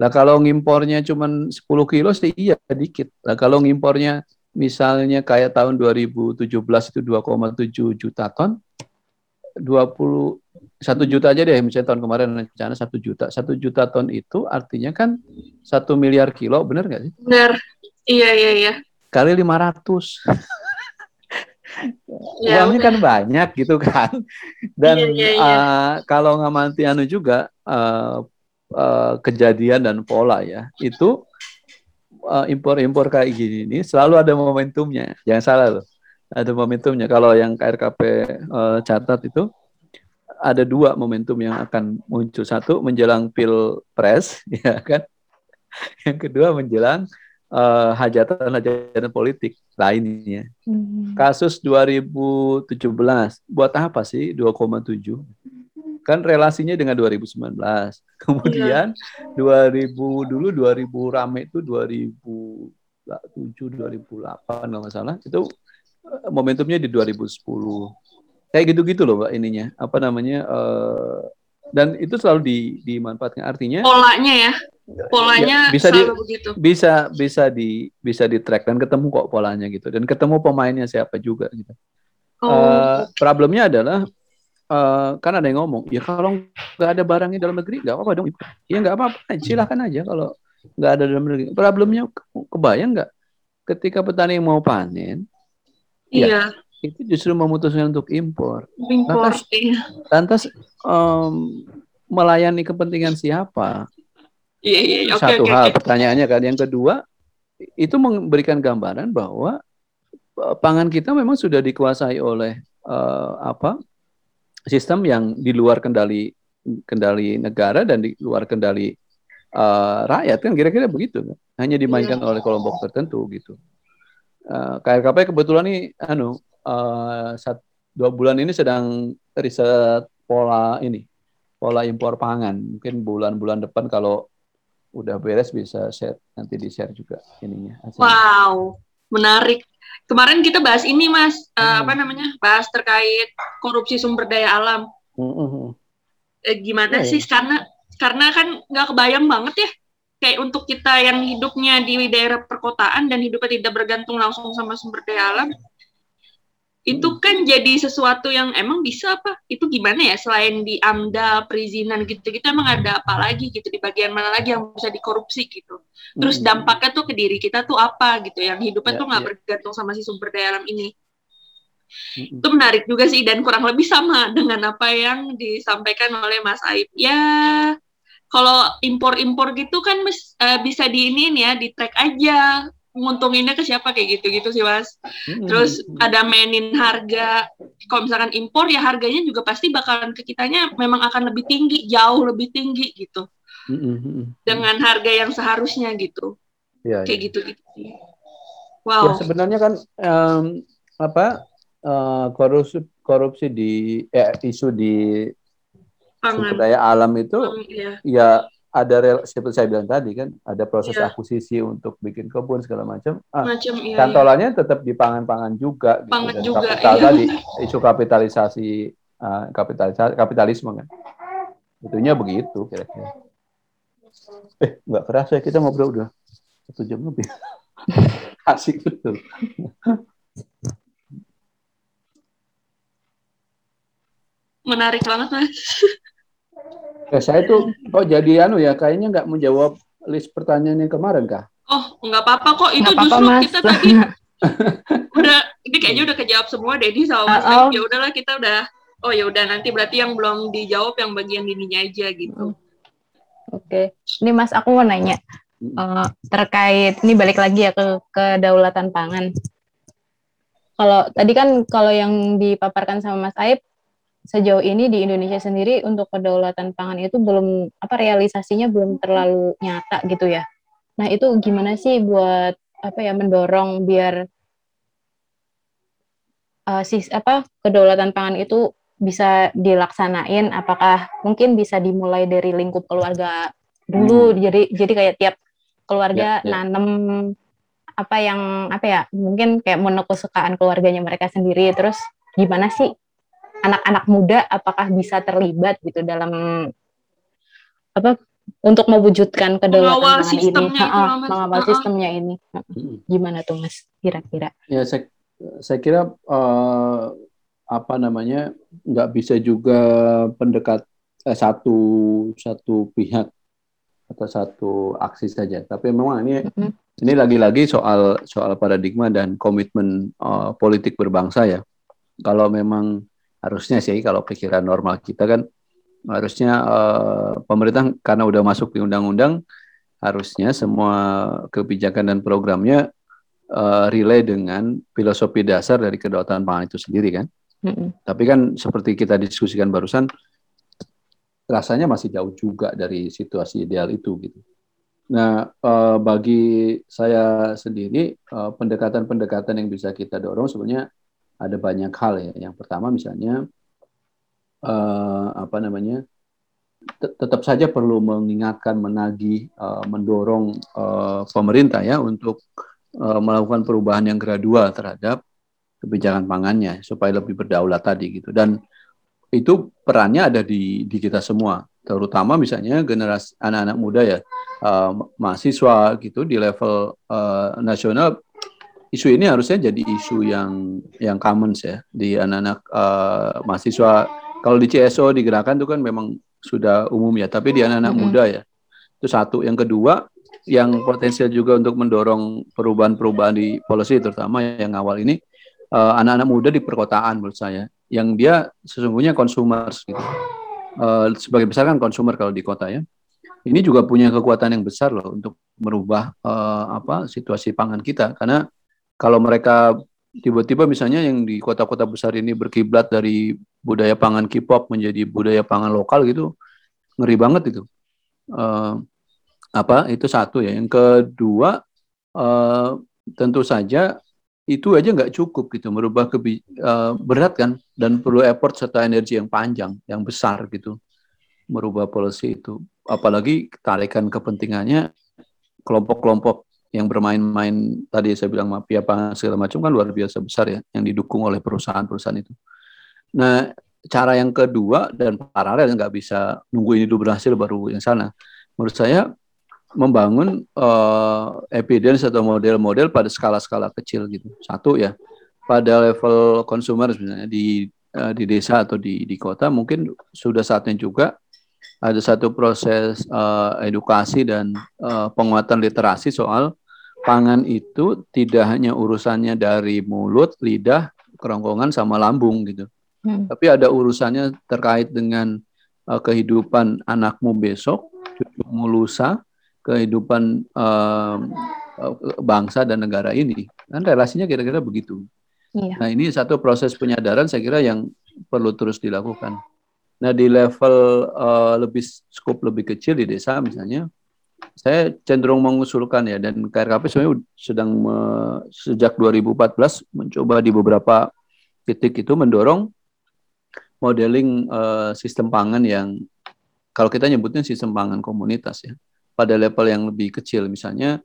[SPEAKER 4] Lah kalau ngimpornya cuma 10 kilo sih iya dikit. Lah kalau ngimpornya misalnya kayak tahun 2017 itu 2,7 juta ton, 20 satu juta aja deh misalnya tahun kemarin rencana satu juta satu juta ton itu artinya kan satu miliar kilo bener nggak sih
[SPEAKER 2] Benar. Iya, iya, iya.
[SPEAKER 4] kali 500 *laughs*
[SPEAKER 2] Ya,
[SPEAKER 4] uangnya
[SPEAKER 2] udah.
[SPEAKER 4] kan banyak gitu kan. *laughs* Dan
[SPEAKER 2] Iya, iya, iya.
[SPEAKER 4] eh, kalau ngamati anu juga eh, eh, kejadian dan pola ya itu eh, impor-impor kayak gini ini selalu ada momentumnya. Jangan salah loh ada momentumnya. Kalau yang KRKP eh, catat itu ada dua momentum yang akan muncul. Satu menjelang pilpres *laughs* ya kan? Yang kedua menjelang eh, hajatan-hajatan politik lainnya.
[SPEAKER 3] Hmm.
[SPEAKER 4] kasus 2017 buat apa sih 2,7 kan relasinya dengan 2019 *laughs* kemudian 2000 dulu 2000 rame itu 2007 2008 kalau nggak salah. Itu eh, momentumnya di 2010 kayak gitu-gitu loh mbak ininya. Apa namanya eh, dan itu selalu di, dimanfaatkan. Artinya
[SPEAKER 2] polanya ya. Polanya
[SPEAKER 4] Ya, bisa di-
[SPEAKER 2] begitu.
[SPEAKER 4] bisa bisa di bisa di track dan ketemu kok polanya gitu dan ketemu pemainnya siapa juga gitu.
[SPEAKER 2] Oh,
[SPEAKER 4] Eh, problemnya adalah eh, kan ada yang ngomong ya kalau nggak ada barangnya dalam negeri nggak apa-apa dong ya nggak apa-apa silahkan aja kalau nggak ada dalam negeri problemnya ke- kebayang nggak ketika petani mau panen
[SPEAKER 2] iya.
[SPEAKER 4] itu justru memutuskan untuk impor
[SPEAKER 2] Impor.
[SPEAKER 4] Lantas-
[SPEAKER 2] Iya,
[SPEAKER 4] lantas em, melayani kepentingan siapa
[SPEAKER 2] iya, iya. Oke,
[SPEAKER 4] satu
[SPEAKER 2] oke,
[SPEAKER 4] hal
[SPEAKER 2] oke.
[SPEAKER 4] pertanyaannya kan. Yang kedua itu memberikan gambaran bahwa eh, pangan kita memang sudah dikuasai oleh eh, apa sistem yang di luar kendali kendali negara dan di luar kendali eh, rakyat kan. Kira-kira begitu kan. Hanya dimainkan oleh kelompok tertentu gitu. Eh, KRKP kebetulan nih anu eh, sat- dua bulan ini sedang riset pola ini pola impor pangan. Mungkin bulan-bulan depan kalau udah beres bisa share nanti di share juga ininya hasilnya.
[SPEAKER 2] Wow, menarik. Kemarin kita bahas ini, Mas. Eh,
[SPEAKER 4] Hmm.
[SPEAKER 2] apa namanya? Bahas terkait korupsi sumber daya alam.
[SPEAKER 4] Mm-mm.
[SPEAKER 2] Eh, gimana
[SPEAKER 4] Oh,
[SPEAKER 2] sih? Karena karena kan nggak kebayang banget ya. Kayak untuk kita yang hidupnya di daerah perkotaan dan hidupnya tidak bergantung langsung sama sumber daya alam, itu
[SPEAKER 4] Hmm.
[SPEAKER 2] kan jadi sesuatu yang emang bisa apa? Itu gimana ya? Selain di AMDA, perizinan gitu-gitu, emang ada apa lagi gitu di bagian mana lagi yang bisa dikorupsi gitu? Terus
[SPEAKER 4] Mm-mm.
[SPEAKER 2] dampaknya tuh ke diri kita tuh apa gitu? Yang hidupnya
[SPEAKER 4] Ya,
[SPEAKER 2] tuh nggak
[SPEAKER 4] ya.
[SPEAKER 2] bergantung sama si sumber daya alam ini.
[SPEAKER 4] Mm-mm.
[SPEAKER 2] Itu menarik juga sih dan kurang lebih sama *laughs* dengan apa yang disampaikan oleh Mas Aib. Ya, kalau impor-impor gitu kan eh, bisa diinin ya, di track aja. Nguntunginnya ke siapa kayak gitu-gitu sih Mas.
[SPEAKER 4] Mm-mm.
[SPEAKER 2] Terus ada mainin harga. Kalau misalkan impor ya harganya juga pasti bakalan ke kitanya memang akan lebih tinggi, jauh lebih tinggi gitu.
[SPEAKER 4] Mm-mm.
[SPEAKER 2] Dengan harga yang seharusnya gitu.
[SPEAKER 4] Ya,
[SPEAKER 2] Kayak
[SPEAKER 4] ya.
[SPEAKER 2] gitu-gitu sih.
[SPEAKER 4] Ya,
[SPEAKER 2] Wow.
[SPEAKER 4] sebenarnya kan em, apa eh, korupsi korupsi di eh, isu di sumber
[SPEAKER 2] Pangan.
[SPEAKER 4] daya alam itu
[SPEAKER 2] Iya.
[SPEAKER 4] ya ada rel- seperti saya bilang tadi kan ada proses
[SPEAKER 2] Iya.
[SPEAKER 4] akuisisi untuk bikin kebun segala macam. Ah,
[SPEAKER 2] Macam iya. iya.
[SPEAKER 4] cantolannya tetap di pangan-pangan juga gitu.
[SPEAKER 2] Pangan
[SPEAKER 4] dan
[SPEAKER 2] juga,
[SPEAKER 4] kapital
[SPEAKER 2] iya.
[SPEAKER 4] tadi isu kapitalisasi uh, kapitalisasi kapitalisme kan itunya begitu kira-kira eh nggak kerasa ya kita ngobrol udah satu jam lebih *laughs* asik betul
[SPEAKER 2] Menarik banget mas. *laughs*
[SPEAKER 4] ya saya tuh kok jadi anu ya kayaknya nggak menjawab list pertanyaan yang kemarin kah
[SPEAKER 2] Oh nggak apa-apa kok. Itu
[SPEAKER 3] apa-apa,
[SPEAKER 2] justru
[SPEAKER 3] Mas.
[SPEAKER 2] kita tadi *laughs* udah ini kayaknya udah kejawab semua deh ini sama Mas
[SPEAKER 3] Uh, oh.
[SPEAKER 2] ya udahlah kita udah oh ya udah nanti berarti yang belum dijawab yang bagian ininya aja gitu.
[SPEAKER 3] Oke, ini Mas aku mau nanya eh, terkait ini balik lagi ya ke kedaulatan pangan. Kalau tadi kan kalau yang dipaparkan sama Mas Aib sejauh ini di Indonesia sendiri untuk kedaulatan pangan itu belum apa realisasinya belum terlalu nyata gitu ya. Nah itu gimana sih buat apa ya mendorong biar eh, sis apa kedaulatan pangan itu bisa dilaksanain apakah mungkin bisa dimulai dari lingkup keluarga dulu jadi jadi kayak tiap keluarga
[SPEAKER 4] Ya, ya.
[SPEAKER 3] nanem apa yang apa ya mungkin kayak menu kesukaan keluarganya mereka sendiri terus gimana sih anak-anak muda apakah bisa terlibat gitu dalam apa untuk mewujudkan kedaulatan ini
[SPEAKER 2] sistemnya itu Mas.
[SPEAKER 3] mengawal sistemnya ini
[SPEAKER 4] Mm.
[SPEAKER 3] gimana tuh mas kira-kira
[SPEAKER 4] Ya saya saya kira eh, apa namanya nggak bisa juga pendekat eh, satu satu pihak atau satu aksi saja. Tapi memang ini
[SPEAKER 3] Mhm.
[SPEAKER 4] ini lagi-lagi soal soal paradigma dan komitmen eh, politik berbangsa ya. Kalau memang harusnya sih kalau pikiran normal kita kan harusnya eh, pemerintah karena udah masuk di undang-undang harusnya semua kebijakan dan programnya eh, relay dengan filosofi dasar dari kedaulatan pangan itu sendiri kan.
[SPEAKER 3] Mm-mm.
[SPEAKER 4] Tapi kan seperti kita diskusikan barusan, rasanya masih jauh juga dari situasi ideal itu gitu. Nah, eh, bagi saya sendiri pendekatan-pendekatan yang bisa kita dorong sebenarnya ada banyak hal ya. Yang pertama misalnya eh, apa namanya tet- tetap saja perlu mengingatkan, menagih, eh, mendorong eh, pemerintah ya untuk eh, melakukan perubahan yang gradual terhadap kebijakan pangannya supaya lebih berdaulat tadi gitu dan itu perannya ada di di kita semua terutama misalnya generasi anak-anak muda ya eh, mahasiswa gitu di level eh, nasional isu ini harusnya jadi isu yang yang common ya di anak-anak eh, mahasiswa kalau di CSO di gerakan itu kan memang sudah umum ya tapi di anak-anak
[SPEAKER 3] Mhm.
[SPEAKER 4] muda ya itu satu yang kedua yang potensial juga untuk mendorong perubahan-perubahan di policy terutama yang awal ini eh, anak-anak muda di perkotaan menurut saya yang dia sesungguhnya konsumer gitu. Eh, sebagai besar kan konsumer kalau di kota ya. Ini juga punya kekuatan yang besar loh untuk merubah eh, apa situasi pangan kita karena kalau mereka tiba-tiba misalnya yang di kota-kota besar ini berkiblat dari budaya pangan K-pop menjadi budaya pangan lokal gitu ngeri banget itu. Eh, apa itu satu ya. Yang kedua eh, tentu saja itu aja nggak cukup gitu merubah kebi eh, berat kan dan perlu effort serta energi yang panjang yang besar gitu merubah policy itu apalagi tarikan kepentingannya kelompok-kelompok yang bermain-main tadi saya bilang mafia pangan segala macam kan luar biasa besar ya yang didukung oleh perusahaan-perusahaan itu. Nah cara yang kedua dan paralel nggak bisa nunggu ini dulu berhasil baru yang sana. Menurut saya membangun eh, evidence atau model-model pada skala-skala kecil gitu. Satu ya pada level konsumer misalnya di eh, di desa atau di di kota mungkin sudah saatnya juga ada satu proses eh, edukasi dan eh, penguatan literasi soal pangan itu tidak hanya urusannya dari mulut, lidah, kerongkongan sama lambung gitu.
[SPEAKER 3] Hmm.
[SPEAKER 4] Tapi ada urusannya terkait dengan eh, kehidupan anakmu besok, cucumu lusa, kehidupan eh, eh, bangsa dan negara ini. Kan relasinya kira-kira begitu.
[SPEAKER 3] Iya.
[SPEAKER 4] Nah, ini satu proses penyadaran saya kira yang perlu terus dilakukan. Nah, di level eh, lebih skop lebih kecil di desa misalnya, saya cenderung mengusulkan ya dan KRKP sebenarnya sedang me- sejak 2014 mencoba di beberapa titik itu mendorong modeling eh, sistem pangan yang kalau kita nyebutnya sistem pangan komunitas ya pada level yang lebih kecil. Misalnya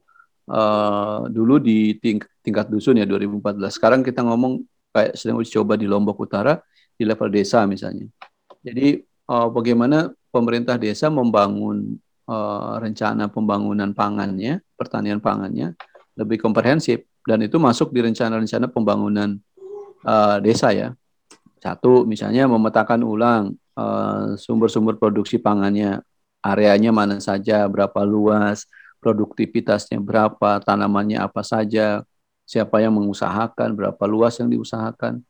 [SPEAKER 4] eh, dulu di ting- tingkat dusun ya 2014 sekarang kita ngomong kayak sedang uji coba di Lombok Utara di level desa misalnya. Jadi eh, bagaimana pemerintah desa membangun eh, rencana pembangunan pangannya pertanian pangannya lebih komprehensif. Dan itu masuk di rencana-rencana pembangunan eh, desa ya. Satu misalnya memetakan ulang eh, sumber-sumber produksi pangannya. Areanya mana saja berapa luas produktivitasnya berapa tanamannya apa saja siapa yang mengusahakan, berapa luas yang diusahakan,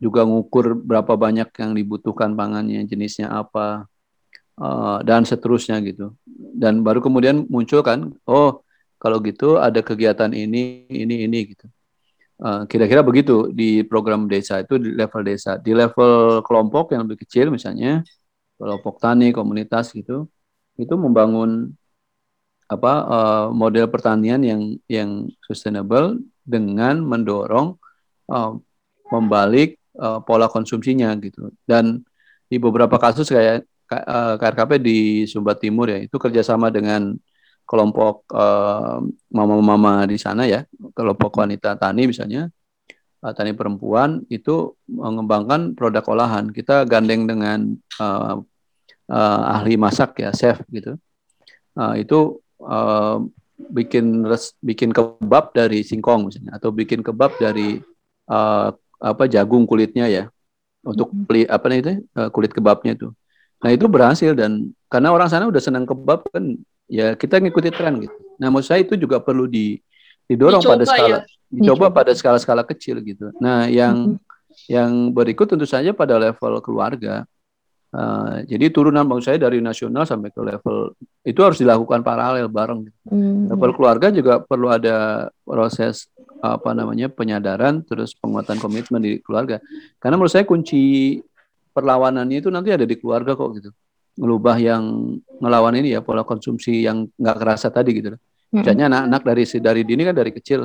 [SPEAKER 4] juga ngukur berapa banyak yang dibutuhkan pangannya, jenisnya apa, uh, dan seterusnya gitu. Dan baru kemudian muncul kan, oh kalau gitu ada kegiatan ini, ini, ini gitu. Uh, kira-kira begitu di program desa itu di level desa. Di level kelompok yang lebih kecil misalnya, kelompok tani, komunitas gitu, itu membangun apa uh, model pertanian yang yang sustainable dengan mendorong uh, membalik pola konsumsinya gitu dan di beberapa kasus kayak KRKP di Sumba Timur ya itu kerjasama dengan kelompok mama-mama uh, di sana ya kelompok wanita tani misalnya uh, tani perempuan itu mengembangkan produk olahan. Kita gandeng dengan uh, uh, ahli masak ya chef gitu. Uh, itu uh, bikin res, bikin kebab dari singkong misalnya atau bikin kebab dari uh, apa jagung kulitnya ya untuk beli apa nih itu kulit kebabnya itu. Nah itu berhasil dan karena orang sana udah senang kebab kan ya kita ngikuti tren gitu. Nah menurut saya itu juga perlu di didorong dicoba pada skala ya? dicoba pada skala-skala kecil gitu. Nah yang -hmm. yang berikut tentu saja pada level keluarga Uh, jadi turunan bang saya dari nasional sampai ke level itu harus dilakukan paralel bareng. Hmm. Level keluarga juga perlu ada proses apa namanya penyadaran terus penguatan komitmen di keluarga. Karena menurut saya kunci perlawanannya itu nanti ada di keluarga kok gitu. Ngelubah yang ngelawan ini ya pola konsumsi yang nggak kerasa tadi gitu. Hmm. Misalnya anak-anak dari dari dini kan dari kecil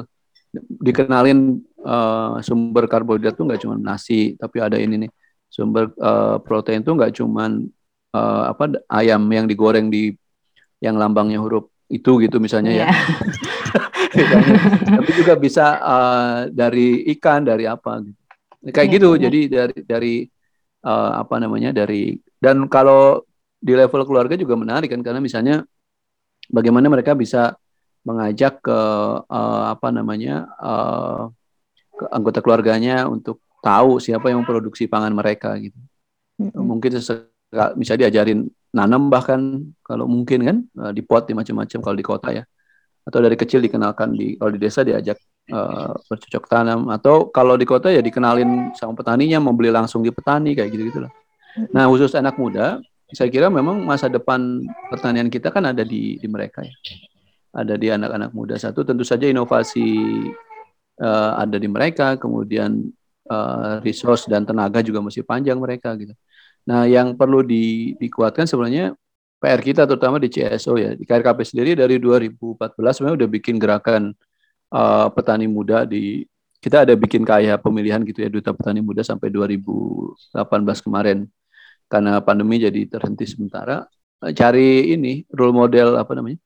[SPEAKER 4] dikenalin uh, sumber karbohidrat tuh nggak cuma nasi tapi ada ini nih sumber uh, protein itu nggak cuman uh, apa ayam yang digoreng di yang lambangnya huruf itu gitu misalnya yeah. ya. Iya. *laughs* Tapi juga bisa uh, dari ikan, dari apa gitu. Kayak yeah, gitu. Yeah. Jadi dari dari uh, apa namanya dari dan kalau di level keluarga juga menarik kan karena misalnya bagaimana mereka bisa mengajak ke uh, apa namanya uh, ke anggota keluarganya untuk tahu siapa yang memproduksi pangan mereka gitu. Mm-hmm. Mungkin bisa diajarin nanam bahkan kalau mungkin kan di pot di macam-macam kalau di kota ya. Atau dari kecil dikenalkan di kalau di desa diajak uh, bercocok tanam atau kalau di kota ya dikenalin sama petaninya mau beli langsung di petani kayak gitu gitulah. Nah khusus anak muda saya kira memang masa depan pertanian kita kan ada di di mereka ya. Ada di anak-anak muda satu tentu saja inovasi uh, ada di mereka kemudian uh, resource dan tenaga juga masih panjang mereka gitu. Nah, yang perlu di, dikuatkan sebenarnya PR kita terutama di CSO ya. Di KRKP sendiri dari 2014 sebenarnya udah bikin gerakan uh, petani muda di kita ada bikin kayak pemilihan gitu ya duta petani muda sampai 2018 kemarin karena pandemi jadi terhenti sementara cari ini role model apa namanya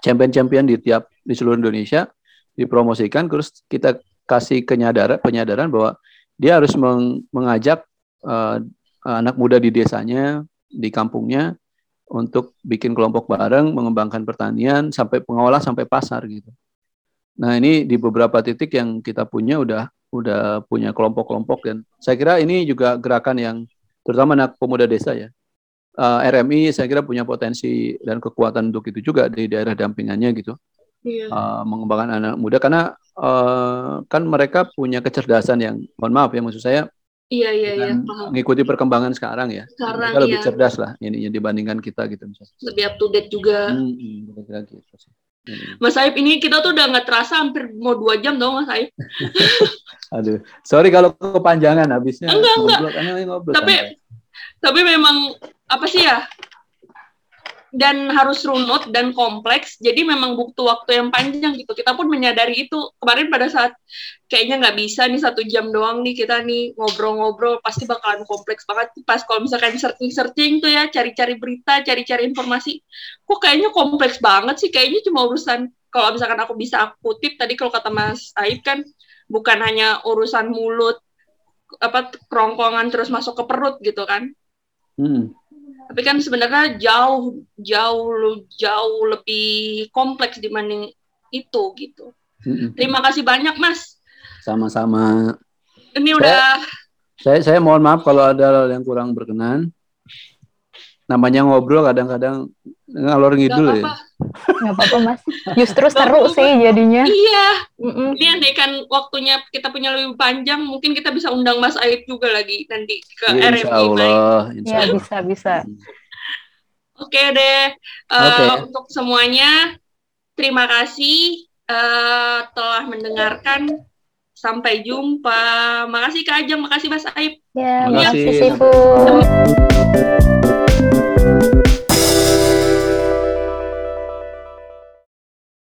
[SPEAKER 4] champion-champion di tiap di seluruh Indonesia dipromosikan terus kita kasih kenyadaran penyadaran bahwa dia harus meng, mengajak uh, anak muda di desanya, di kampungnya untuk bikin kelompok bareng, mengembangkan pertanian sampai pengolah sampai pasar gitu. Nah ini di beberapa titik yang kita punya udah udah punya kelompok-kelompok dan saya kira ini juga gerakan yang terutama anak pemuda desa ya. Uh, eh, RMI saya kira punya potensi dan kekuatan untuk itu juga di daerah dampingannya gitu iya. uh, mengembangkan anak muda karena uh, kan mereka punya kecerdasan yang mohon maaf ya maksud saya
[SPEAKER 2] Iya iya iya.
[SPEAKER 4] Mengikuti perkembangan sekarang ya. Sekarang kita lebih iya. cerdas lah ini dibandingkan kita gitu misalnya.
[SPEAKER 2] Lebih up to date juga. Hmm, hmm, gitu hmm. Mas Saib ini kita tuh udah nggak terasa hampir mau dua jam dong Mas Saib. *laughs*
[SPEAKER 4] Aduh, sorry kalau kepanjangan habisnya.
[SPEAKER 2] Enggak enggak. Ngobrol, tapi tapi memang apa sih ya? Dan harus runut dan kompleks jadi memang butuh waktu yang panjang gitu. Kita pun menyadari itu. Kemarin pada saat kayaknya nggak bisa nih satu jam doang nih kita nih ngobrol-ngobrol pasti bakalan kompleks banget. Pas kalau misalkan searching-searching tuh ya cari-cari berita cari-cari informasi kok kayaknya kompleks banget sih. Kayaknya cuma urusan kalau misalkan aku bisa aku kutip tadi kalau kata Mas Aib kan bukan hanya urusan mulut apa kerongkongan terus masuk ke perut gitu kan. Hmm tapi kan sebenarnya jauh jauh jauh lebih kompleks dibanding itu gitu. Terima kasih banyak Mas.
[SPEAKER 4] Sama-sama.
[SPEAKER 2] Ini udah
[SPEAKER 4] saya saya mohon maaf kalau ada yang kurang berkenan. Namanya ngobrol kadang-kadang ngalor ngidul ya.
[SPEAKER 3] Nggak apa-apa mas. *laughs* Justru seru sih jadinya.
[SPEAKER 2] Iya,
[SPEAKER 3] Mm-mm.
[SPEAKER 2] ini andai kan waktunya kita punya lebih panjang, mungkin kita bisa undang Mas Aib juga lagi nanti ke
[SPEAKER 4] Ya,
[SPEAKER 2] RMI.
[SPEAKER 4] insya. Allah, insya
[SPEAKER 3] Ya bisa bisa.
[SPEAKER 2] Oke deh, Eh,
[SPEAKER 4] Oke.
[SPEAKER 2] untuk semuanya terima kasih eh, telah mendengarkan. Sampai jumpa. Makasih Kak Ajeng, makasih Mas Aib.
[SPEAKER 3] Ya makasih
[SPEAKER 4] kasih.
[SPEAKER 3] Sifu.